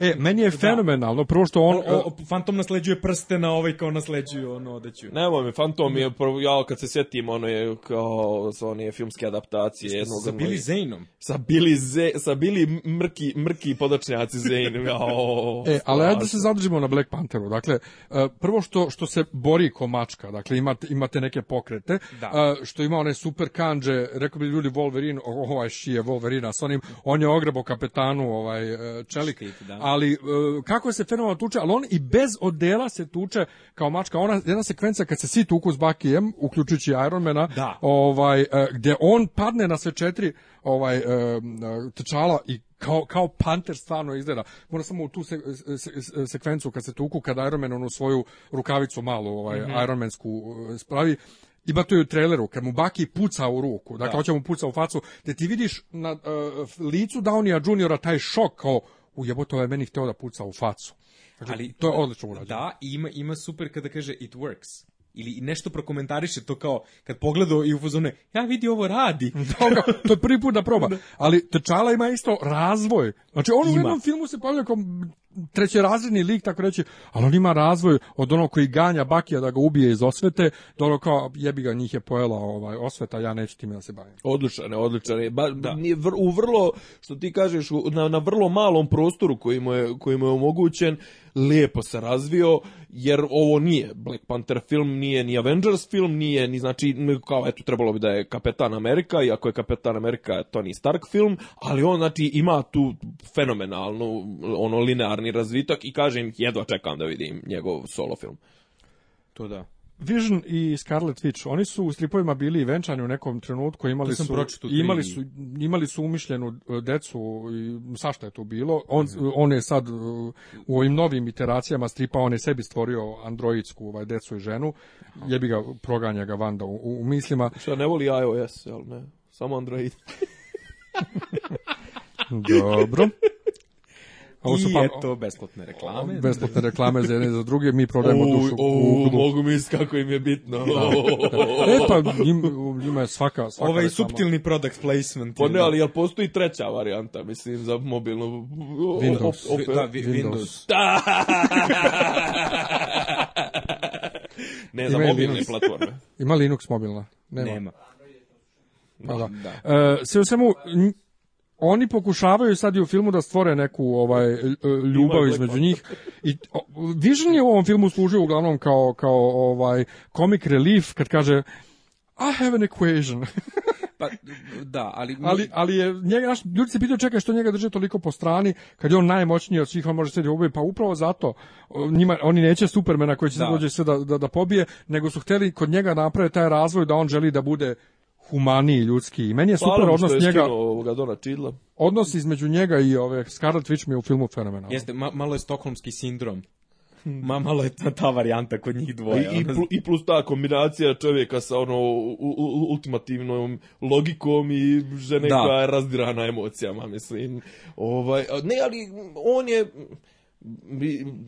E, meni je da. fenomenalno, prvo što on... O, e, o, fantom nasleđuje prste na ovaj kao nasleđuju ono odeću. Nemo mi, Fantom je, prvo, ja kad se sjetim, ono je kao sa onije filmske adaptacije. Isto, sa Billy Zaneom. Sa Billy, Ze, sa Billy mrki, mrki podačnjaci Zane. Jao, e, ali ajde da se zadržimo na Black Pantheru. Dakle, e, prvo što, što se bori ko mačka, dakle imate, imate neke pokrete, da. E, što ima one super kanđe, rekao bi ljudi Wolverine, ovaj šije Wolverina, s onim, on je ogrebo kapetanu ovaj, čelik. Štit, da. Da. Ali uh, kako se fenomenalno tuče, ali on i bez odela se tuče kao mačka. Ona jedna sekvenca kad se svi tuku s Bakijem, uključujući Ironmana, da. ovaj uh, gde on padne na sve četiri ovaj e, tečala i kao, kao panter stvarno izgleda. Moram samo u tu se, se, se, sekvencu kad se tuku, kad Ironman onu svoju rukavicu malu, ovaj, mm -hmm. Ironmansku spravi, ima to i u traileru, kad mu Baki puca u ruku, dakle, da. hoće mu puca u facu, da ti vidiš na uh, licu Downija juniora taj šok, kao, u jebote ovaj meni hteo da puca u facu. Znači, Ali, to je odlično urađeno. Da, ima, ima super kada kaže it works ili nešto prokomentariše to kao kad pogleda i u ja vidi ovo radi Dobro, da, to je prvi put da proba da. ali Tečala ima isto razvoj znači on ima. u jednom filmu se pojavlja kao trećerazredni lik, tako reći, ali on ima razvoj od onog koji ganja Bakija da ga ubije iz osvete, do ono kao jebi ga njih je pojela ovaj, osveta, ja neću time da se bavim. Odličan je, odličan je. Ba, da. Vr, u vrlo, što ti kažeš, na, na vrlo malom prostoru koji mu je, koji mu je omogućen, lijepo se razvio, jer ovo nije Black Panther film, nije ni Avengers film, nije ni znači, kao eto, trebalo bi da je Kapetan Amerika, iako je Kapetan Amerika Tony Stark film, ali on znači ima tu fenomenalnu, ono, linearni naravni razvitak i kažem, jedva čekam da vidim njegov solo film. To da. Vision i Scarlet Witch, oni su u stripovima bili venčani u nekom trenutku, imali su imali su imali su umišljenu e, decu i svašta je to bilo. On mm on je sad e, u ovim novim iteracijama stripa on je sebi stvorio androidsku ovaj decu i ženu. Jebi ga proganja ga Vanda u, u mislima. Šta ne voli iOS, al ne? Samo Android. Dobro. Ovo su I pa, eto, besplatne reklame. O, besplatne reklame za jedne i za druge, mi prodajemo o, dušu. O, u, mogu misliti kako im je bitno. Da. e pa, njim, njima je svaka, svaka Ovaj reklama. suptilni product placement. Pa ne, ali jel postoji treća varijanta, mislim, za mobilnu... Windows. Op, da, vi, Windows. Da! ne, Ima za mobilne Linux. platforme. Ima Linux mobilna? Nema. Nema. Pa da. da. E, sve u svemu, oni pokušavaju sad i u filmu da stvore neku ovaj e, e, ljubav između njih i Vision je u ovom filmu služio uglavnom kao kao ovaj comic relief kad kaže I have an equation. pa da, ali mi... ali ali je njega naš ljudi se pitaju čekaj što njega drže toliko po strani kad je on najmoćniji od svih on može sve da ubije pa upravo zato njima oni neće supermena koji će da. dođe sve da, da da pobije nego su hteli kod njega napraviti taj razvoj da on želi da bude humaniji ljudski. I meni je super Hvala odnos je njega. ovoga Dona Čidla. Odnos između njega i ove Scarlet Witch mi je u filmu fenomenalno. Jeste, ma, malo je stokholmski sindrom. Ma, malo je ta, ta varijanta kod njih dvoje. I, ono... I plus ta kombinacija čovjeka sa ono u, u, ultimativnom logikom i žene da. koja je razdirana emocijama, mislim. Ovaj, ne, ali on je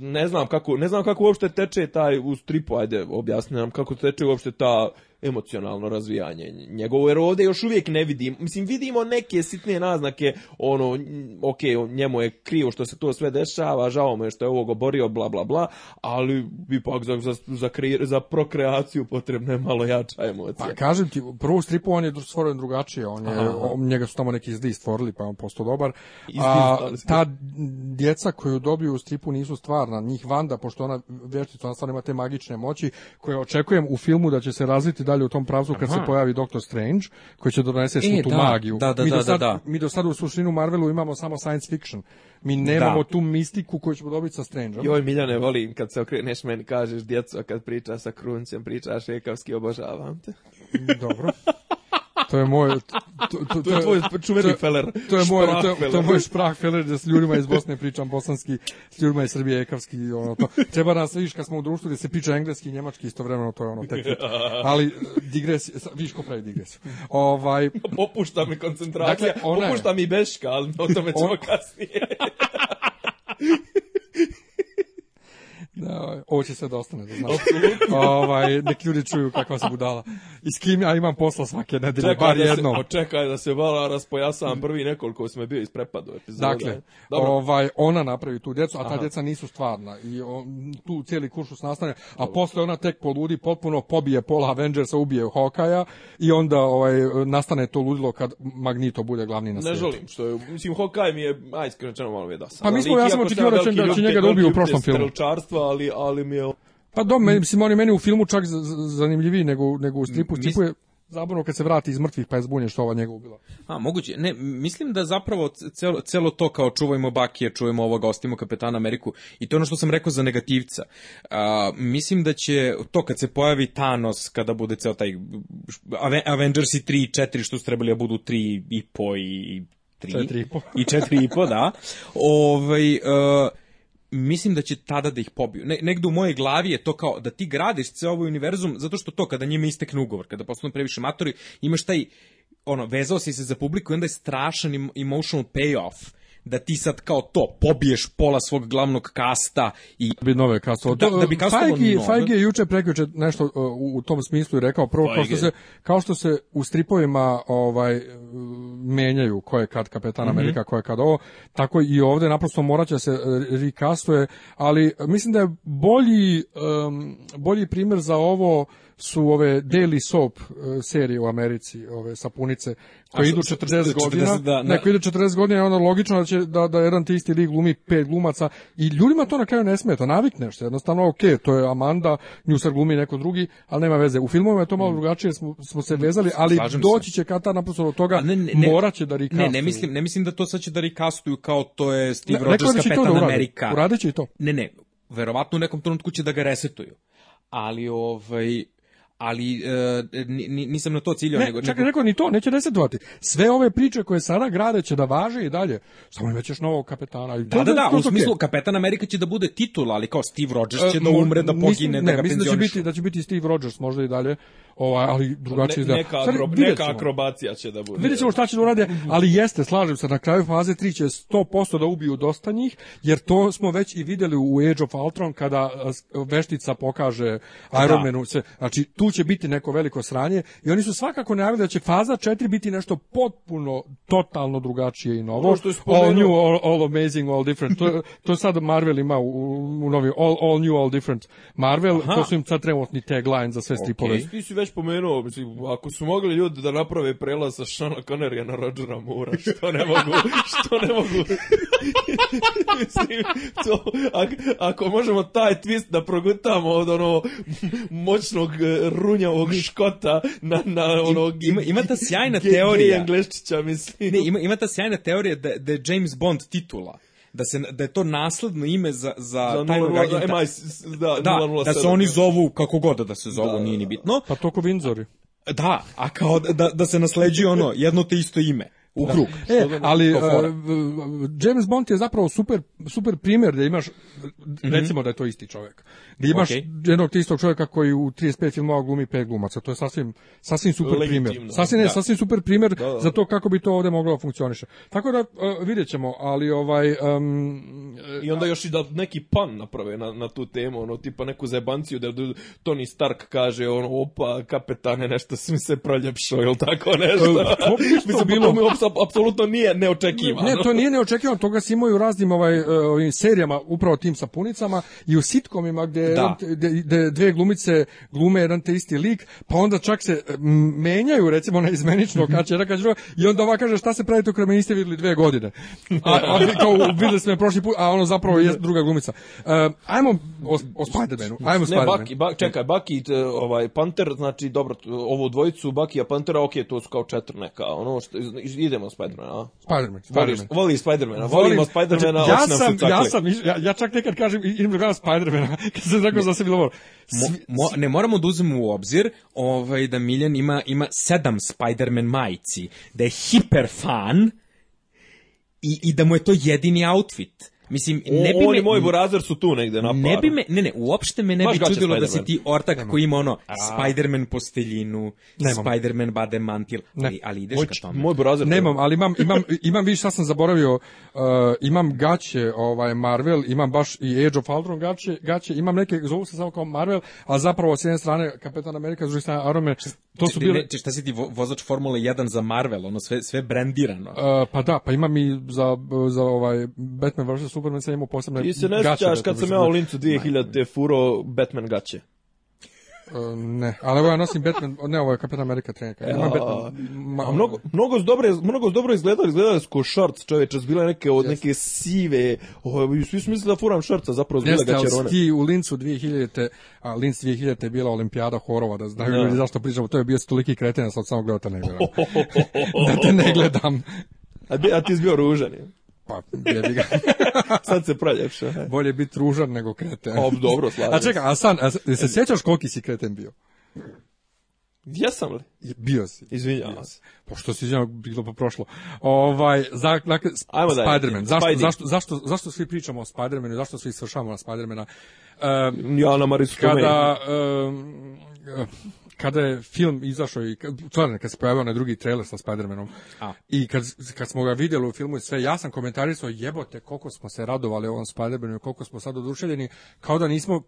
ne znam kako, ne znam kako uopšte teče taj u stripu, ajde objasni nam kako teče uopšte ta emocionalno razvijanje njegovo, jer ovdje još uvijek ne vidim, mislim vidimo neke sitne naznake, ono, ok, njemu je krivo što se to sve dešava, žao mu je što je ovog oborio, bla, bla, bla, ali ipak za, za, za, za prokreaciju potrebna je malo jača pa emocija. Pa kažem ti, prvo stripu on je stvoren drugačije, on je, on, njega su tamo neki zdi stvorili, pa on postao dobar. A, ta djeca koju dobiju u stripu nisu stvarna, njih Vanda, pošto ona vještica, ona stvarno ima te magične moći, koje očekujem u filmu da će se razviti dalje u tom pravcu kad Aha. se pojavi Doctor Strange, koji će da donese e, svu e, tu da, magiju. Da, da, mi, do da, da, sad, mi do sada u suštinu Marvelu imamo samo science fiction. Mi nemamo tu mistiku koju ćemo dobiti sa Strange. Joj, Miljane, volim kad se okreneš meni, kažeš djeco, kad pričaš sa Kruncem, pričaš ekavski, obožavam te. Dobro. To je moj to, to, to je tvoj čuveni feller. To je moj to, to je moj šprah feler da s ljudima iz Bosne pričam bosanski, s ljudima iz Srbije ekavski ono to. Treba nas viš kad smo u društvu da se priča engleski i njemački istovremeno, to je ono tek. Ali e, digres viš ko pravi digres. Ovaj popušta mi koncentracija, dakle, popušta mi beška, al o tome ćemo on, kasnije. Da, ovo će sve da ostane, da znaš. ovaj, neki ljudi čuju kakva se budala. I s kim ja imam posla svake nedelje, čekaj bar da jednom. Se, čekaj da se vala raspojasam prvi nekoliko smo bio iz prepadu epizoda. Dakle, Dobro. ovaj, ona napravi tu djecu, a ta Aha. djeca nisu stvarna. I on, tu cijeli kuršus nastane, a Dobro. posle ona tek poludi, potpuno pobije pola Avengersa, ubije Hokaja i onda ovaj, nastane to ludilo kad Magnito bude glavni na svijetu. Ne želim, što je, mislim, Hokaj mi je, aj, iskreno malo mi je da sam. Pa mi smo, ja sam očekivao da će njega da ubiju u prošlom filmu ali, ali mi je... Pa do, meni, mislim, on meni u filmu čak zanimljiviji nego, nego u stripu. U stripu je zabavno kad se vrati iz mrtvih pa je zbunjen što ova njegova bila. A, moguće. Ne, mislim da zapravo celo, celo to kao čuvajmo Bakije, čuvajmo ovoga, ostavimo kapetana Ameriku i to je ono što sam rekao za negativca. A, mislim da će to kad se pojavi Thanos, kada bude ceo taj Avengersi 3 i 4 što su trebali da budu 3 i po i 3 4 i po, i 4 i po da. Ovaj uh, mislim da će tada da ih pobiju. Ne, negde u mojoj glavi je to kao da ti gradiš ceo ovaj univerzum, zato što to, kada njima istekne ugovor, kada postanu previše matori, imaš taj, ono, vezao si se za publiku i onda je strašan emotional payoff da ti sad kao to pobiješ pola svog glavnog kasta i da bi nove kasto. Da, da bi kasto Fajgi, Fajgi je juče preključe nešto uh, u, u, tom smislu i rekao prvo Fajge. kao što se kao što se u stripovima ovaj uh, menjaju ko je kad kapetan mhm. Amerika, mm -hmm. ko je kad ovo, tako i ovde naprosto moraće se uh, rikastuje, ali mislim da je bolji um, bolji primer za ovo su ove Daily Soap e, serije u Americi, ove sapunice koje idu 40, 40 godina, da, neko da. idu 40 godina, onda logično da će da da jedan te isti lik glumi pet glumaca i ljudima to na kraju ne smeta, navikneš se, jednostavno ok, to je Amanda, nju sad glumi neko drugi, ali nema veze. U filmovima je to malo mm. drugačije, smo, smo se vezali, ali Slažem doći će kata naprosto do toga, ne, ne, moraće da rikastuju. Ne, ne mislim, ne mislim da to sad će da rikastuju kao to je Steve ne, Rogers da Kapetan da Amerika. Uradiće i to. Ne, ne, verovatno u nekom trenutku će da ga resetuju ali ovaj ali e, nisam na to ciljao. Ne, nego, čekaj, rekao ni to, neće desetovati. Sve ove priče koje sada grade će da važe i dalje. Samo imaćeš novog kapetana. Da, da, da, da u smislu kapetan Amerika će da bude titul, ali kao Steve Rogers će e, da umre, da pogine, da mislim, ne, da ga mislim da će, biti, da će biti Steve Rogers možda i dalje, ovaj, ali drugačije ne, neka, Sada, akrob, neka akrobacija će da bude. Vidjet šta će da urade, ali jeste, slažem se, na kraju faze 3 će 100% da ubiju dosta njih, jer to smo već i videli u Age of Ultron kada veštica pokaže da. Iron Manu. Sve. Znači, tu će biti neko veliko sranje i oni su svakako najavili da će faza 4 biti nešto potpuno, totalno drugačije i novo. Što spomenu... all new, all, all amazing, all different. To, to sad Marvel ima u, u novi, all, all new, all different. Marvel, Aha. to su im sad trenutni tagline za sve okay. stripove. Ti si već već pomenuo, mislim, ako su mogli ljudi da naprave prelaz sa Sean Connerija na Rodgera Mura, što ne mogu, što ne mogu. mislim, to, ako, ako možemo taj twist da progutamo od ono moćnog e, runjavog škota na, na ono... Ima, ima ta sjajna teorija. Gej, gej mislim. Ne, ima, ima ta sjajna teorija da, da je James Bond titula da, se, da je to nasledno ime za, za, za tajnog agenta. Da, da, da, 007, da se oni zovu kako god da se zovu, da, nije da, ni da. bitno. Pa to ko Da, a kao da, da, da se nasleđuje ono, jedno te isto ime u krug. E, e ali uh, James Bond je zapravo super super primer da imaš recimo mm -hmm. da je to isti čovjek. Gdje imaš okay. jednog istog čovjeka koji u 35 filmova glumi pet glumaca. To je sasvim, sasvim super Legitimno. primjer. Sasvim, ne, da. sasvim super primjer da, da, da. za to kako bi to ovdje moglo da funkcioniše. Tako da uh, vidjet ćemo, ali ovaj... Um, I onda još i da neki pan naprave na, na tu temu, ono, tipa neku zebanciju da Tony Stark kaže, ono, opa, kapetane, nešto mi se proljepšo, ili tako nešto. to bi Mislim, bilo... To mi apsolutno nije neočekivano. Ne, to nije neočekivano, toga se imaju u raznim ovaj, e, ovim serijama, upravo tim sapunicama i u sitkomima gdje da. Jedan, da dve glumice glume jedan te isti lik, pa onda čak se menjaju, recimo ona izmenično mhm. kače, jedna kaže i onda ova kaže šta se pravite u krame niste videli dve godine. A, a kao videli ste me prošli put, a ono zapravo je mhm. druga glumica. Uh, ajmo o, o Spider-Manu. Ajmo ne, Baki, ba, čekaj, Baki ovaj Panter, znači dobro, ovu dvojicu Baki i Pantera, okej, okay, to su kao četiri neka. Ono što idemo Spider-Man, a? Spider-Man. Spider-Man. Voli Spider-Man. Volimo Spider-Man. Znači, ja sam ja sam ja, ja čak nekad kažem idem da Spider-Man. Kad se sam za sebe bilo ne moramo da uzmemo u obzir ovaj, da Miljan ima, ima 7 Spider-Man majici, da je hiper fan i, i da mu je to jedini outfit. Mislim, ne bi oni me, moj Borazar su tu negde na Ne bi me, ne, ne, uopšte me ne Maš bi čudilo da si ti ortak Nemo. koji ima ono Spider-Man posteljinu, Spider-Man bade mantil, ali, ali ideš moj, ka tome. Moj Borazar. Nemam, ali imam, imam, imam, vidiš, sad sam zaboravio, uh, imam gaće, ovaj, Marvel, imam baš i Age of Ultron gaće, gaće, imam neke, zovu se samo kao Marvel, a zapravo s jedne strane Kapetan Amerika, s druge strane Iron Man, to su bile... Ne, šta si ti vozač Formule 1 za Marvel, ono sve, sve brandirano. Uh, pa da, pa imam i za, za ovaj Batman vs Superman sam imao posebne gaće. Ti se ne sjećaš da kad sam ja u da- Lincu 2000 furo Batman gaće? Uh, ne, ali ovo ja nosim Batman, ne, ovo je Kapitan Amerika trenerka. Ja, Batman, ma, a mnogo, mnogo, dobre, mnogo dobro izgledali, izgledali su šorts, čoveče, bile neke od neke sive, ovaj, svi su mislili da furam shortsa, zapravo zbile gaćerone. Jeste, ali ti u Lincu 2000, a Linz 2000 je bila olimpijada horova, da znaju da. ljudi zašto pričamo, to je bio toliki kreten, sad samo gledate ne gledam. da te ne gledam. a, a ti si bio ružan je pa jebi ga. Sad se proljepša. Bolje biti ružan nego kreten. Pa dobro, slažem. A čekaj, a san, a, se sjećaš koliki si kreten bio? Jesam li? Bio si. Izvinjavam se. Pošto pa što si izvinjavam, bilo pa prošlo. Ovaj, za, dakle, Spider-Man. Zašto, zašto, zašto, zašto svi pričamo o Spider-Manu, zašto svi svršavamo na Spider-Mana? Um, ja na Marisku Kada... Um, kada je film izašao i kad, stvarno kad se pojavio na drugi trailer sa Spidermanom A. i kad, kad smo ga vidjeli u filmu i sve, ja sam komentarisao jebote koliko smo se radovali ovom i koliko smo sad oduševljeni, kao da nismo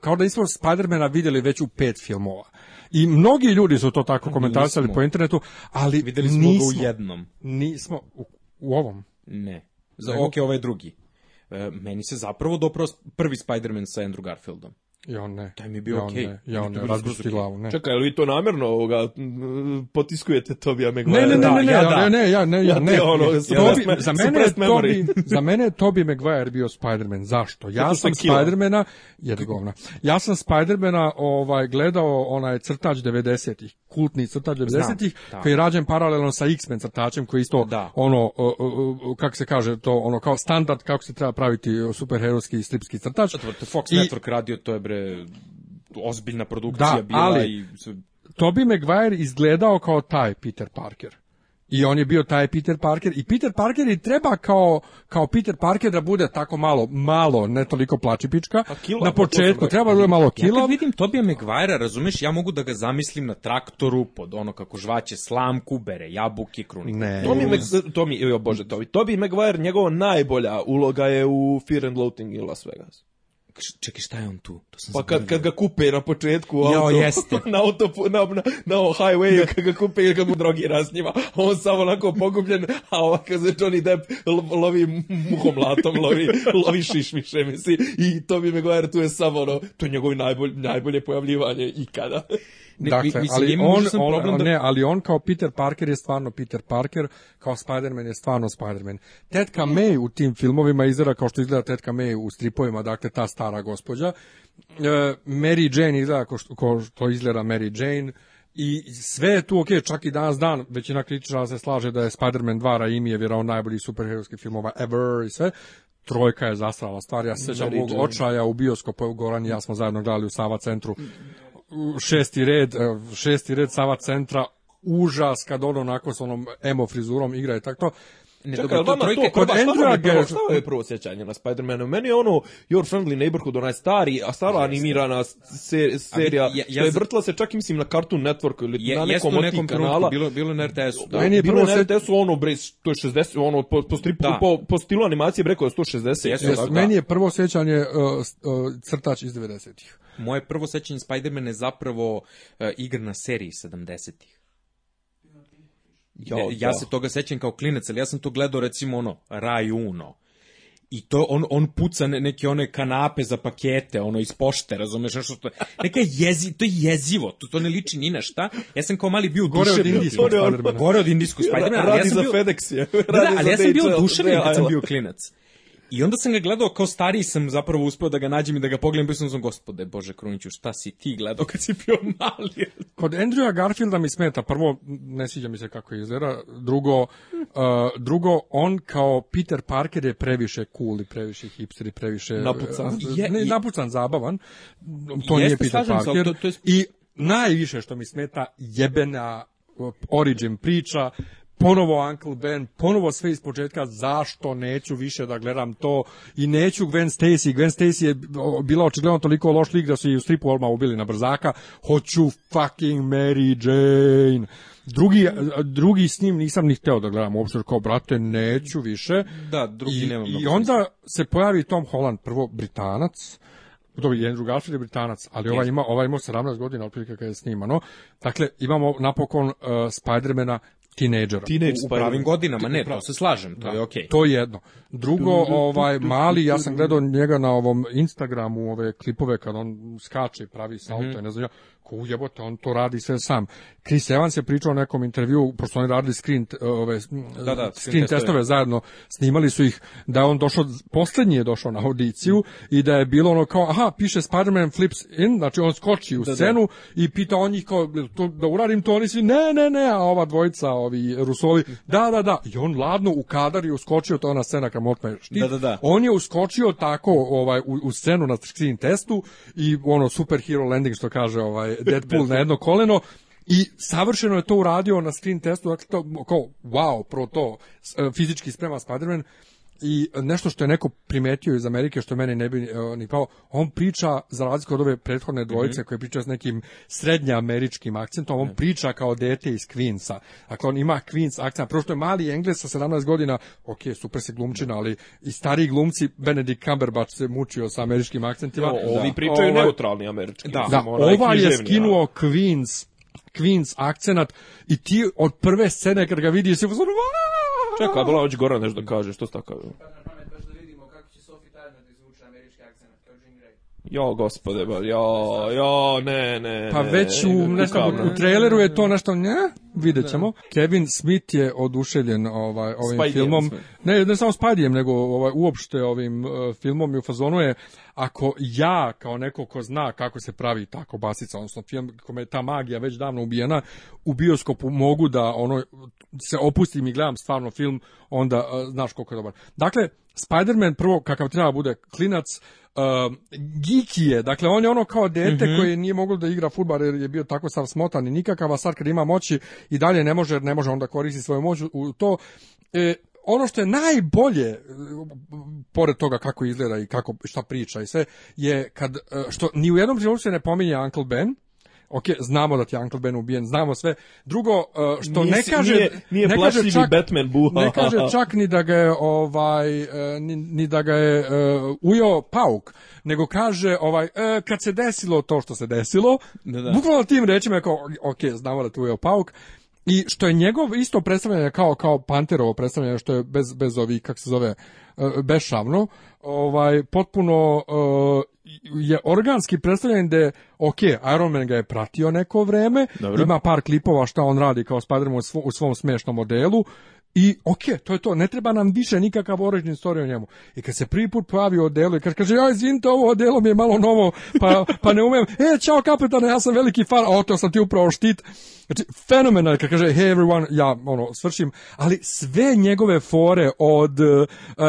kao da nismo spider Spidermana vidjeli već u pet filmova. I mnogi ljudi su to tako komentarisali po internetu, ali videli smo nismo, ga u jednom. Nismo u, u ovom. Ne. Za, ok, ovaj drugi. E, meni se zapravo doprao prvi Spider-Man sa Andrew Garfieldom. Ja ne. Taj mi je bio ja okej. Okay. Ja on ne, razgusti glavu, ne. Čekaj, ali vi to namjerno ovoga potiskujete to bi ja me Ne, ne, ne, da, ne, ja, ne, da. ne, ja, ne, ja, ne. Ono, ja, za mene to bi, za mene to bi Maguire bio Spider-Man. Zašto? Ja sam Spider-mana, jer govna. Ja sam Spider-mana ovaj gledao onaj crtač 90-ih, kultni crtač 90-ih, da. koji je rađen paralelno sa X-Men crtačem koji isto ono kako se kaže to ono kao standard kako se treba praviti superherojski stripski crtač. Fox Network radio to je Maguire ozbiljna produkcija da, bila ali, i... Tobi Maguire izgledao kao taj Peter Parker. I on je bio taj Peter Parker i Peter Parker je treba kao, kao Peter Parker da bude tako malo, malo, ne toliko plačipička. Pa na da, početku treba da bude malo kilo. Ja kad vidim Tobija Maguire, razumeš, ja mogu da ga zamislim na traktoru pod ono kako žvaće slamku, bere jabuke, krunike. Ne. Tomi, Mag, Tomi, jo bože, Tobi, Tobi Maguire, njegova najbolja uloga je u Fear and Loathing in Las Vegas čekaj šta je on tu? To sam pa kad, kad ga kupe na početku jo, auto, jeste. na, auto, na, na, na highway da. kad ga kupe ili kad mu drogi rasnjiva, on samo onako pogubljen, a ovakav se Johnny Depp da lovi muhomlatom, lovi, lovi šišmiše, misli, i to bi me Maguire tu je samo ono, to je njegov najbolj, najbolje pojavljivanje ikada. Ne, dakle, mislim, ali on, on, problem da... ne, ali on kao Peter Parker je stvarno Peter Parker, kao Spider-Man je stvarno Spider-Man. Tetka May u tim filmovima izgleda kao što izgleda Tetka May u stripovima, dakle ta stara gospođa. E, Mary Jane izgleda kao što, kao što izgleda Mary Jane. I sve je tu ok, čak i danas dan, većina kritičara se slaže da je Spider-Man 2 Raimi je vjerao najbolji superherojski filmova ever i sve. Trojka je zastrala stvar, ja se sećam mog očaja u bioskopu, u i ja smo zajedno gledali u Sava centru šesti red, e, šesti red Sava centra, užas kad ono onako s onom emo frizurom igra i tako to. Ne Čekaj, ali vama to, kod Andrewa Garfielda... Šta vam je prvo sjećanje na Spider-Manu? Meni je ono Your Friendly Neighborhood, onaj stari, a stara yes. animirana ser, serija, ja, ja, je vrtila se čak mislim na Cartoon Networku ili je, na nekom od tih kanala. Bilo, bilo na RTS-u, da. Meni je bilo na RTS-u ono, bre, to je 60, ono, po, po, stripu, da. po, po stilu animacije, bre, koje je 160. Jesu, jesu, meni je prvo sjećanje uh, uh, crtač iz 90-ih. Moje prvo sjećanje Spider-Man je zapravo uh, igra na seriji 70-ih. Ja, ja, ja se toga sećam kao klinac, ali ja sam to gledao recimo ono, Raj Uno. I to, on, on puca neke one kanape za pakete, ono, iz pošte, razumeš, nešto što... Neka jezi, to je jezivo, to, to ne liči ni na šta. Ja sam kao mali bio Gore od indijskog Spidermana. Gore od indijskog Spidermana. Radi ja za bio, FedEx je. Radi da, da, ali ja sam bio duševljen kad sam bio klinac. I onda sam ga gledao kao stariji sam zapravo uspeo da ga nađem i da ga pogledam i sam sam gospode Bože Kruniću šta si ti gledao kad si bio mali. Kod Andrewa Garfielda mi smeta prvo ne sviđa mi se kako izgleda, drugo uh, drugo on kao Peter Parker je previše cool i previše hipster i previše napucan, eh, je, ne, napucan zabavan. To nije Peter Parker. To, to je... I najviše što mi smeta jebena eh, origin priča ponovo Uncle Ben, ponovo sve iz početka, zašto neću više da gledam to i neću Gwen Stacy, Gwen Stacy je bila očigledno toliko loš lik da su je u stripu odmah ubili na brzaka, hoću fucking Mary Jane. Drugi, drugi s njim nisam ni hteo da gledam uopšte, kao brate, neću više. Da, drugi I, nemam. I onda se pojavi Tom Holland, prvo Britanac, Dobro, Andrew Garfield je Britanac, ali ova ima, ova ima 17 godina otprilike kada je snimano. Dakle, imamo napokon uh, Spidermana tinejdžera. Tinejdž, u, u pravim pa, godinama, ne, prav... to se slažem, to da, je okej. Okay. To je jedno. Drugo, ovaj mali, ja sam gledao njega na ovom Instagramu, ove klipove kad on skače pravi salto, mm -hmm. ne znam ja ko ujebote, on to radi sve sam. Chris Evans je pričao u nekom intervju, pošto oni radili screen, ove, da, da, screen, testove zajedno, snimali su ih, da on došao, poslednji je došao na audiciju mm. i da je bilo ono kao, aha, piše Spider-Man flips in, znači on skoči u da, da. scenu da. i pita on njih kao, to, da uradim to, oni svi, ne, ne, ne, a ova dvojica, ovi Rusovi, da, da, da, i on ladno u kadar je uskočio, to je ona scena kao Mortman štit, da, da, da. on je uskočio tako ovaj, u, u scenu na screen testu i ono, superhero landing, što kaže ovaj, ovaj Deadpool na jedno koleno i savršeno je to uradio na screen testu, dakle to kao wow, pro to e, fizički sprema Spider-Man i nešto što je neko primetio iz Amerike što mene ne bi uh, ni pao, on priča za razliku od ove prethodne mhm. dvojice mm -hmm. koje priča s nekim srednjeameričkim akcentom, on mm priča kao dete iz Queensa. Dakle, on ima Queens akcent, prosto je mali Engles sa 17 godina, ok, super se glumčina, da. ali i stariji glumci, Benedict Cumberbatch se mučio sa američkim akcentima. No, da, ovi da. pričaju Ovo... Ovaj- neutralni američki. Da, da. ovaj je da. skinuo ja. Queens Queens akcenat i ti od prve scene kad ga vidiš se uzmano, Čekaj, a bila hoće Goran nešto da kaže, što stakao? Da da jo, gospode, ba, jo, jo, ne, ne. Pa već u, ne, u traileru je to nešto, ne, vidjet da. ćemo. Kevin Smith je oduševljen ovaj, ovim Spidey filmom. Ne, ne samo Spadijem, nego ovaj, uopšte ovim uh, filmom i u fazonu je, ako ja, kao neko ko zna kako se pravi ta kobasica, odnosno film kome je ta magija već davno ubijena, u bioskopu mogu da ono se opustim i gledam stvarno film, onda uh, znaš koliko je dobar. Dakle, Spider-Man prvo, kakav treba bude klinac, uh, geeki je, dakle on je ono kao dete mm -hmm. koje nije moglo da igra futbar jer je bio tako sav smotan i nikakav, a sad kad ima moći i dalje ne može, ne može onda koristi svoju moć u to. E, ono što je najbolje pored toga kako izgleda i kako šta priča i sve je kad e, što ni u jednom trenutku se ne pominje Uncle Ben ok, znamo da ti je Uncle Ben ubijen, znamo sve. Drugo, e, što Nisi, ne kaže... Nije, nije ne kaže čak, Batman buha. Ne kaže čak ni da ga je, ovaj, e, ni, ni da ga je uh, e, ujo pauk, nego kaže, ovaj, e, kad se desilo to što se desilo, da, da. bukvalno tim rečima je kao, ok, znamo da ti ujo pauk, i što je njegov isto predstavljanje kao kao Panterovo predstavljanje što je bez bez ovih kako se zove bešavno, ovaj potpuno je organski predstavljen da je, ok, Iron Man ga je pratio neko vreme, Dobro. ima par klipova šta on radi kao Spider-Man u, svom smešnom modelu, I ok, to je to, ne treba nam više nikakav origin story o njemu. I kad se prvi put pojavi odelo i kad kaže, ja izvinite, ovo odelo mi je malo novo, pa, pa ne umem, e, čao kapetane, ja sam veliki fan, o, to sam ti upravo štit. Znači, fenomenal, kad kaže, hey everyone, ja, ono, svršim, ali sve njegove fore od, uh,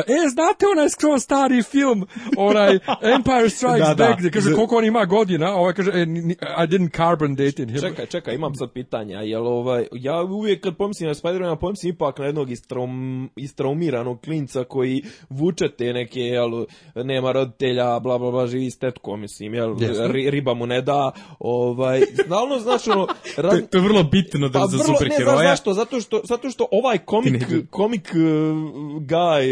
e, znate onaj skroz stari film, onaj Empire Strikes da, da. Back, da. kaže, koliko on ima godina, ovaj kaže, e, I didn't carbon date in him. Čekaj, čekaj, imam sad pitanja, jel ovaj, ja uvijek kad pomislim na Spider-Man, pomislim ipak na jednog istraum, istraumiranog klinca koji vuče te neke, jel, nema roditelja, bla, bla, bla, živi s tetkom, mislim, jel, ri, riba mu ne da, ovaj, znalno, znaš, ono... Raz... to, to, je vrlo bitno da pa, za superheroja. Ne, znaš zašto, zato što, zato što ovaj komik, komik uh, guy,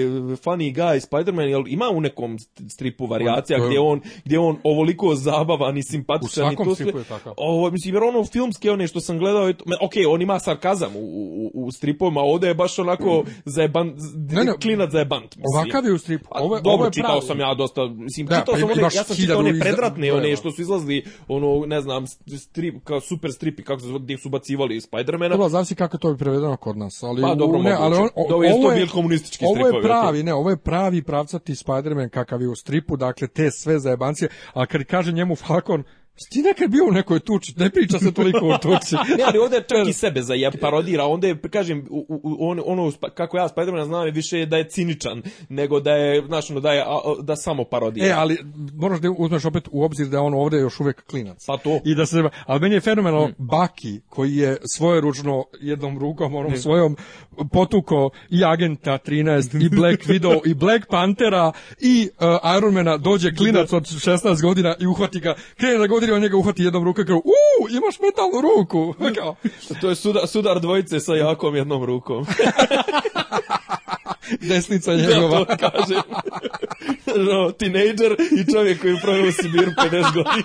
funny guy, Spider-Man, jel, ima u nekom stripu varijacija gdje on, gdje on ovoliko zabavan i simpatičan. U svakom i stripu je takav. Ovo, mislim, jer ono filmske, one što sam gledao, to, ok, on ima sarkazam u, u, u stripovima, ovdje je baš baš onako zajeban, ne, ne, klinac zajebant. Mislim. Ovakav je u stripu. Ovo, Dobro, ovo je čitao pravi. sam ja dosta, mislim, da, čitao pa, sam one, ja sam čitao one predratne, iz... Da, one da, što da. su izlazili, ono, ne znam, strip, kao super stripi, kako se zove, gdje su bacivali Spidermana. Dobro, znam kako to bi prevedeno kod nas, ali... Pa, dobro, ne, ali on, o, ovo je, ovo je, komunistički ovo je pravi, ne, ovo je pravi pravcati Spiderman kakav je u stripu, dakle, te sve zajebancije, a kad kaže njemu Falcon, Ti nekad bio u nekoj tuči, ne priča se toliko o tuči. ne, ali ovde čak i sebe za zajeb, parodira, onda je, kažem, u, u, on, ono, kako ja Spider-Man znam, je više da je ciničan, nego da je, znaš, da, je, da samo parodira. E, ali moraš da uzmeš opet u obzir da je on ovde još uvek klinac. Pa to. I da se, ali meni je fenomenalno hmm. Baki, koji je svoje svojeručno jednom rukom, onom mm. svojom, potuko i Agenta 13, i Black Widow, i Black Panthera, i uh, e, Ironmana, dođe klinac od 16 godina i uhvati ga, krene da podri, on njega uhvati jednom rukom kao, uuu, imaš metalnu ruku. Kao. to je sudar, sudar dvojice sa jakom jednom rukom. Desnica da, njegova. Ja to kažem. no, tinejdžer i čovjek koji je proveo Sibiru 50 godina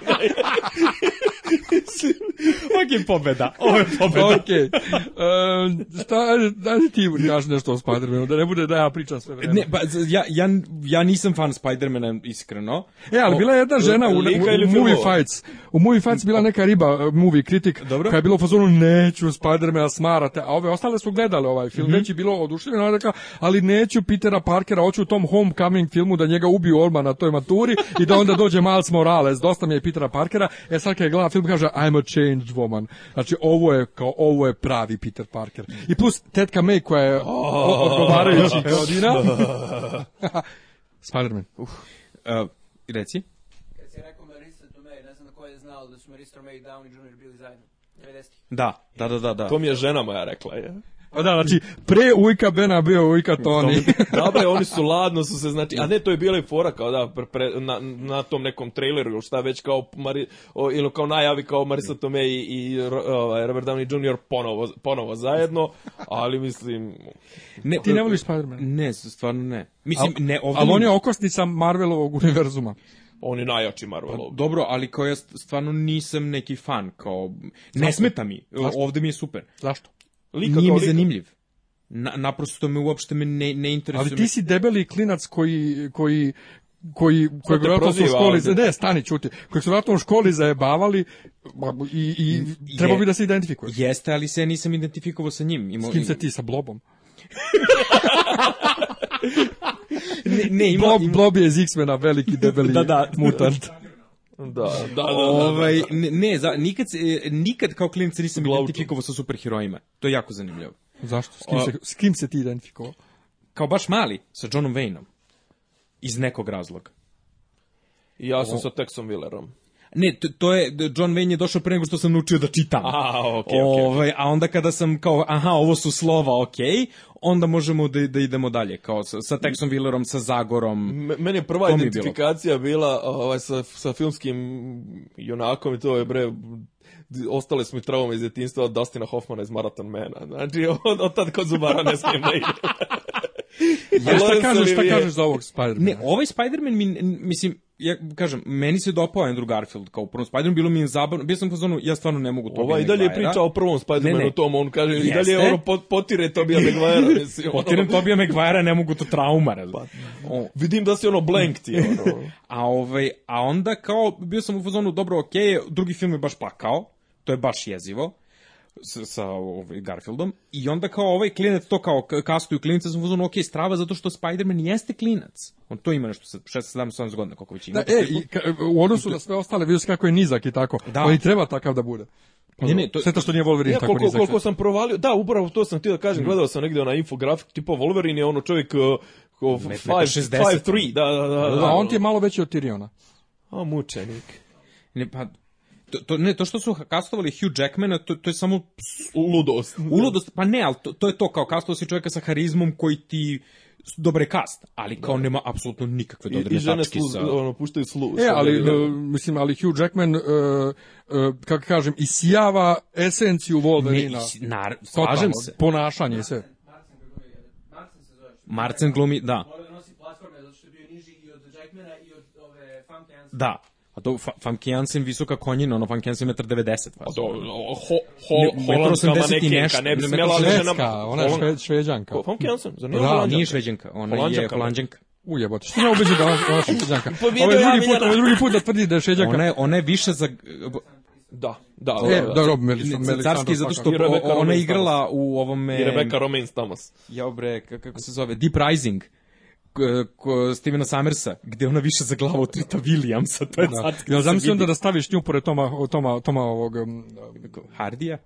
ok, pobeda. Ovo je pobeda. ok. Um, šta, da li ti kaži nešto o Spider-Manu, da ne bude da ja pričam sve vreme. Ne, ba, ja, ja, ja nisam fan Spider-Mana, iskreno. E, ali bila je jedna žena u, u, u Movie Fights. U Movie Fights bila neka riba, e, movie kritik, Dobro. koja je bilo u fazonu, neću Spider-Mana smarate, a ove ostale su gledale ovaj film, mm -hmm. već je bilo oduševljeno, ona rekla, ali neću Petera Parkera, hoću u tom Homecoming filmu da njega ubiju Orma na toj maturi i da onda dođe Miles Morales, dosta mi je Petera Parkera, e sad kad je gleda film, kaže, kaže I'm a changed woman. Znači ovo je kao ovo je pravi Peter Parker. I plus tetka May koja je odgovarajući godina. Spider-Man. Uh, reci. Kad si rekao Marisa Tomei, ne znam da ko je znao da su Marisa Tomei i Downey Jr. bili zajedno. 90. Da, da, da, da, da. To mi je žena moja rekla, je. Da, znači, pre Ujka Bena bio Ujka Toni. Dobre, da, oni su ladno su se, znači, a ne, to je bila i fora kao da, pre, na, na tom nekom traileru ili šta već kao, Mari, o, ili kao najavi kao Marisa Tome i, i o, ovaj, Robert Downey Jr. Ponovo, ponovo zajedno, ali mislim... Ne, ti ne voliš Spider-Man? Ne, stvarno ne. Mislim, al, ne, ovdje... Ali on je okosnica Marvelovog univerzuma on je najjači Marvel. Pa, dobro, ali kao ja stvarno nisam neki fan, kao ne Zašto? smeta mi. Zašto? Ovde mi je super. Zašto? Lika Nije mi zanimljiv. Na, naprosto me uopšte me ne, ne interesuje. Ali ti si debeli klinac koji, koji, koji koji verovatno su u školi za ne stani ćuti koji su verovatno u školi zajebavali i i trebao bi da se identifikuje. Jeste, ali se ja nisam identifikovao sa njim. Imao, s kim se ti sa blobom? ne, ne, ima, Blob, Blob je iz X-mena veliki debeli da, da. mutant. Da. da, da, da. Ovaj, da, da. ne, ne za, nikad, nikad kao klinic nisam Glaučan. identifikovao sa superherojima. To je jako zanimljivo. Zašto? S kim, se, s kim se ti identifikovao? Kao baš mali, sa Johnom Wayneom. Iz nekog razloga. ja sam o... sa Texom Willerom. Ne, to je, John Wayne je došao pre nego što sam naučio da čitam. A, okay, okay, Ove, a onda kada sam kao, aha, ovo su slova, okej, okay, onda možemo da, da idemo dalje, kao sa, sa Texom Willerom, sa Zagorom. meni je prva identifikacija je bila ovaj, sa, sa filmskim junakom i to je bre ostale smo i traume iz djetinstva od Dustina Hoffmana iz Marathon Mana. Znači, od, od tad kod Zubara ne smijem da idem. ja, šta kažeš, šta kažeš za ovog Spider-mana? Ne, ovaj Spider-Man mi, mislim, ja kažem, meni se dopao Andrew Garfield kao u prvom Spider-Man, bilo mi je zabavno, bio sam u fazonu, ja stvarno ne mogu to Ova i dalje je priča o prvom Spider-Manu tom, on kaže, Jeste? i dalje je ono pot, potire Tobija Maguire. Mislim, potire ono... Tobija Maguire, ne mogu to trauma. Pa, Vidim da si ono blank ti. Ono. a, ovaj, a onda kao, bio sam u fazonu, dobro, okej, okay, drugi film je baš pakao, to je baš jezivo, sa, sa ovaj Garfieldom i onda kao ovaj klinac to kao kastuju klinica sam uzmano ok strava zato što Spider-Man jeste klinac. On to ima nešto sa 16 17 godina koliko već ima. Da, e, i, ka, u odnosu na sve ostale vidiš kako je nizak i tako. Da. On i treba takav da bude. Pa, ne, ne, to, sve to što nije Wolverine ja, tako koliko, nizak. Koliko sam provalio, da, upravo to sam ti da kažem, mm. gledao sam negde na infografik tipa Wolverine je ono čovjek 5'3, uh, da, da, da, da, da. A da. on ti je malo veći od Tiriona. A mučenik. Ne, pa, To, to, ne, to što su kastovali Hugh Jackmana, to, to je samo... Ludost. Uludost, pa ne, ali to, to je to, kao kastovo si čovjeka sa harizmom koji ti dobre kast, ali kao da. nema apsolutno nikakve dodirne tačke. I žene slu, sa... ono, puštaju slu. E, ali, da. mislim, ali Hugh Jackman, uh, uh, kako kažem, isijava esenciju Wolverina. Ne, nar, slažem se. Ponašanje se. Marcen glumi, da. Mora da nosi platforme, zato što je bio niži i od Jackmana i od ove Funk Da. A to Funky visoka konjina, ono Funky Jansen 1,90 pa. Do, ho, ho, ne, holandska manekinka, ne bi smela žena... ona je šve, šveđanka. Funky za zar nije da, nije šveđanka, ona holandžanka, je holandžanka. Ujebote, što ne ubeđu da ona šveđanka? Ovo je drugi put, ovo je drugi put da tvrdi da je šveđanka. Ona je, ona je više za... Da, da. E, da, da. da Rob Melisandre. Carski, zato što ona je igrala u ovome... I Rebecca Romain Stamos. Ja, bre, kako se zove? Deep Rising. Uh, Stevena Summersa, gde ona više za glavu od Trita Williamsa, to je da. sad. Ja zamislim onda da staviš nju pored Toma, Toma, Toma ovog... Um, Hardija?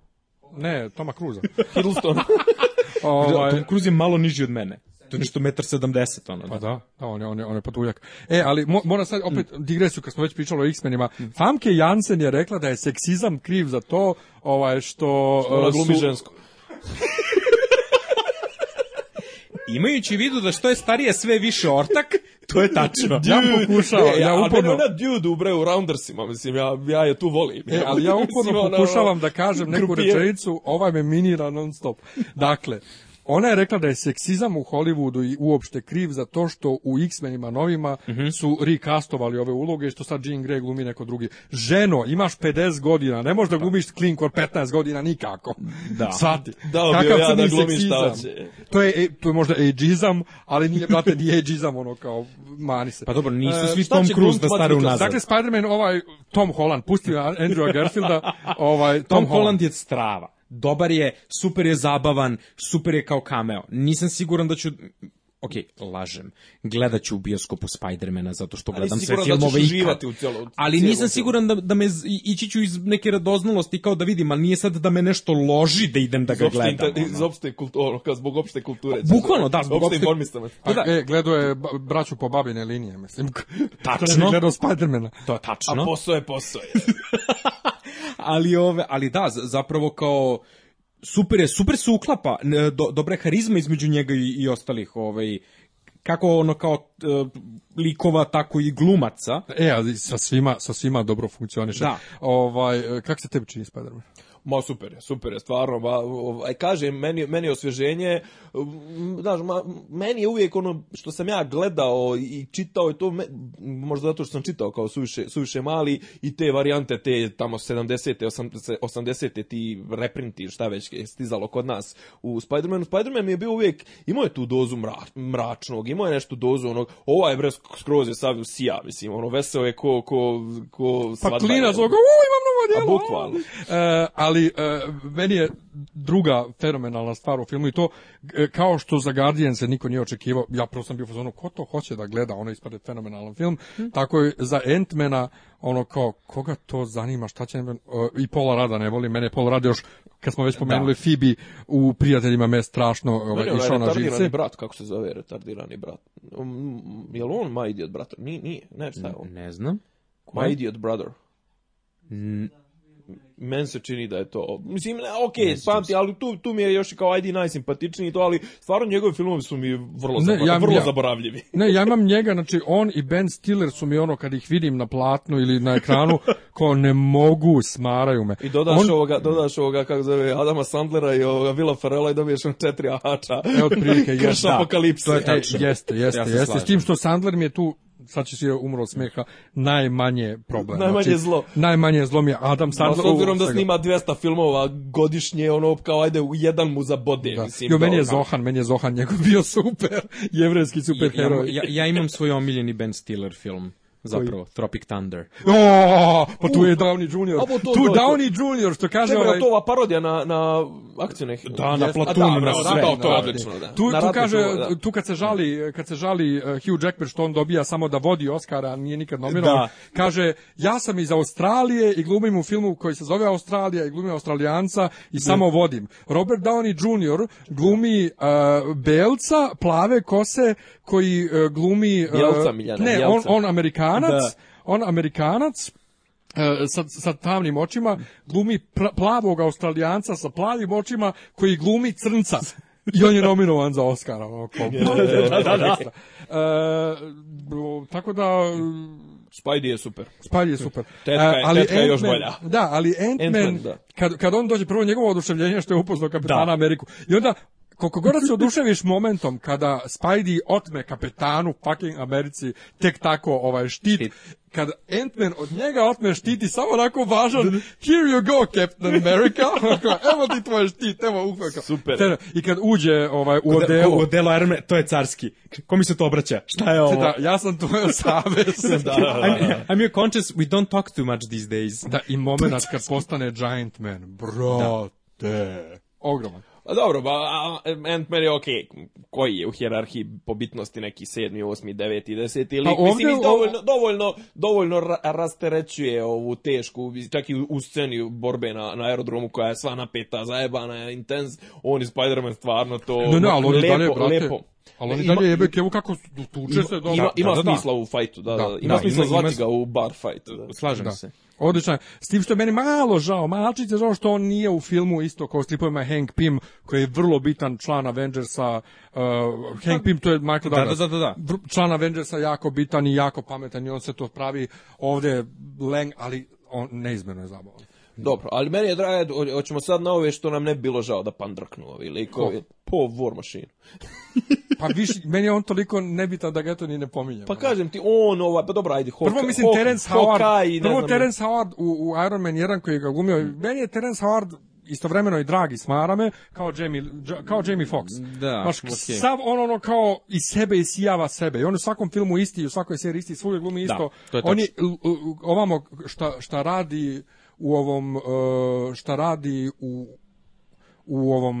Ne, Toma Cruza. Hiddlestona. ovaj... Da, Tom Cruise je malo niži od mene. To je nešto 1,70 ono. Pa da. da, da on, je, on, je, on je patuljak. E, ali mo, moram sad opet mm. digresu kad smo već pričali o X-menima. Mm. Famke Jansen je rekla da je seksizam kriv za to ovaj, što... Što e, glumi su... žensko. imajući u vidu da što je starije sve više ortak, to je tačno. ja pokušavam, e, ja, ja uporno... Ali ona dude ubra u roundersima, mislim, ja, ja je tu volim. E, ali ja uporno pokušavam da kažem neku rečenicu, ova me minira non stop. Dakle, Ona je rekla da je seksizam u Hollywoodu i uopšte kriv za to što u X-menima novima uh mhm. -huh. su recastovali ove uloge što sad Jean Grey glumi neko drugi. Ženo, imaš 50 godina, ne možeš da pa. glumiš klinkor 15 godina nikako. Da. Svati. Da, Kakav ja da glumiš To je, e, to je možda ageizam, ali nije, brate, nije ageizam ono kao mani se. Pa dobro, nisu e, svi e, Tom Cruise da stare unazad. Dakle, Spider-Man, ovaj Tom Holland, pusti Andrewa Garfielda, ovaj Tom, Tom Holland. Holland je strava dobar je, super je zabavan, super je kao cameo. Nisam siguran da ću ok, lažem, gledat ću u bioskopu Spidermana zato što gledam sve da filmove da ikad. U celo, u ali nisam siguran da, da me, ići ću iz neke radoznalosti kao da vidim, ali nije sad da me nešto loži da idem da ga zopšte gledam. Inter, ono. Iz opšte kulture, kao zbog opšte kulture. Bukvalno, da, zbog opšte... Opšte Pa da. E, gledao je braću po babine linije, mislim. Tačno. gledao Spidermana. To je tačno. A posao je posao. ali, ove, ali da, zapravo kao super je, super se uklapa, do, dobra je između njega i, i ostalih ovaj, kako ono kao likova tako i glumaca. E, ali sa svima sa svima dobro funkcioniše. Da. Ovaj e, kako se tebi čini Spider-Man? Ma super je, super je, stvarno, ma, ovaj, kaže, meni, meni je osvježenje, znaš, ma, meni je uvijek ono što sam ja gledao i čitao i to, me, možda zato što sam čitao kao suviše, suviše mali i te varijante, te tamo 70. 80. 80 ti reprinti, šta već je stizalo kod nas u Spider-Manu. Spider-Man je bio uvijek, imao je tu dozu mra, mračnog, imao je nešto dozu onog, ovaj bre skroz je sav sija, mislim, ono, veseo je ko, ko, ko Pa klinac, imam novo djelo! A, bukvalno. Uh, ali ali e, meni je druga fenomenalna stvar u filmu i to e, kao što za Guardian se niko nije očekivao, ja prosto sam bio fazonu ko to hoće da gleda, ono ispade fenomenalan film, hmm. tako je za Ant-mana ono kao koga to zanima, šta će e, i Pola Rada ne voli, mene Pola Rada još kad smo već pomenuli da. Fibi u prijateljima me strašno ovaj, ne, ne, ovaj išao na živce. brat, kako se zove retardirani brat? Um, je li on My Idiot Brother? Nije, nije, ne, šta je on? Ne, znam. My Idiot Brother. Mm men se čini da je to, mislim, ne, ok, ne pamti, ali tu, tu mi je još kao ajde najsimpatičniji to, ali stvarno njegovi filmovi su mi vrlo, ne, zabora, ja, vrlo ja, zaboravljivi. Ne, ja imam njega, znači on i Ben Stiller su mi ono kad ih vidim na platnu ili na ekranu, ko ne mogu, smaraju me. I dodaš on, ovoga, dodaš ovoga, kako zove, Adama Sandlera i ovoga Vila Ferrella i dobiješ on četiri ahača. E, otprilike, jeste. Da. apokalipse. To je, e, jeste, jeste, ja jeste. S tim što Sandler mi je tu sad ćeš je umro od smeha, najmanje problem. Najmanje znači, zlo. Najmanje zlo mi je Adam Sandler. No, obzirom da snima 200 filmova godišnje, ono kao ajde u jedan mu zabode. Da. Mislim, jo, meni je Zohan, meni je Zohan njegov bio super, jevrenski super heroj. Ja, ja, ja imam svoj omiljeni Ben Stiller film. Zapravo, koji... Tropic Thunder. O, pa tu je Downey Jr. to, tu je Downey Jr. što kaže... Tebe, ovaj... to ova parodija na, na akciju nekih. Da, na Platunu, da, na da, da, sve. Da, to je da. odlično, da. Tu, tu kaže, tu kad se žali, kad se žali eh, Hugh Jackman što on dobija samo da vodi Oscara, nije nikad nominovan, kaže, ja sam iz Australije i glumim u filmu koji se zove Australija i glumim Australijanca i samo vodim. Robert Downey Jr. glumi uh, belca, plave kose, koji e, glumi... E, Jelca Miljana. Ne, on, on Amerikanac, da. on Amerikanac, e, sa, sa tamnim očima glumi plavog australijanca sa plavim očima koji glumi crnca i on je nominovan za Oscara ono, da, da, da. tako da Spidey je super. Spidey je super. Tetka je, ali tetka je još bolja. Da, ali Ant-Man, Ant kad, kad on dođe, prvo njegovo oduševljenje što je upoznao kapitana da. Ameriku. I onda koliko god da se oduševiš momentom kada Spidey otme kapetanu fucking Americi tek tako ovaj štit, štit. kad Ant-Man od njega otme štit i samo onako važan here you go Captain America evo ti tvoj štit, evo uhvaka super Tera, i kad uđe ovaj, u odelo u odelo Iron to je carski ko mi se to obraća, šta je ovo da, ja sam tvoj savez da, da, da. I'm, da. I'm your conscious, we don't talk too much these days da i moment kad postane Giant Man brate da. ogroman A dobro, ba, Ant-Man je okej, okay. koji je u hjerarhiji po bitnosti neki sedmi, osmi, deveti, deseti lik. Ovdje, pa Mislim, dovoljno, dovoljno, dovoljno ra rasterećuje ovu tešku, čak i u sceni borbe na, na aerodromu koja je sva napeta, zajebana, intenz, on i Spider-Man stvarno to ne, ne, ali lepo, dalje, brate, lepo. Ali oni e, dalje jebe kevu kako tuče se. do... Da, ima, da, ima da, da, da. u fajtu, da, da, da, ima da, smisla ima, zvati ima, ga u bar fajtu. Da. Slažem da. se. Odlično. S tim što je meni malo žao, malčice žao što on nije u filmu isto kao u stripovima Hank Pym, koji je vrlo bitan član Avengersa. Uh, Hank Pym, to je Michael da, da, Douglas. Da, da, da, da. Član Avengersa jako bitan i jako pametan i on se to pravi ovde leng, ali on neizmjerno je zabavan. Dobro, ali meni je drago, hoćemo sad na ove što nam ne bilo žao da pandraknu ovi likovi. Po war mašinu. pa viš, meni je on toliko nebitan da ga to ni ne pominjem. Pa kažem ti, on ovaj, pa dobro, ajde, Hawkeye. Prvo mislim Hawk, Terence Howard, Hawkeye, prvo znam Terence Howard u, u Iron Man 1 koji ga gumio, mm. meni je Terence Howard istovremeno i dragi smarame kao Jamie kao Jamie Fox. Da. Baš okay. sav on ono kao i sebe i isijava sebe. I on u svakom filmu isti, u svakoj seriji isti, svugdje glumi da, isto. Da, to je on je ovamo šta šta radi u ovom e, šta radi u u ovom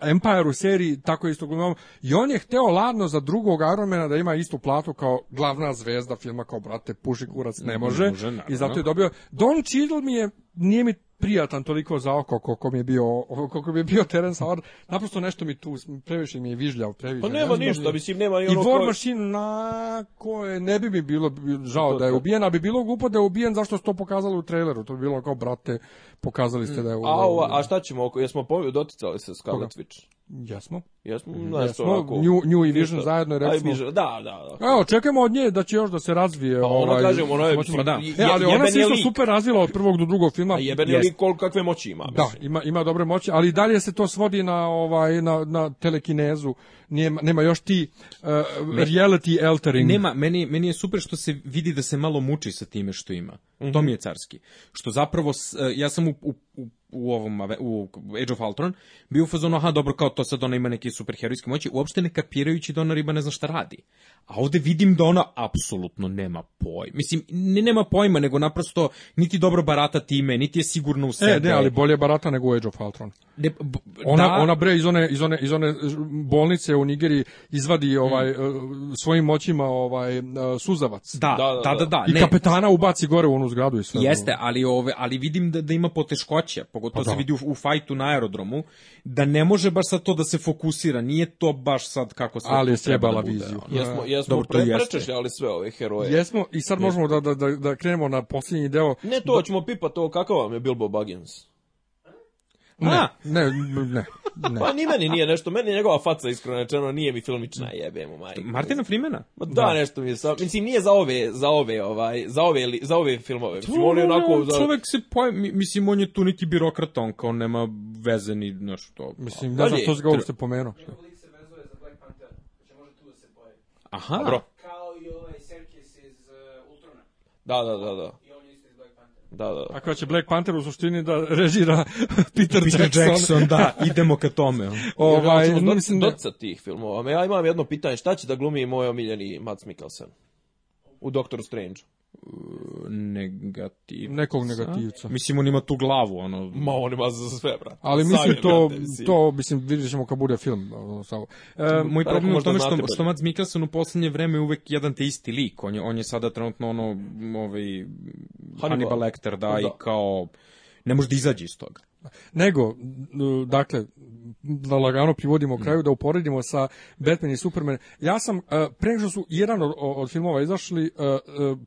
Empire-u seriji, tako je isto glumom. I on je hteo ladno za drugog Ironmana da ima istu platu kao glavna zvezda filma, kao brate, puši kurac, ne može. Ne može I zato je dobio. Don Cheadle mi je, nije mi prijatan toliko za oko koliko mi je bio koliko mi je bio teren sa naprosto nešto mi tu previše mi je vižljao previše pa nema ne da ništa mislim nema i, ono i War Machine na koje ne bi mi bilo žao da je ubijen a bi bilo glupo da je ubijen zašto što to pokazali u trejleru to bi bilo kao brate pokazali ste mm. da je ubijen. a, a šta ćemo jesmo doticali se Scarlet Witch jesmo Jesmo, mm, znaš, jesmo, onako, New, New i Vision zajedno je recimo. Vision, da, da, da. Evo, čekamo od nje da će još da se razvije. Pa ona, ovaj, kažem, ona je... Moćima, da. Je, e, ali ona se isto super razvila od prvog do drugog filma. A jebeni je lik kol kakve moći ima. Da, ima, ima dobre moći, ali dalje se to svodi na, ovaj, na, na telekinezu. Nema, nema još ti uh, reality altering. Nema, meni, meni je super što se vidi da se malo muči sa time što ima. Mm -hmm. To mhm. mi je carski. Što zapravo, eh, ja sam u, u, u, u ovom, u Age of Ultron, bio u fazonu, aha, dobro, kao to sad ona ima neki neke superherojske moći, uopšte ne kapirajući da ona riba ne zna šta radi. A ovde vidim da ona apsolutno nema pojma. Mislim, ne nema pojma, nego naprosto niti dobro barata time, niti je sigurno u e, sebe. E, ne, ali bolje barata nego u Age of Ultron. Ne, ona, da. ona bre iz one, iz, one, iz one bolnice u Nigeriji izvadi ovaj, mm. E, svojim moćima ovaj, e, suzavac. Da da, da, da, da. da, da, I ne. kapetana ubaci gore u onu zgradu i sve. Jeste, ali, ove, ali vidim da, da ima poteškoće, pogotovo pa da. se vidi u, u fajtu na aerodromu, da ne može baš sa to da se fokusira fokusira, nije to baš sad kako se Ali je da sjebala da viziju. Jesmo, jesmo Dobro, ali sve ove heroje. Jesmo i sad jesmo. možemo da, da, da, da krenemo na posljednji deo. Ne, to ćemo pipa to, kakav vam je Bilbo Baggins? Ne, ne, ne, ne. Pa ni meni nije nešto, meni njegova faca iskreno rečeno nije mi filmična jebem mu majku. Martina Frimena? Ma da, da, nešto mi je sa, mislim nije za ove, za ove ovaj, za ove li, za ove filmove. Mislim da, on je onako za Čovek se pa mislim on je tu neki birokrat on kao nema veze ni nešto. Mislim ne znam što se ga uopšte pomenuo. Aha. Dobro. Kao i ovaj Serkis iz uh, Ultrona. Da, da, da, da. Da, da, da. A koja će Black Panther u suštini da režira Peter, Peter Jackson. Jackson. da, idemo ka tome. ovaj, ja, mislim da... doca tih filmova. Ja imam jedno pitanje, šta će da glumi moj omiljeni Mads Mikkelsen u Doctor Strange? negativ nekog negativca. Mislim on ima tu glavu ono. Ma on ima za sve brate. Ali mislim to to mislim ćemo kad bude film ono samo. E, moj problem je tome što što, što Mads Mikkelsen u poslednje vreme uvek jedan te isti lik. On je on je sada trenutno ono ovaj Hannibal, Hannibal Lecter da, da i kao ne može da izađe iz toga. Nego, dakle, da lagano privodimo mm. kraju, da uporedimo sa Batman i Superman. Ja sam, e, pre što su jedan od, od filmova izašli, e, e,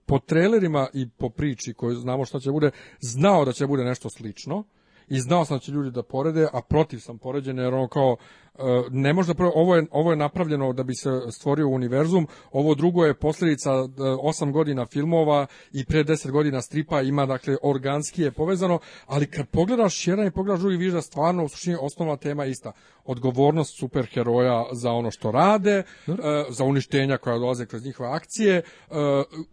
po trelerima i po priči koju znamo šta će bude, znao da će bude nešto slično i znao sam da će ljudi da porede, a protiv sam poređenja jer ono kao e, ne može da ovo je ovo je napravljeno da bi se stvorio univerzum, ovo drugo je posljedica 8 e, godina filmova i pre 10 godina stripa ima dakle organski je povezano, ali kad pogledaš jedan i pogledaš drugi vidiš da stvarno u suštini osnovna tema ista. Odgovornost superheroja za ono što rade, e, za uništenja koja dolaze kroz njihove akcije,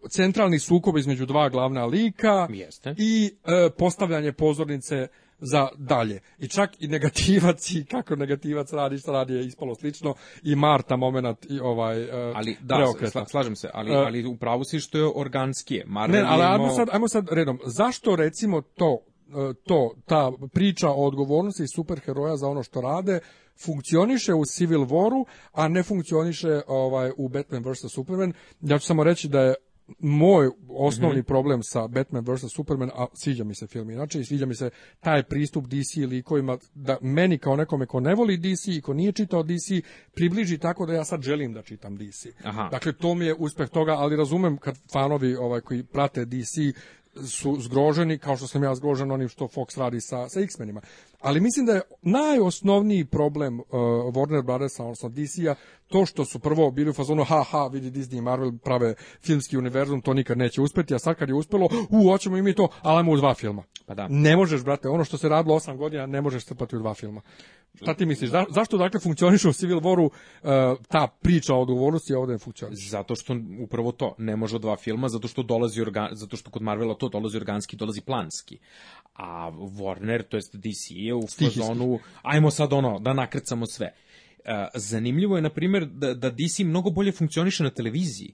centralni sukob između dva glavna lika Jeste. i postavljanje pozornice za dalje. I čak i negativac i kako negativac radi, šta radi je ispalo slično i Marta momenat i ovaj e, ali, da, preokreta. slažem se, ali, e, ali u pravu si što je organskije. Marvel ne, ali ajmo, sad, ajmo sad redom. Zašto recimo to e, to, ta priča o odgovornosti superheroja za ono što rade funkcioniše u Civil Waru, a ne funkcioniše ovaj, u Batman vs. Superman. Ja ću samo reći da je moj osnovni mm -hmm. problem sa Batman vs Superman, a sviđa mi se film inače i sviđa mi se taj pristup DC likovima da meni kao nekome ko ne voli DC i ko nije čitao DC približi tako da ja sad želim da čitam DC. Aha. Dakle to mi je uspeh toga, ali razumem kad fanovi ovaj koji prate DC su zgroženi kao što sam ja zgrožen onim što Fox radi sa, sa X-menima. Ali mislim da je najosnovniji problem uh, Warner Brothersa, odnosno DC-a, to što su prvo bili u fazonu, ha, ha, vidi Disney i Marvel prave filmski univerzum, to nikad neće uspeti, a sad kad je uspelo, u, hoćemo i mi to, ali ajmo u dva filma. Pa da. Ne možeš, brate, ono što se radilo osam godina, ne možeš strpati u dva filma. Šta ti misliš, da, zašto dakle funkcioniše u Civil Waru uh, ta priča o odgovornosti, ovde ne funkcioniše? Zato što upravo to, ne može dva filma, zato što dolazi organ, zato što kod Marvela to dolazi organski, dolazi planski a Warner, to jest DC je u fazonu, ajmo sad ono, da nakrcamo sve. E, zanimljivo je, na primjer, da, da DC mnogo bolje funkcioniše na televiziji.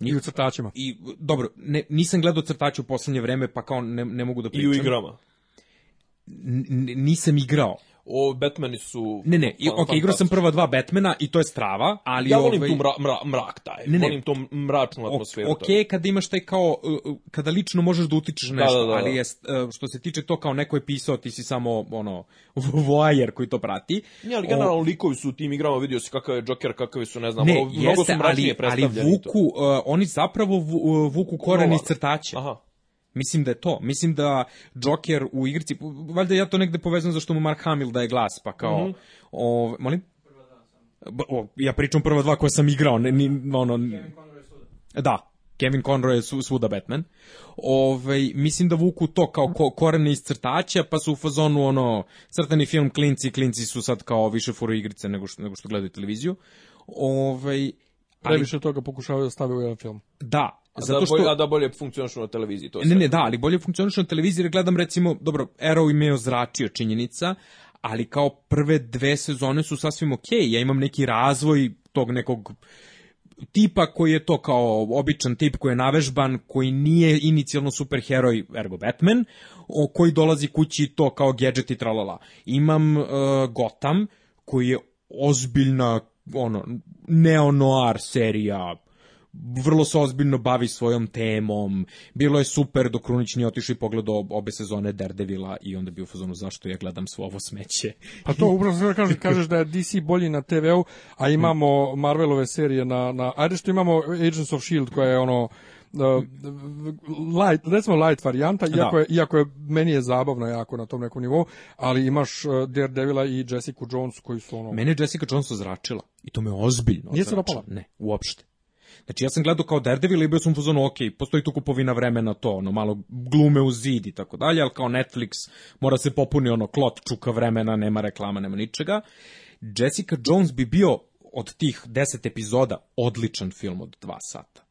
Njih... I u crtačima. I, dobro, ne, nisam gledao crtače u poslednje vreme, pa kao ne, ne mogu da pričam. I u igrama. N, nisam igrao, o Batmani su Ne, ne, i, pa, okej, igrao sam prva dva Batmana i to je strava, ali ja volim ovaj... tu mra, mra, mrak taj, ne, ne. volim to mračnu atmosferu. Okej, okay, kada imaš taj kao e, e, kada lično možeš da utičeš da, nešto, da, da, da. ali je e, što se tiče to kao neko je pisao, ti si samo ono voajer koji to prati. Ne, ali generalno o... likovi su u tim igrama, vidio se kakav je Joker, kakvi su, ne znam, ne, mnogo jeste, su mračnije ali, ali vuku, uh, oni zapravo vuku koren iz crtača. Aha. Mislim da je to. Mislim da Joker u igrici, valjda ja to negde povezam zašto mu Mark Hamill daje glas, pa kao... Mm -hmm. o, molim? Ba, o, ja pričam prva dva koja sam igrao, ne, ni, ono... Kevin Conroy suda. Da, Kevin Conroy je su, svuda Batman. Ove, mislim da vuku to kao ko, korene iz crtaća, pa su u fazonu ono, crtani film klinci, klinci su sad kao više furu igrice nego što, nego što gledaju televiziju. Ove, Previše toga pokušavaju da stave u jedan film. Da, Da Zato što... A da bolje, a da bolje funkcionišu na televiziji, to je Ne, ne, da, ali bolje funkcionišu na televiziji jer gledam recimo, dobro, Arrow im je ozračio činjenica, ali kao prve dve sezone su sasvim okej, okay. ja imam neki razvoj tog nekog tipa koji je to kao običan tip koji je navežban, koji nije inicijalno superheroj, ergo Batman, o, koji dolazi kući to kao gadget i tralala. Imam uh, Gotham, koji je ozbiljna ono, neo-noir serija vrlo se ozbiljno bavi svojom temom. Bilo je super dok Krunić nije otišao i pogledao obe sezone Daredevila i onda bio u fazonu zašto ja gledam svo ovo smeće. Pa to upravo kažeš, kažeš da je DC bolji na TV-u, a imamo Marvelove serije na, na... Ajde što imamo Agents of S.H.I.E.L.D. koja je ono uh, light, recimo light varijanta, da. iako, je, iako je, meni je zabavno jako na tom nekom nivou, ali imaš uh, Daredevila i Jessica Jones koji su ono... Mene je Jessica Jones ozračila i to me ozbiljno ozračila. Nije se dopala? Ne, uopšte. Znači ja sam gledao kao Daredevil i bio sam u fazonu, ok, postoji tu kupovina vremena to, ono, malo glume u zid i tako dalje, ali kao Netflix mora se popuni ono klot čuka vremena, nema reklama, nema ničega. Jessica Jones bi bio od tih 10 epizoda odličan film od 2 sata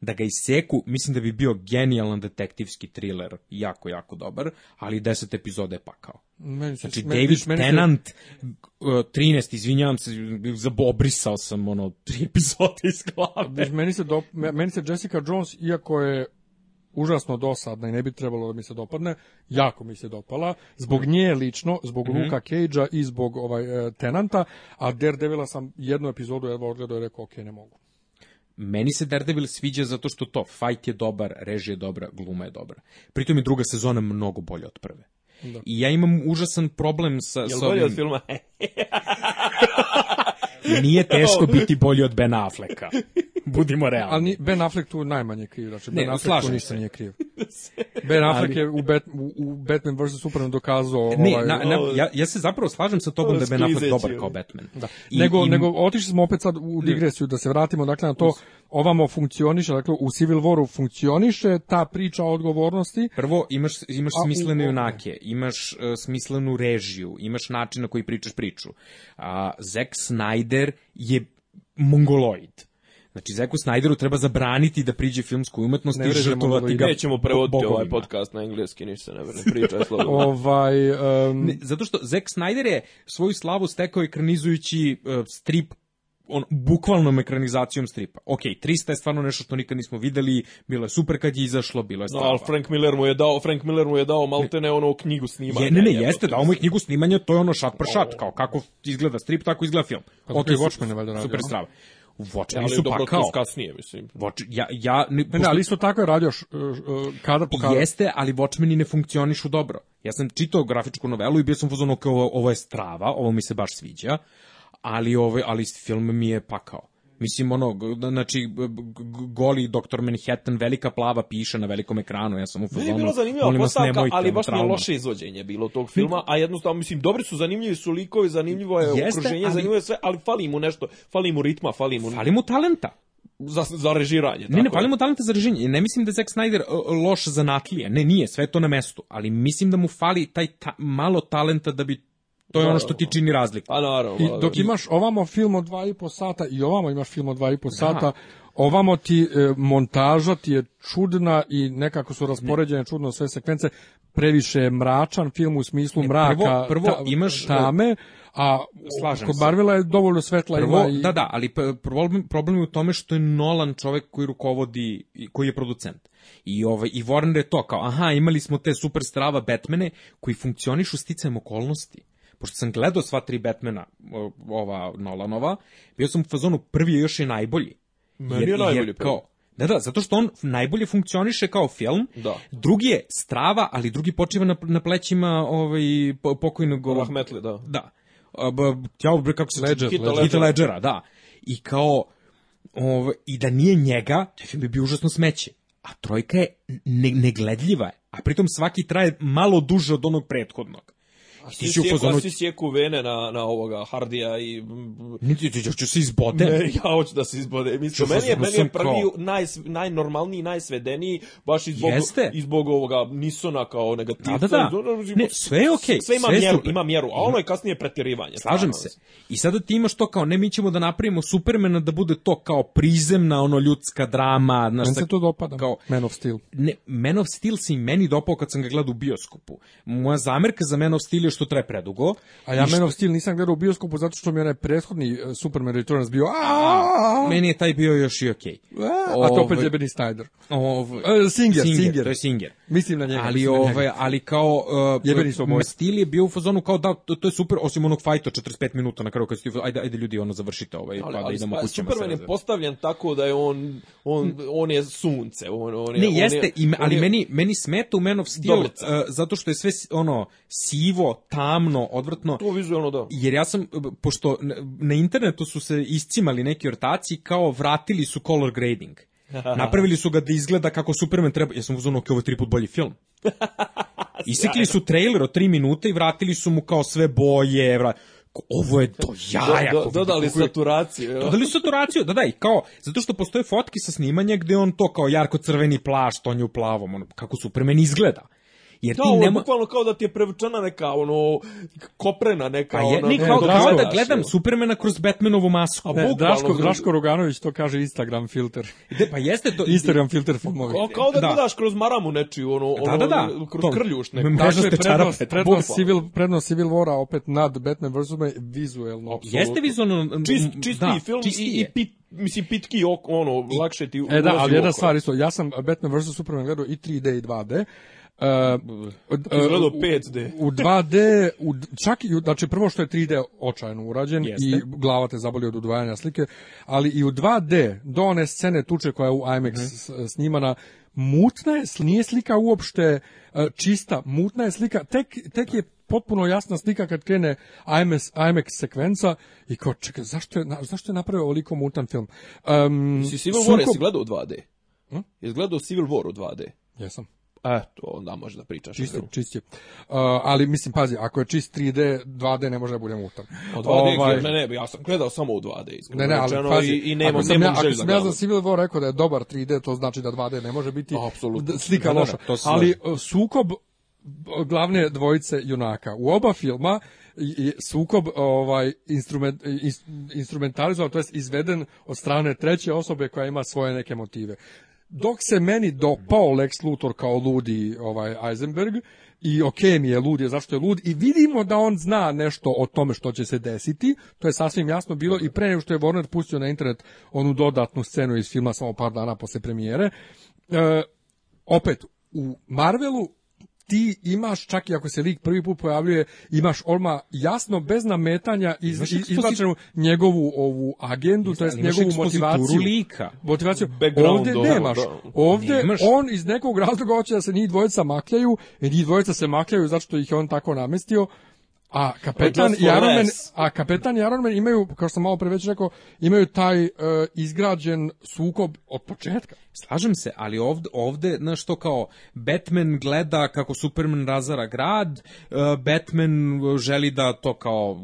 da ga iseku, mislim da bi bio genijalan detektivski thriller, jako, jako dobar, ali 10 epizoda je pakao. Meni se, znači, meni, David meni se... Tennant, 13, e, izvinjavam se, zabobrisao sam ono, tri epizode iz glave. Meni se, do, meni se Jessica Jones, iako je užasno dosadna i ne bi trebalo da mi se dopadne, jako mi se dopala, zbog mhm. nje lično, zbog mm -hmm. Luka Cage-a i zbog ovaj, e, Tenanta, a Daredevila sam jednu epizodu evo odgledao i rekao, ok, ne mogu meni se Daredevil sviđa zato što to, fight je dobar, režija je dobra, gluma je dobra. Pritom je druga sezona mnogo bolja od prve. Da. I ja imam užasan problem sa... Jel sa ovim... od filma? Nije teško biti bolji od Ben Afflecka. budimo realni. Ali Ben Affleck tu najmanje kriv, znači Ben Affleck tu ništa nije kriv. Da ben Affleck je u, Bat, u, u Batman vs. Superman dokazao... Ne, ovaj, na, na, ja, ja se zapravo slažem sa tobom da je Ben Affleck dobar kao Batman. Da. I, nego, i, nego otišli smo opet sad u digresiju, da se vratimo dakle, na to, ovamo funkcioniše, dakle u Civil Waru funkcioniše ta priča o odgovornosti. Prvo, imaš, imaš A, smislene u, junake, imaš uh, smislenu režiju, imaš način na koji pričaš priču. Uh, Zack Snyder je mongoloid. Znači, Zeku Snyderu treba zabraniti da priđe filmskoj umetnosti i žrtovati ga Nećemo prevoditi ovaj bogovima. ovaj podcast na engleski, ništa ne vrne, priča slobodno. ovaj, um... ne, zato što Zek Snyder je svoju slavu stekao ekranizujući uh, strip on, bukvalnom ekranizacijom stripa. Ok, 300 je stvarno nešto što nikad nismo videli, bilo je super kad je izašlo, bilo je strava. No, ali Frank Miller mu je dao, Frank Miller mu je dao malte ne ono knjigu snimanja. Je, ne, ne, jeste, dao mu je knjigu snimanja, to je ono šat per šat, kao kako izgleda strip, tako izgleda film. Pa kako okay, je valjda radio. Super strava. Vočani su pa dobro, pakao. kasnije, mislim. Voč, ja, ja, ne, ne, ne, ali isto tako je radio š, uh, kadar po kadar. Jeste, ali Vočmeni ne funkcionišu dobro. Ja sam čitao grafičku novelu i bio sam fuzon kao ovo je strava, ovo mi se baš sviđa, ali, ovo, ali film mi je pakao. Mislim, ono, znači, goli doktor Manhattan, velika plava piše na velikom ekranu, ja sam u fazonu. Ne je bilo zanimljiva postavka, ali baš mi je loše izvođenje bilo tog filma, a jednostavno, mislim, dobri su, zanimljivi su likovi, zanimljivo je Jeste, okruženje, ali... zanimljivo je sve, ali fali mu nešto, fali mu ritma, fali mu... Fali mu talenta za, za režiranje. Ne, ne, fali mu talenta za režiranje. Ne mislim da je Zack Snyder loš zanatlija. Ne, nije, sve to na mestu. Ali mislim da mu fali taj ta, malo talenta da bi To je ono što ti čini razliku. Pa naravno. I pa da. dok imaš ovamo film od dva i po sata i ovamo imaš film od dva i po da. sata, ovamo ti e, montaža ti je čudna i nekako su raspoređene čudno sve sekvence, previše je mračan film u smislu ne, mraka, prvo, ta, imaš e, tame, a slažem kod Marvela je dovoljno svetla prvo, ima i... Da, da, ali problem, problem je u tome što je Nolan čovek koji rukovodi, koji je producent. I, ovaj, I Warner je to kao, aha, imali smo te super strava Batmane koji funkcionišu sticajem okolnosti pošto sam gledao sva tri Batmana, ova Nolanova, bio sam u fazonu prvi je još i najbolji. Meni jer, je najbolji jer, kao, Da, da, zato što on najbolje funkcioniše kao film. Da. Drugi je strava, ali drugi počiva na, na plećima ovaj, pokojnog... Rahmetli, da. Da. Ja, bre, kako se... Ledger, Hita Ledger. Hita Ledgera, da. I kao... Ovo, I da nije njega, taj film bi bio užasno smeće. A trojka je ne, negledljiva, a pritom svaki traje malo duže od onog prethodnog. A ti si upozno... A svi sjeku vene na, na ovoga Hardija i... Niti ti ću se izbode. Ne, ja hoću da se izbode. Mislim, meni je, meni je prvi naj, najnormalniji, najsvedeniji, baš i zbog, Jeste. i zbog ovoga Nisona kao negativca. Da, da, da, da. Ne, sve je okej. Okay. Sve ima sve mjeru, super. ima mjeru, a ono je kasnije pretjerivanje. Slažem se. I sada da ti imaš to kao, ne, mi ćemo da napravimo Supermana da bude to kao prizemna, ono, ljudska drama. Znaš, meni se to dopada, kao, Man of Steel. Ne, Man of Steel se i meni dopao kad sam ga gledao u bioskopu. Moja zamerka za Man of Steel je što traje predugo. A ja Man of Steel nisam gledao u bioskopu zato što mi onaj prethodni e, Superman Returns bio meni je taj bio još i okej. E, a to opet ovaj, je Benny Snyder. Ovaj, e, Singer, Singer, to je Singer. Mislim na njega. Ali ovaj ali kao Steel je bio u fazonu kao da to je super osim onog fajta 45 minuta na kraju kad ste ajde ajde ljudi ono završite ovaj pa da idemo pa kućama. Superman je postavljen tako da je on on on je sunce, on on je Ne jeste, ali meni meni smeta u Man of Steel zato što je sve ono sivo, tamno, odvrtno. To vizualno da. Jer ja sam, pošto na internetu su se iscimali neki ortaci, kao vratili su color grading. Napravili su ga da izgleda kako Superman treba. Ja sam uzmano, ok, ovo je tri put bolji film. Isekli su trailer od tri minute i vratili su mu kao sve boje, vrat ovo je do da, da, jaja. Do, do, dodali kako, saturaciju. Jo. Dodali saturaciju, da da, i kao, zato što postoje fotke sa snimanja gde on to kao jarko crveni plašt, on je u plavom, ono, kako Superman izgleda. Jer da, ti ne bukvalno kao da ti je prevučena neka ono koprena neka ona. Pa je, ne, kao, ne, da kao da gledam Supermana kroz Batmanovu masku. a da, Daško, Daško Roganović to kaže Instagram filter. De, pa jeste to Instagram filter filmovi. Kao, kao da, da, gledaš kroz maramu nečiju ono, ono da, da, da. kroz to, krljuš neku. kaže je prednost, prednost, civil, prednost Civil War opet nad Batman vs. vizuelno. Absolutno. Jeste vizuelno čist, čisti da, film čistije. i, i pit, mislim pitki ok, ono lakše ti E da, ali jedna stvar isto, ja sam Batman versus Superman gledao i 3D i 2D Uh, Izrado 5D. U, 2D, u, čak i, znači prvo što je 3D očajno urađen Jeste. i glava te zaboli od udvajanja slike, ali i u 2D, do one scene tuče koja je u IMAX mm. snimana, mutna je, nije slika uopšte e, čista, mutna je slika, tek, tek je potpuno jasna slika kad krene IMS, IMAX sekvenca i kao, čekaj, zašto je, zašto je napravio ovoliko mutan film? Um, si Civil War, jesi gledao u 2D? Hm? Jesi gledao Civil War u 2D? Jesam. Eto, onda možeš da pričaš. Čist, čist je. Uh, ali mislim, pazi, ako je čist 3D, 2D ne može da bude mutan. Pa o 2D, ovaj... ne, ne, ja sam gledao samo u 2D. Ne, ne, ali pazi, i, i nema, ako sam, ja, ako sam da ja za Civil War rekao da je dobar 3D, to znači da 2D ne može biti Absolutno. slika ne, da, da, loša. Ne, ne, ali e, sukob glavne dvojice junaka. U oba filma i sukob ovaj instrument instrumentalizovan to jest izveden od strane treće osobe koja ima svoje neke motive dok se meni dopao Lex Luthor kao ludi ovaj Eisenberg i ok mi je lud je zašto je lud i vidimo da on zna nešto o tome što će se desiti, to je sasvim jasno bilo i pre nego što je Warner pustio na internet onu dodatnu scenu iz filma samo par dana posle premijere, e, opet u Marvelu ti imaš, čak i ako se lik prvi put pojavljuje, imaš olma jasno, bez nametanja iz, eksposit... izbačenu njegovu ovu agendu, to jest njegovu motivaciju. lika. Motivaciju. Ovde nemaš. Da. Ovde nemaš. on iz nekog razloga hoće da se njih dvojica makljaju, njih dvojica se makljaju zato što ih je on tako namestio A kapetan i a kapetan i imaju, kao što sam malo pre već rekao, imaju taj uh, izgrađen sukob od početka. Slažem se, ali ovde, ovde znaš to kao, Batman gleda kako Superman razara grad, e, Batman želi da to kao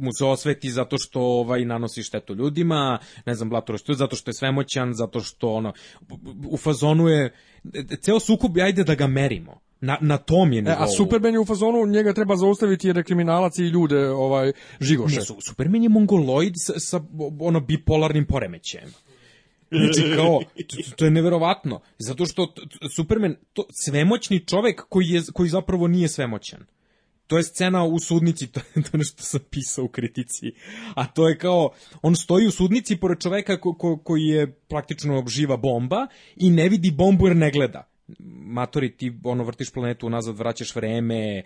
mu se osveti zato što ovaj, nanosi štetu ljudima, ne znam, blatoro što, zato što je svemoćan, zato što ono, u fazonu je, e, ceo sukob, ajde da ga merimo na, na tom je nivou. E, a Superman je u fazonu, njega treba zaustaviti jer je kriminalac i ljude ovaj, žigoše. Ne, Superman je mongoloid sa, sa ono bipolarnim poremećajem. Znači kao, to, to je neverovatno. Zato što Superman, to, svemoćni čovek koji, je, koji zapravo nije svemoćan. To je scena u sudnici, to je ono što sam pisao u kritici. A to je kao, on stoji u sudnici pored čoveka ko, ko, koji je praktično živa bomba i ne vidi bombu jer ne gleda matori ti ono vrtiš planetu nazad, vraćaš vreme, e,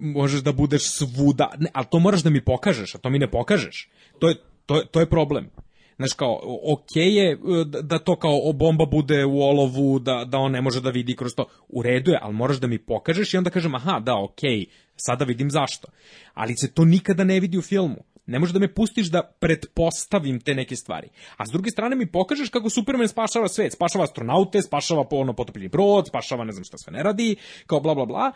možeš da budeš svuda, ne, ali to moraš da mi pokažeš, a to mi ne pokažeš. To je, to je, to je problem. Znaš kao, ok je e, da, da to kao o bomba bude u olovu, da, da on ne može da vidi kroz to. U redu je, ali moraš da mi pokažeš i onda kažem, aha, da, ok, sada vidim zašto. Ali se to nikada ne vidi u filmu ne možeš da me pustiš da pretpostavim te neke stvari. A s druge strane mi pokažeš kako Superman spašava svet, spašava astronaute, spašava po ono potopljeni brod, spašava ne znam šta sve ne radi, kao bla bla bla.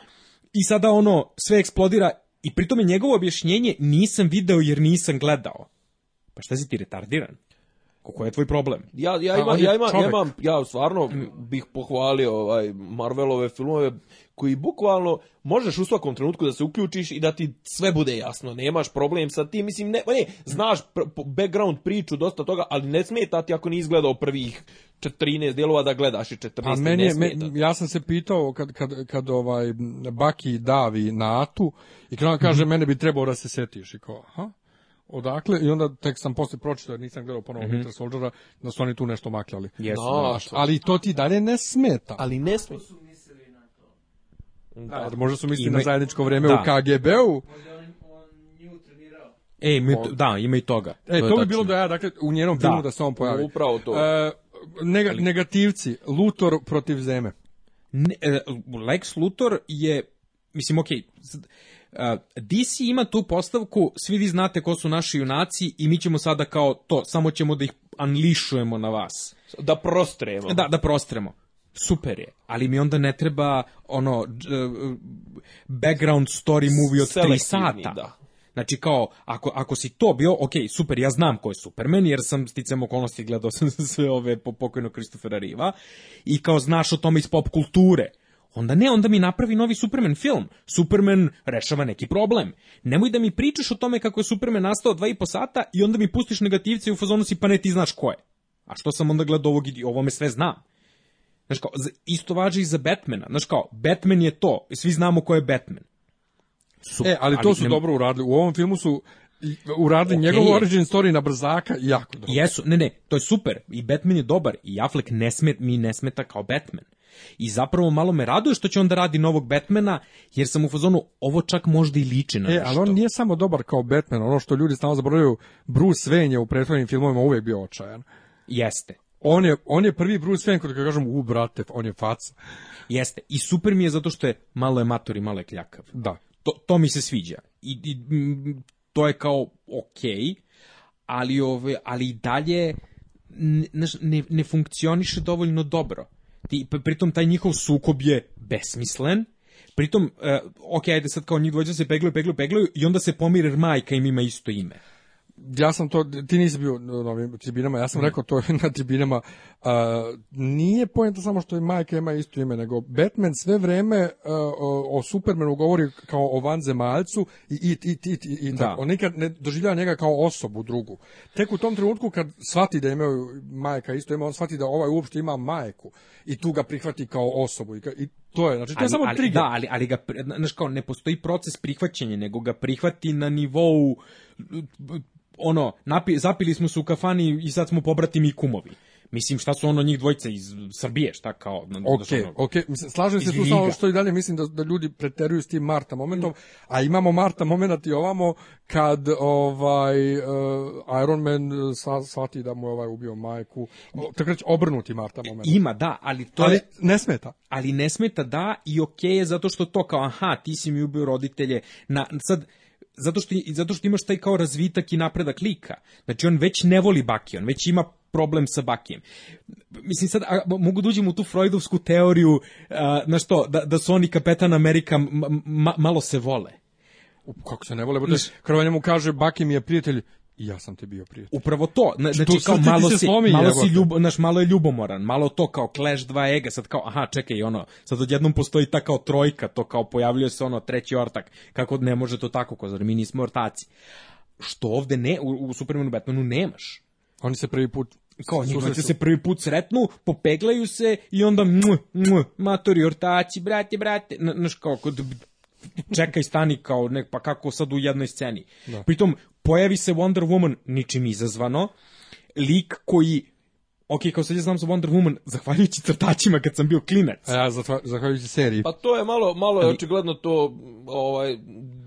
I sada ono sve eksplodira i pritom je njegovo objašnjenje nisam video jer nisam gledao. Pa šta si ti retardiran? Kako je tvoj problem? Ja ja imam ja imam ja imam ja stvarno bih pohvalio ovaj Marvelove filmove koji bukvalno možeš u svakom trenutku da se uključiš i da ti sve bude jasno. Nemaš problem sa tim, mislim ne, ne znaš background priču dosta toga, ali ne smeta ti ako ni izgledao prvih 14 dijelova da gledaš i 14 pa meni, ne smeta. Me, ja sam se pitao kad, kad, kad ovaj Baki davi Natu i kada kaže mm. mene bi trebao da se setiš i kao, aha odakle i onda tek sam posle pročitao nisam gledao ponovo mm -hmm. Winter Soldiera da su oni tu nešto makljali. Jesu, da, da što... ali to ti dalje ne smeta. Ali ne smeta. Da, da, možda su mislili Ime... na zajedničko vreme da. u KGB-u. E, mi, on... da, ima i toga. E, to, to bi bilo da ja, dakle, u njenom filmu da. da se on pojavi. Upravo to. E, nega, ali... Negativci, Lutor protiv Zeme. Ne, e, Lex Lutor je, mislim, okej, okay, DC ima tu postavku, svi vi znate ko su naši junaci i mi ćemo sada kao to, samo ćemo da ih anlišujemo na vas. Da prostremo. Da, da prostremo. Super je, ali mi onda ne treba ono e, background story movie od 3 sata. Da. Znači kao, ako, ako si to bio, ok, super, ja znam ko je Superman, jer sam sticam okolnosti gledao sam sve ove po pokojno Kristofera Riva i kao znaš o tome iz pop kulture. Onda ne, onda mi napravi novi Superman film. Superman rešava neki problem. Nemoj da mi pričaš o tome kako je Superman nastao dva i po sata i onda mi pustiš negativce u fazonu si pa ne ti znaš ko je. A što sam onda gledao ovog i me sve znam. Znaš kao, isto važi i za Batmana. Znaš kao, Batman je to. Svi znamo ko je Batman. Su, e, ali, ali to su ne... dobro uradili. U ovom filmu su uradili okay, njegov origin story na brzaka jako dobro. Jesu, ne, ne, to je super. I Batman je dobar. I Affleck ne sme, mi ne smeta kao Batman. I zapravo malo me raduje što će onda radi novog Batmana, jer sam u fazonu, ovo čak možda i liči na e, nešto. E, ali on nije samo dobar kao Batman, ono što ljudi stalno zaboravljaju, Bruce Wayne je u prethodnim filmovima uvek bio očajan. Jeste. On je, on je prvi Bruce Wayne, kada kažem, u brate, on je faca. Jeste, i super mi je zato što je malo je mator i malo je kljakav. Da. To, to mi se sviđa. I, i to je kao okej, okay, ali, ove, ali i dalje ne, ne, ne funkcioniše dovoljno dobro ti, pritom taj njihov sukob je besmislen, pritom, uh, ok, ajde sad kao njih dvojica se peglaju, peglaju, peglaju i onda se pomire jer majka im ima isto ime ja sam to, ti nisi bio na ovim tribinama, ja sam mm. rekao to na tribinama, a, nije pojenta samo što je majka ima isto ime, nego Batman sve vreme a, o, o Supermanu govori kao o vanzemaljcu i, i, i, i, i, i da. on nikad ne doživljava njega kao osobu drugu. Tek u tom trenutku kad shvati da imaju Majka isto ime, on shvati da ovaj uopšte ima Majku i tu ga prihvati kao osobu. I, i To je, znači to ali, je samo ali, trigger. Da, ali, ali ga, znaš kao, ne postoji proces prihvaćanja, nego ga prihvati na nivou ono, napi, zapili smo se u kafani i sad smo pobrati i kumovi. Mislim, šta su ono njih dvojice iz Srbije, šta kao? Na, da- da ok, da ono, ok, slažem se tu samo što i dalje mislim da, da ljudi preteruju s tim Marta momentom, a imamo Marta moment i ovamo kad ovaj uh, Iron Man eh, sa, shvati da mu je ovaj ubio majku, o, tako reći obrnuti Marta moment. Ima, da, ali to ali, je... ne smeta. Ali ne smeta, da, i ok je zato što to kao, aha, ti si mi ubio roditelje, na, sad, zato što, zato što imaš taj kao razvitak i napredak lika. Znači on već ne voli Baki, on već ima problem sa Bakijem. Mislim sad, a, mogu da uđem u tu Freudovsku teoriju, a, na što, da, da su oni kapetan Amerika ma, malo se vole. Kako se ne vole, bude, Krvanja mu kaže, Baki mi je prijatelj, i ja sam te bio prijatelj. Upravo to, znači što, kao malo si, slomi, malo si ljubo, naš, malo je ljubomoran, malo to kao Clash 2 Ega, sad kao, aha, čekaj, ono, sad odjednom postoji ta kao trojka, to kao pojavljuje se ono treći ortak, kako ne može to tako, ko zar mi nismo ortaci. Što ovde ne, u, u Supermanu Batmanu nemaš. Oni se prvi put kao njima se prvi put sretnu, popeglaju se i onda mh, mh, matori ortaci, brate, brate, znaš kao kod čekaj stani kao nek pa kako sad u jednoj sceni. Da. Pritom pojavi se Wonder Woman ničim izazvano, lik koji Ok, kao sad ja znam za Wonder Woman, zahvaljujući crtačima kad sam bio klinac. A ja, zahvaljujući seriji. Pa to je malo, malo je očigledno to, ovaj,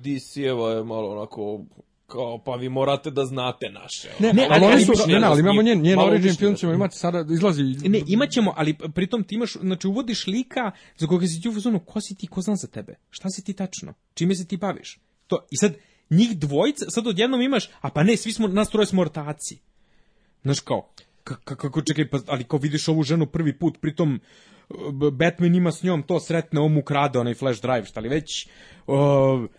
DC-eva je malo onako kao, pa vi morate da znate naše. Ne, ne, ali, ali, da su, ne, ne, ali imamo njen, njen origin da film ćemo imati sada, izlazi... E, ne, imaćemo, ali pritom ti imaš, znači uvodiš lika za koga si ti uzono, ko si ti, ko zna za tebe? Šta si ti tačno? Čime se ti baviš? To, I sad, njih dvojica, sad odjednom imaš, a pa ne, svi smo, nas troje smo ortaci. Znaš kao, kako, čekaj, pa, ali kao vidiš ovu ženu prvi put, pritom Batman ima s njom to sretne, on mu krade onaj flash drive, šta li već. Uh,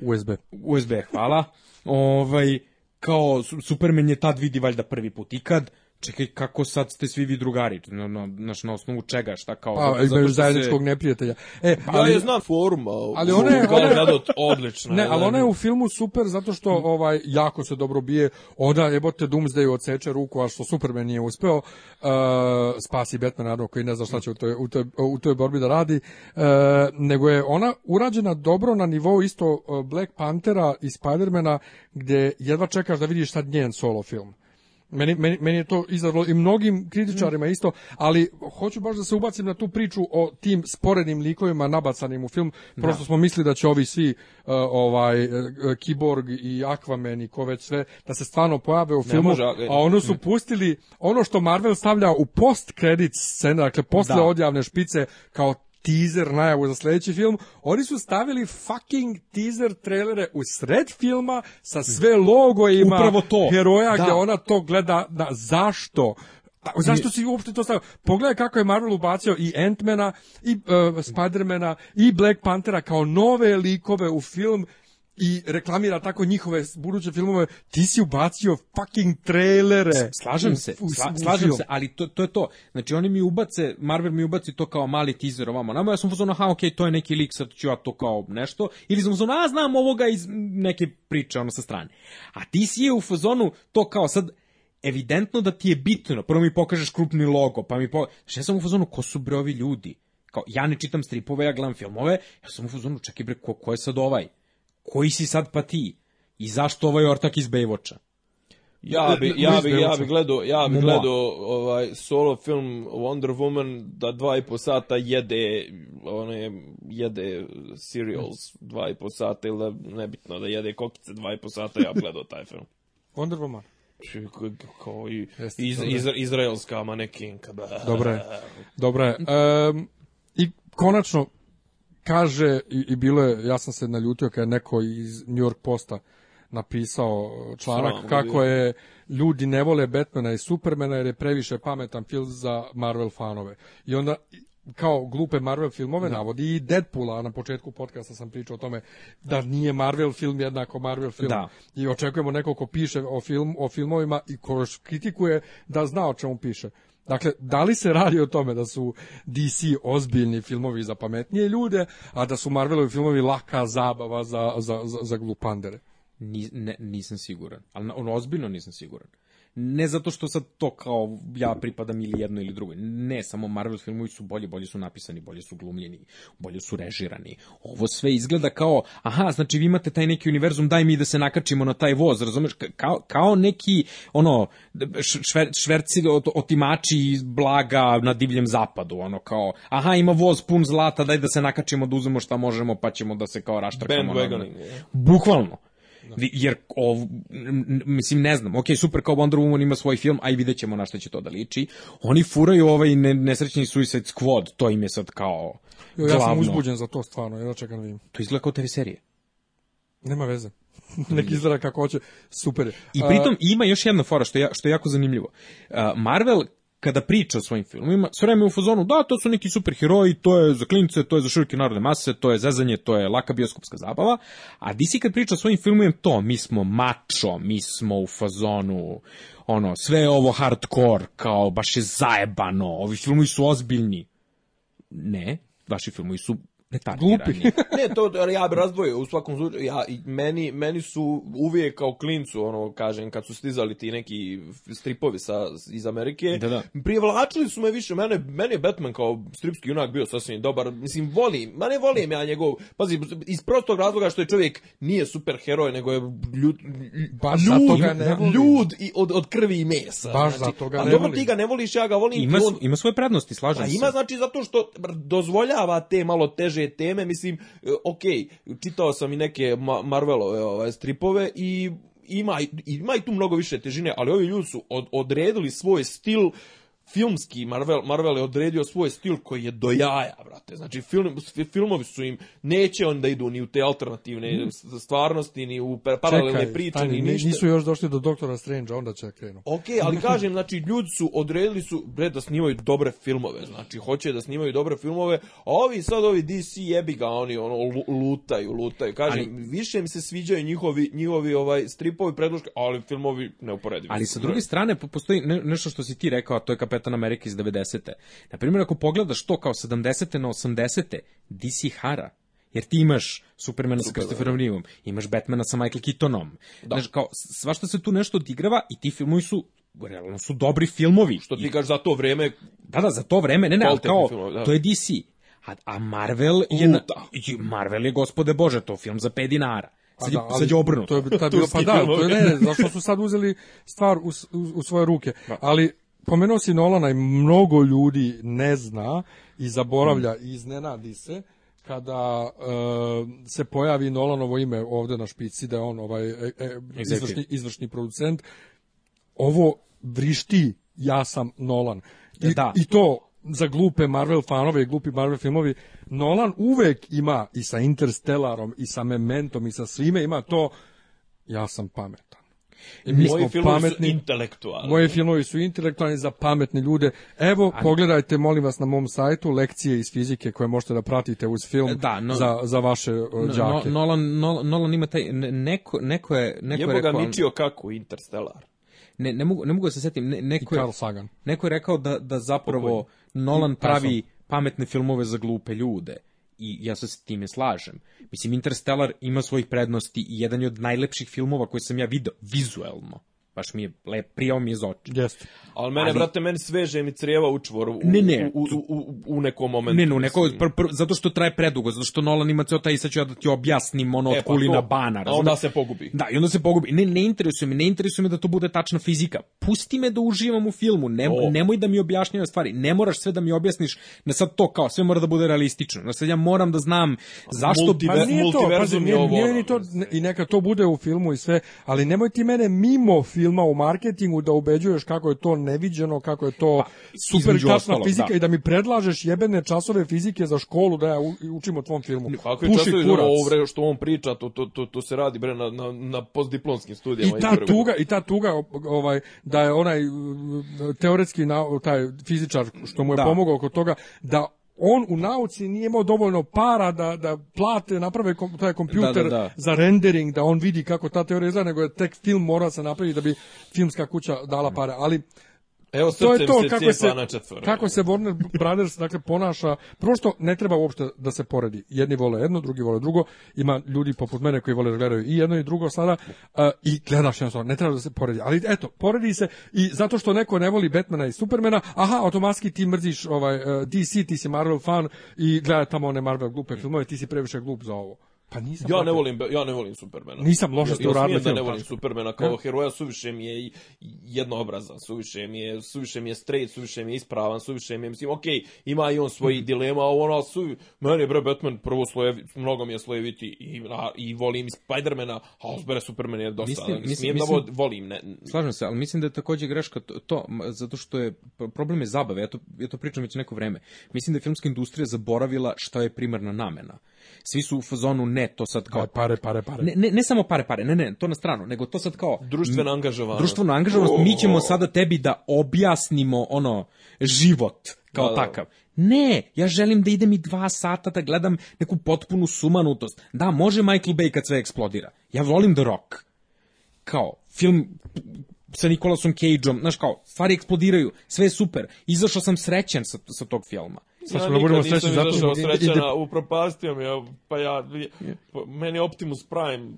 USB. USB, hvala. ovaj, kao Superman je tad vidi valjda prvi put ikad. Uh, čekaj, kako sad ste svi vi drugari? Na, na, na, na osnovu čega? Šta kao? Pa, imaš zajedničkog se... neprijatelja. E, pa, ali, ja znam forum, ali ona je, ona je, odlično. Ne, ali ona je u filmu super zato što mm. ovaj jako se dobro bije. Oda jebote Doomsday odseče ruku, a što Superman nije uspeo. Uh, spasi Batman naravno koji ne zna šta će u toj, u toj, u toj borbi da radi. Uh, nego je ona urađena dobro na nivou isto e, Black Panthera i Spidermana gde jedva čekaš da vidiš sad njen solo film. Meni, meni, meni je to izadlo i mnogim kritičarima mm. isto, ali hoću baš da se ubacim na tu priču o tim sporednim likovima nabacanim u film. Da. Prosto da. smo mislili da će ovi svi uh, ovaj uh, Kiborg i Aquaman i ko već sve da se stvarno pojave u filmu, može, a ono su pustili ono što Marvel stavlja u post credit scene, dakle posle da. odjavne špice kao teaser najavu za sledeći film, oni su stavili fucking teaser trailere u sred filma sa sve logojima Upravo to. heroja da. gde ona to gleda na zašto a, zašto si uopšte to stavio? Pogledaj kako je Marvel ubacio i Ant-mana, i uh, Spider-mana, i Black Panthera kao nove likove u film i reklamira tako njihove buduće filmove, ti si ubacio fucking trailere. Slažem se, sla, slažem se, ali to, to je to. Znači oni mi ubace, Marvel mi ubaci to kao mali teaser ovamo. Nama ja sam uzon, aha, okej, okay, to je neki lik, sad ću ja to kao nešto. Ili sam uzon, a znam ovoga iz neke priče, ono sa strane. A ti si je u fazonu to kao sad, evidentno da ti je bitno. Prvo mi pokažeš krupni logo, pa mi pokažeš... Znači, ja sam u fazonu, ko su bre ovi ljudi? Kao, ja ne čitam stripove, ja gledam filmove, ja sam u fazonu, čekaj bre, ko, ko je sad ovaj? koji si sad pa ti? I zašto ovaj ortak iz Bejvoča? Ja bi, ja bi, ja bi gledao, ja bi gledao ovaj solo film Wonder Woman da dva i po sata jede, one jede cereals dva i po sata ili da, nebitno da jede kokice dva i po sata, ja gledao taj film. Wonder Woman. Kao i iz, iz, izraelska manekinka. Da. Dobro je. Dobro je. Um, I konačno, kaže, i, i bilo je, ja sam se naljutio kada je neko iz New York Posta napisao članak Sram, kako je ljudi ne vole Batmana i Supermana jer je previše pametan film za Marvel fanove. I onda kao glupe Marvel filmove da. navodi i Deadpoola, na početku podcasta sam pričao o tome da nije Marvel film jednako Marvel film da. i očekujemo neko ko piše o, film, o filmovima i ko kritikuje da zna o čemu piše. Dakle, da li se radi o tome da su DC ozbiljni filmovi za pametnije ljude, a da su Marvelovi filmovi laka zabava za, za, za, za glupandere? Ni, ne, nisam siguran, ali ono ozbiljno nisam siguran ne zato što sad to kao ja pripadam ili jedno ili drugo. Ne, samo Marvel filmovi su bolje, bolje su napisani, bolje su glumljeni, bolje su režirani. Ovo sve izgleda kao, aha, znači vi imate taj neki univerzum, daj mi da se nakačimo na taj voz, razumeš? Kao, kao neki, ono, šver, šverci otimači blaga na divljem zapadu, ono kao, aha, ima voz pun zlata, daj da se nakačimo, da uzmemo šta možemo, pa ćemo da se kao raštrkamo. Bandwagoning. Bukvalno. Jer, ov, mislim, ne znam, ok, super kao Wonder Woman ima svoj film, aj i vidjet ćemo na što će to da liči. Oni furaju ovaj ne, nesrećni Suicide Squad, to im je sad kao glavno. Ja sam uzbuđen za to stvarno, ja čekam da vidim. To izgleda kao TV serije. Nema veze. Neki izgleda kako hoće. Super. I pritom ima još jedna fora što je, što je jako zanimljivo. Marvel kada priča o svojim filmima, sve vreme u fazonu, da, to su neki superheroji, to je za klince, to je za široke narodne mase, to je zezanje, to je laka bioskopska zabava, a DC kad priča o svojim filmima, to, mi smo mačo, mi smo u fazonu, ono, sve je ovo hardcore, kao, baš je zajebano, ovi filmovi su ozbiljni. Ne, vaši filmovi su Glupi. ne, to ja bi razdvojio u svakom slučaju. Ja, meni, meni su uvijek kao klincu, ono, kažem, kad su stizali ti neki stripovi sa, iz Amerike, da, da. privlačili su me više. Mene, meni je Batman kao stripski junak bio sasvim dobar. Mislim, volim, ma ne volim ja njegov. Pazi, iz prostog razloga što je čovjek nije super heroj, nego je ljud, Baš ljud, ga ne volim. ljud i od, od krvi i mesa. Baš znači, zato ga ne volim. A ti ga ne voliš, ja ga volim. Ima, on, ima svoje prednosti, slažem pa, se. Ima, znači, zato što dozvoljava te malo teže teže teme, mislim, e, ok, čitao sam i neke Marvelove ovaj, stripove i ima, ima i tu mnogo više težine, ali ovi ljudi su od, odredili svoj stil filmski Marvel, Marvel je odredio svoj stil koji je do jaja, brate. Znači, film, filmovi su im, neće oni da idu ni u te alternativne mm. stvarnosti, ni u paralelne Čekaj, priče, stani, ni ništa. Nisu još došli do Doktora Strange, onda će krenu. Ok, ali kažem, znači, ljudi su odredili su, bre, da snimaju dobre filmove, znači, hoće da snimaju dobre filmove, a ovi sad, ovi DC jebi ga, oni ono, lutaju, lutaju. Kažem, ali, više mi se sviđaju njihovi, njihovi ovaj, stripovi, predloške, ali filmovi neuporedivi. Ali sa druge strane, postoji nešto što si ti rekao, a to je kapet Kapetan Amerika iz 90. Na primjer, ako pogledaš to kao 70. na 80. DC Hara, jer ti imaš Supermana Super, sa da, da. Christopherom Reevom, imaš Batmana sa Michael Keatonom. Da. Znaš, kao, što se tu nešto odigrava i ti filmovi su realno su dobri filmovi. Što ti kažeš za to vreme? Da, da, za to vreme, ne, ne, ali kao, filmovi, da. to je DC. A, a Marvel je, na, da. Marvel je, gospode bože, to film za 5 dinara. Pa sad je, sad je obrnuto. To je, ta bilo, pa da, to je, ne, ne, zašto su sad uzeli stvar u, u, u svoje ruke. Da. Ali pomenuo si Nolana i mnogo ljudi ne zna i zaboravlja i iznenadi se kada e, se pojavi Nolanovo ime ovde na špici da je on ovaj e, e izvršni, izvršni producent ovo vrišti ja sam Nolan i, da. i to za glupe Marvel fanove i glupi Marvel filmovi, Nolan uvek ima i sa Interstellarom i sa Mementom i sa svime ima to ja sam pametan. E, mi moji filmovi pametni, su intelektualni. Moji filmovi su intelektualni za pametne ljude. Evo, Ani. pogledajte, molim vas, na mom sajtu lekcije iz fizike koje možete da pratite uz film e, da, no, za, za vaše e, no, džake. Nolan, Nolan, Nolan ima taj, neko, neko je... Neko Jebo je rekao, ga ničio kako Interstellar. Ne, ne, mogu, ne mogu da se setim, ne, neko, je, Sagan. neko je rekao da, da zapravo Pokoj. Nolan pravi pametne filmove za glupe ljude i ja se s time slažem. Mislim, Interstellar ima svojih prednosti i jedan je od najlepših filmova koje sam ja video, vizuelno baš mi je lep, prijao mi je za oči. Jeste. Ali mene, Ali... brate, meni sveže mi crijeva u čvoru u, ne, ne. U, u, u, u nekom momentu. Ne, ne, u neko, pr, pr, zato što traje predugo, zato što Nolan ima ceo taj i sad ću ja da ti objasnim ono e, od pa kulina pa, bana. Razumno? A onda se pogubi. Da, i onda se pogubi. Ne, ne interesuje me, ne interesuje me da to bude tačna fizika. Pusti me da uživam u filmu, ne, o. nemoj da mi objašnjava stvari, ne moraš sve da mi objasniš na sad to kao, sve mora da bude realistično. Na sad ja moram da znam zašto... Multiver, pa nije to, pa, nije, nije, nije, nije to, i neka to bude u filmu i sve, ali nemoj ti mene mimo filmu filma u marketingu da ubeđuješ kako je to neviđeno, kako je to pa, super časna fizika da. i da mi predlažeš jebene časove fizike za školu da ja učim o tvom filmu. Kako je Puši kurac. Ovo što on priča, to, to, to, to se radi bre na, na, na postdiplomskim studijama. I ta, i tuga, I ta tuga ovaj, da je onaj mm, teoretski na, taj fizičar što mu je da. pomogao oko toga da on u nauci nije imao dovoljno para da, da plate, da naprave kom, taj kompjuter da, da, da, za rendering, da on vidi kako ta teorija izgleda, nego je tek film mora se napraviti da bi filmska kuća dala mm. pare. Ali Evo to je to se kako se kako se Warner Brothers dakle ponaša. Prosto ne treba uopšte da se poredi. Jedni vole jedno, drugi vole drugo. Ima ljudi poput mene koji vole da gledaju i jedno i drugo sada uh, i gledaš jednostavno. Ne treba da se poredi. Ali eto, poredi se i zato što neko ne voli Batmana i Supermana, aha, automatski ti mrziš ovaj uh, e, DC, ti si Marvel fan i gleda tamo one Marvel glupe filmove, ti si previše glup za ovo. Pa nisam ja ne volim ja ne volim Supermana. Nisam loše što ja, uradio da ne volim Supermana kao ne? heroja, suviše mi je jednoobrazan, suviše mi je suviše mi je straight, suviše mi je ispravan, suviše mi je mislim okej, okay, ima i on svoji mhm. dilema, a ono su meni je bre Batman prvo slojevi, mnogo mi je slojeviti i a, i volim Spidermana, a ozbere Superman je dosta. Mislim, mislim, mislim, mislim da volim, ne. Slažem se, ali mislim da je takođe greška to, to zato što je problem je zabave, ja to ja to pričam već neko vreme. Mislim da je filmska industrija zaboravila šta je primarna namena. Svi su u fazonu ne, to sad kao... pare, pare, pare. Ne, ne, ne samo pare, pare, ne, ne, to na stranu, nego to sad kao... Društveno angažovanost. Društveno angažovanost, oh. mi ćemo oh. sada tebi da objasnimo, ono, život kao da, da, takav. Ne, ja želim da idem i dva sata da gledam neku potpunu sumanutost. Da, može Michael Bay kad sve eksplodira. Ja volim The Rock. Kao, film sa Nikolasom Cageom, znaš kao, stvari eksplodiraju, sve je super. Izašao sam srećan sa, sa tog filma. Sad ćemo da budemo srećni zato što... srećana, upropastio mi, pa ja, meni Optimus Prime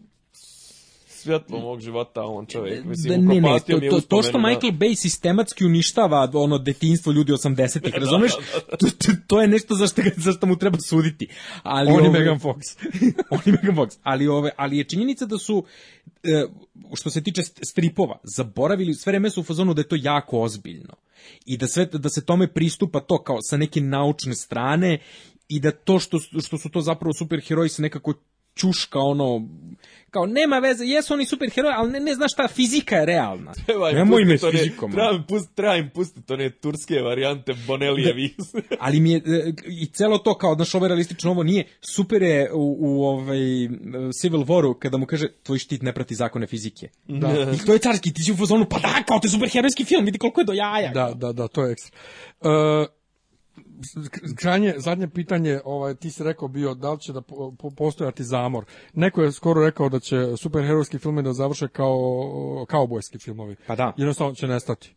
svjetlo mog života on čovjek. Da, mislim, da, ne, ne, to, to, to što da. Michael Bay sistematski uništava ono detinjstvo ljudi 80-ih, da, razumeš? To, to, je nešto za što, za što mu treba suditi. Ali, on je Megan Fox. on je Megan Fox. Ali, ove, ali je činjenica da su e, što se tiče stripova, zaboravili, sve vreme su u fazonu da je to jako ozbiljno. I da, sve, da se tome pristupa to kao sa neke naučne strane i da to što, što su to zapravo superheroji se nekako čuška ono kao nema veze, jesu oni superheroji, ali ne, ne znaš šta, fizika je realna. Nemoj me s fizikom. Treba, pust, treba im pustiti one turske varijante Bonelijevi. Da, ali mi je, e, i celo to kao, znaš, ovo realistično, ovo nije, super je u, u ovaj Civil Waru, kada mu kaže, tvoj štit ne prati zakone fizike. Da. da. I to je carski, ti si u fazonu, pa da, kao te superherojski film, vidi koliko je do jaja. Da, da, da, to je ekstra. Uh, kranje, zadnje pitanje, ovaj, ti si rekao bio da li će da postojati zamor. Neko je skoro rekao da će superherojski filmi da završe kao kaubojski filmovi. Pa da. Jednostavno će nestati.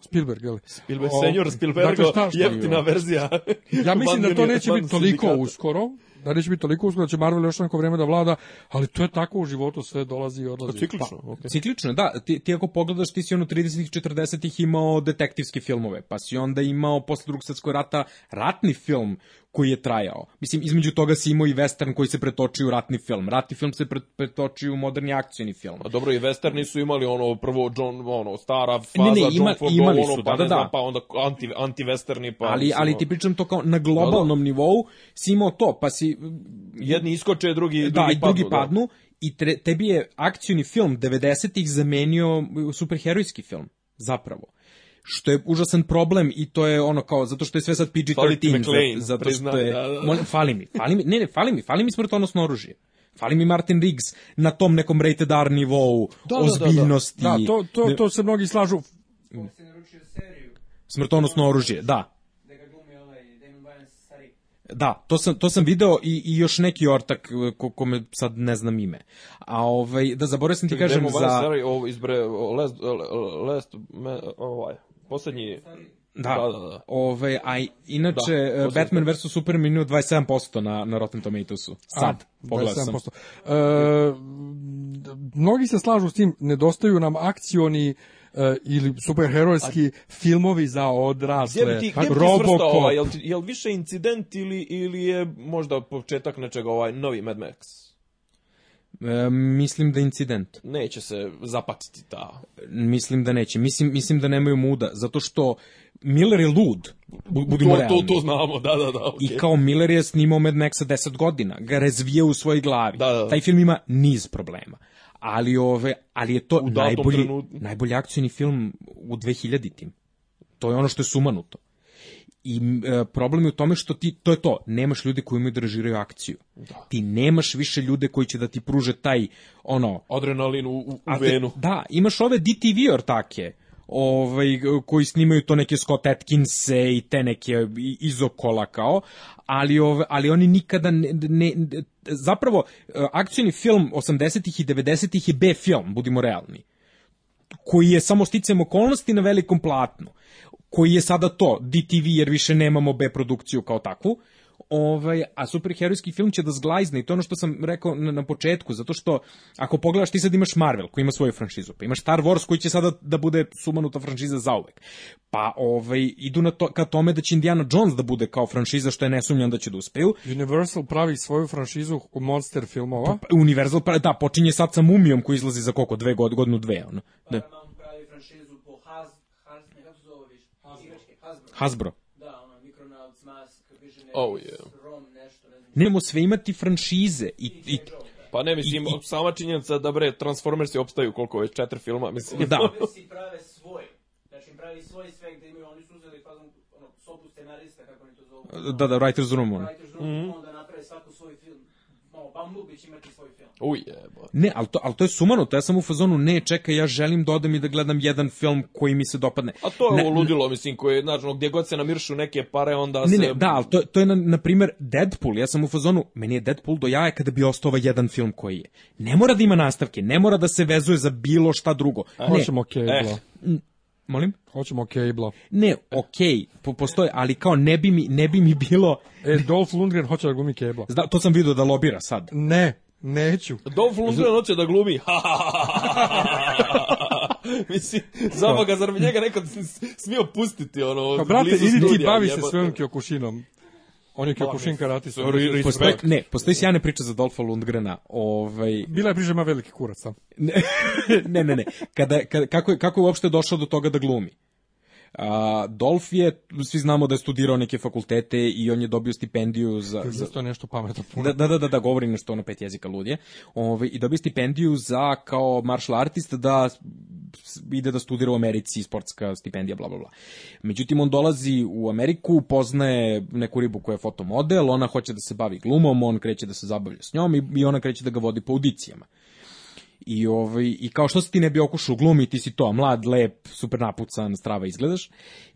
Spielberg, jel? Spielberg, o, senior Spielberg, dakle, šta, šta, jeftina verzija. ja mislim da to neće biti toliko uskoro, da neće biti toliko uskoro da će Marvel još neko vreme da vlada, ali to je tako u životu sve dolazi i odlazi. Ciklično, pa, okay. Ciklično, da. Ti, ti ako pogledaš, ti si ono 30-ih, 40-ih imao detektivske filmove, pa si onda imao posle drugog svetskog rata ratni film koji je trajao. Mislim, između toga si imao i western koji se pretočio u ratni film. Ratni film se pretočio u moderni akcijni film. A dobro, i westerni su imali ono prvo John, ono, stara faza, ne, ne, ima, John Ford, imali ono, pa da, ne da, da. Znam, pa onda anti, anti-westerni, pa... Ali, mislim, ali ti pričam to kao na globalnom da, da. nivou si imao to, pa si jedni iskoče, drugi da, drugi, da, padnu, drugi padnu da. i tre, tebi je akcioni film 90-ih zamenio uh, superherojski film zapravo što je užasan problem i to je ono kao zato što je sve sad PG-13 zato priznam, što je da, da. da. Molim, fali mi fali mi ne ne fali mi fali mi smrtonosno oružje Fali mi Martin Riggs na tom nekom rated R nivou da, ozbiljnosti. Da, da, da. da to, to, to se mnogi slažu. Smrtonosno oružje, da. Da, to sam, to sam video i, i još neki ortak e, ko, kome sad ne znam ime. A ovaj, da zaboravim sam ti kažem za... Stari, ovo izbre, last, last, me, ovaj, poslednji... Da, da, da, da. Ove, ovaj, a inače da, e, Batman vs. Superman imao 27% na, na Rotten Tomatoesu. Sad, pogledao sam. E, mnogi se slažu s tim, nedostaju nam akcioni uh, E, ili superherojski A... filmovi za odrasle, gdje bi ti, gdje bi ti Robocop. Ovaj? Jel, jel više incident ili, ili je možda početak nečega ovaj novi Mad Max? E, mislim da incident. Neće se zapatiti ta. Mislim da neće. Mislim, mislim da nemaju muda, zato što Miller je lud, budimo to, realni. To, to znamo, da, da, da. Okay. I kao Miller je snimao Mad Maxa 10 godina, ga razvije u svojoj glavi. Da, da, da. Taj film ima niz problema ali ove ali je to najbolji trenutku. najbolji akcioni film u 2000-tim. To je ono što je sumanuto. I e, problem je u tome što ti to je to, nemaš ljude koji umeju da režiraju akciju. Da. Ti nemaš više ljude koji će da ti pruže taj ono adrenalin u, u, u venu. Da, imaš ove DTV ortake ovaj, koji snimaju to neke Scott Atkinse i te neke izokola kao, ali, ovaj, ali oni nikada ne, ne, zapravo eh, akcijni film 80-ih i 90-ih je B film, budimo realni koji je samo sticam okolnosti na velikom platnu koji je sada to, DTV jer više nemamo B produkciju kao takvu ovaj, a superherojski film će da zglajzne i to ono što sam rekao na, na početku, zato što ako pogledaš ti sad imaš Marvel koji ima svoju franšizu, pa imaš Star Wars koji će sada da bude sumanuta franšiza za uvek. Pa ovaj, idu na to, ka tome da će Indiana Jones da bude kao franšiza što je nesumnjan da će da uspeju. Universal pravi svoju franšizu monster filmova. Pa, Universal pravi, da, počinje sad sa Mumijom koji izlazi za koliko, dve god, godinu, dve. Ono. Da. Paramount pravi franšizu po Hasbro. Hasbro. Oh, yeah. Nemamo sve imati franšize i, i Pa ne, mislim, i, i, sama činjenica da bre, Transformersi opstaju koliko već četiri filma, mislim. Da. Transformersi prave svoj. Znači, pravi svoj sve gde imaju, oni su uzeli fazom pa, ono, sobu scenarista, kako oni to zovu. Da, da, Writer's Room. Writer's Room, mm -hmm. onda naprave svaku svoj film. Malo, Bumblebee će imati Ujebo. Ne, ali to, ali to je sumanuto, ja sam u fazonu, ne, čekaj, ja želim da odem i da gledam jedan film koji mi se dopadne. A to je ne, ovo ludilo, mislim, koje je, znači, gdje god se namiršu neke pare, onda ne, se... Ne, da, ali to, to je, na, na primjer, Deadpool, ja sam u fazonu, meni je Deadpool do jaja kada bi ostao ovaj jedan film koji je. Ne mora da ima nastavke, ne mora da se vezuje za bilo šta drugo. E, ne. Hoćemo eh, Cable. Okay, eh. Molim? Hoćemo Cable. Ne, okej, okay, po, postoje, ali kao ne bi mi, ne bi mi bilo... E, Dolph Lundgren hoće da gumi Cable. Da, to sam vidio da lobira sad. Ne, Neću. Dom Flundra noće da glumi. Mislim, zaboga, zar bi njega nekad smio pustiti, ono, Kao, pa, brate, idi ti bavi se svojom kjokušinom. On je Kyokushin karatista. Respekt. ne, postoji sjajna priča za Dolfa Lundgrena. Ovaj... Bila je priča ima veliki kurac sam. ne, ne, ne. Kada, kada, kako, je, kako je uopšte došao do toga da glumi? A, Dolf je, svi znamo da je studirao neke fakultete i on je dobio stipendiju za... Za to nešto pametno puno. Da, da, da, da, da govori nešto ono pet jezika ludje. Ove, ovaj, I dobio stipendiju za kao martial artist da ide da studira u Americi, sportska stipendija, bla, bla, bla. Međutim, on dolazi u Ameriku, poznaje neku ribu koja je fotomodel, ona hoće da se bavi glumom, on kreće da se zabavlja s njom i, i ona kreće da ga vodi po audicijama i, ovaj, i kao što se ti ne bi okušao glumi, ti si to, mlad, lep, super napucan, strava izgledaš.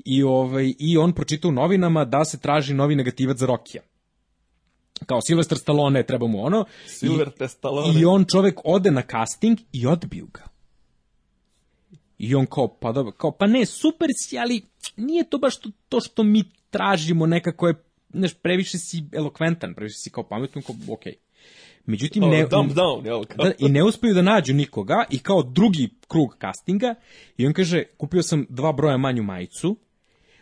I, ovaj, I on pročita u novinama da se traži novi negativac za Rokija kao Silvestar Stallone, treba mu ono. Silvestar Stallone. I on čovek ode na casting i odbiju ga. I on kao, pa dobro, kao, pa ne, super si, ali nije to baš to, to što mi tražimo, nekako je, znaš, previše si elokventan, previše si kao pametan, kao, okej. Okay. Međutim, ne, da, down, jel, da, da, I ne uspeju da nađu nikoga i kao drugi krug castinga i on kaže, kupio sam dva broja manju majicu,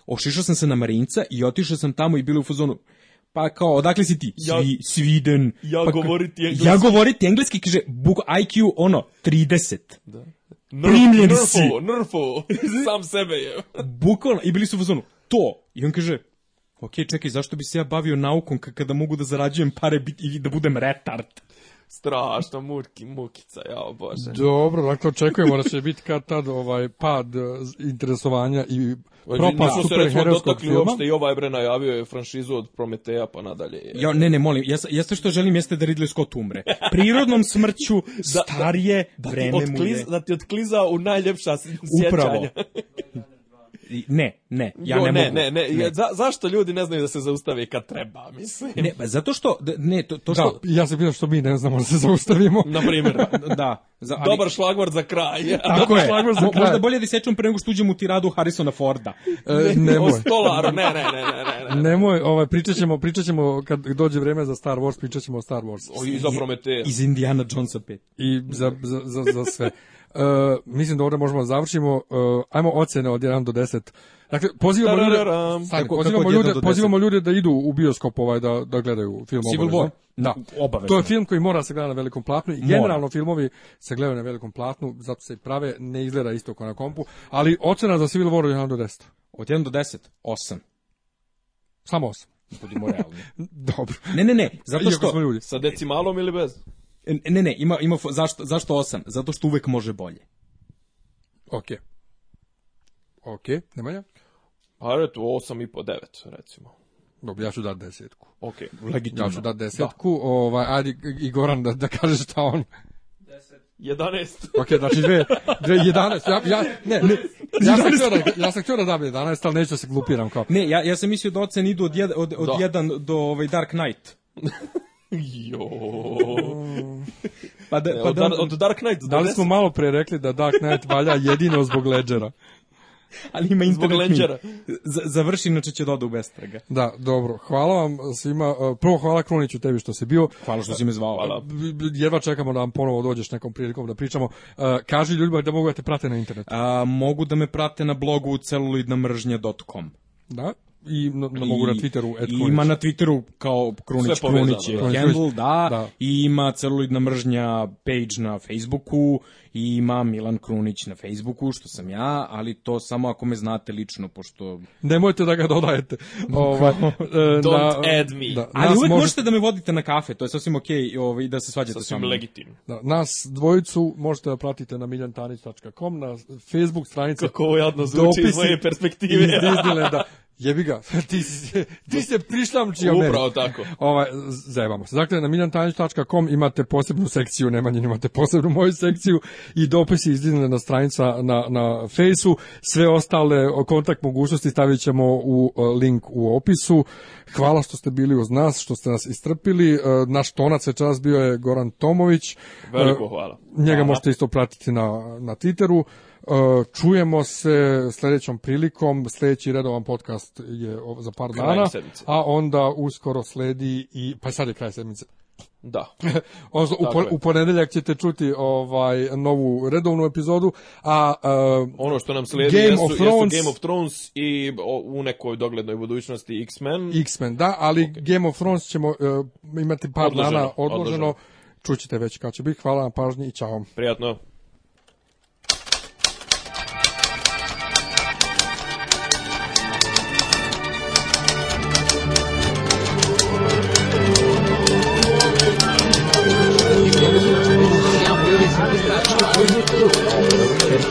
ošišao sam se na Marinca i otišao sam tamo i bili u fazonu, pa kao, odakle si ti? Ja, Svi, Sweden. Ja pa, govoriti engleski. Ja govoriti engleski, kaže, book IQ, ono, 30. Da. Nerf, Primljen nerfo, si. Nerfo, sam sebe je. Bukvalno, i bili su u fazonu, to. I on kaže, ok, čekaj, zašto bi se ja bavio naukom kada mogu da zarađujem pare i da budem retard? strašno murki, mukica, jao bože. Dobro, dakle očekujemo da će biti kad tad ovaj pad eh, interesovanja i propast propad superherojskog filma. Uopšte, I ovaj bre najavio je franšizu od Prometeja pa nadalje. Ja, ne, ne, molim, jes, jeste što želim jeste da Ridley Scott umre. Prirodnom smrću da, starije da, da, vreme da ti mu je. Da ti otkliza u najljepša sjećanja. Upravo. Ne, ne, ja jo, ne, ne, mogu. Ne, ne, ne. Za, zašto ljudi ne znaju da se zaustave kad treba, mislim? Ne, pa zato što, ne, to, to da, što... Da, ja se pitam što mi ne znamo da se zaustavimo. Na primjer. Pa, da. Za, ali... Dobar šlagvord za kraj. Tako je. Šlagvord za kraj. Možda bolje da sečem pre nego što uđem u tiradu Harrisona Forda. E, nemoj. O stolaru, ne, ne, ne, ne, ne. Nemoj, ovaj, pričat ćemo, pričat ćemo, kad dođe vreme za Star Wars, pričat ćemo o Star Wars. O, I za Iz Indiana Jonesa 5. I za, za, za, za sve. Uh, mislim da ovdje možemo da završimo. Uh, ajmo ocene od 1 do 10. Dakle, pozivamo ljude, stani, kako, pozivamo, kako ljude, pozivamo ljude da idu u bioskop ovaj, da, da gledaju film Civil obavezno. War. Da. Obavezno. To je film koji mora da se gledati na velikom platnu i generalno filmovi se gledaju na velikom platnu, zato se prave, ne izgleda isto kao na kompu, ali ocena za Civil War je 1 do 10. Od 1 do 10, 8. Samo 8. Budimo realni. Dobro. Ne, ne, ne, zato što... Sa decimalom ili bez? E, ne, ne, ima, ima, zašto, zašto 8? Zato što uvek može bolje. Okej. Okej, Ok, Nemanja? Pa eto, po 9, recimo. Dobro, ja ću dati desetku. Ok, legitimno. Ja ću dati da. desetku, da. ovaj, ajde Igoran da, da kaže šta on... 10. 11. ok, znači dve, dve 11. Ja, ja, ne, ne, ja sam htio da, ja sam htio da dam 11, ali neću da se glupiram kao. Ne, ja, ja sam mislio da ocen idu od, jed, od, od 1 da. do ovaj Dark Knight. Pa da, pa da, od, od Dark Knight. Da li smo malo pre rekli da Dark Knight valja jedino zbog Ledgera? Ali ima internet Zbog Ledgera. Završi, inače će doda u Bestraga. Da, dobro. Hvala vam svima. E, prvo hvala Kruniću tebi što si bio. Hvala što si me zvao. Hvala. Jedva čekamo da vam ponovo dođeš nekom prilikom da pričamo. E, kaži ljudima da mogu da te prate na internetu. A, mogu da me prate na blogu celuloidnamržnja.com. Da? i na, na, mogu na Twitteru Ed Ima na Twitteru kao Krunić Krunić je handle, da. da, da, i ima celuloidna mržnja page na Facebooku i ima Milan Krunić na Facebooku, što sam ja, ali to samo ako me znate lično, pošto... Nemojte da ga dodajete. Ovaj, Don't na, e, da, add me. Da, ali uvek može... možete da me vodite na kafe, to je sasvim okej okay, ovaj, da se svađate sasvim sa mnom. legitimno. Da, nas dvojicu možete da pratite na miljantanić.com, na Facebook stranici... Kako ovo jadno zvuči iz moje perspektive. Iz da. jebi ga, ti si, ti se prišlamčio meni. Upravo tako. Ovaj, zajebamo se. Dakle, na miljantanjić.com imate posebnu sekciju, Nemanjin imate posebnu moju sekciju i dopisi je na stranica na, na fejsu. Sve ostale kontakt mogućnosti stavit ćemo u e, link u opisu. Hvala što ste bili uz nas, što ste nas istrpili. E, naš tonac je čas bio je Goran Tomović. Veliko e, hvala. Njega hvala. možete isto pratiti na, na Twitteru. E, čujemo se sledećom prilikom, sledeći redovan podcast je za par kraj dana, sedmice. a onda uskoro sledi i, pa sad je kraj sedmice. Da. Odnosno, dakle. u, ponedeljak ćete čuti ovaj novu redovnu epizodu, a uh, ono što nam slijedi Game jesu, of Thrones, Game of Thrones i o, u nekoj doglednoj budućnosti X-Men. X-Men, da, ali okay. Game of Thrones ćemo uh, imati par odloženo, dana odloženo. odloženo. Čućete već kad će biti. Hvala na pažnji i čao. Prijatno. Oh,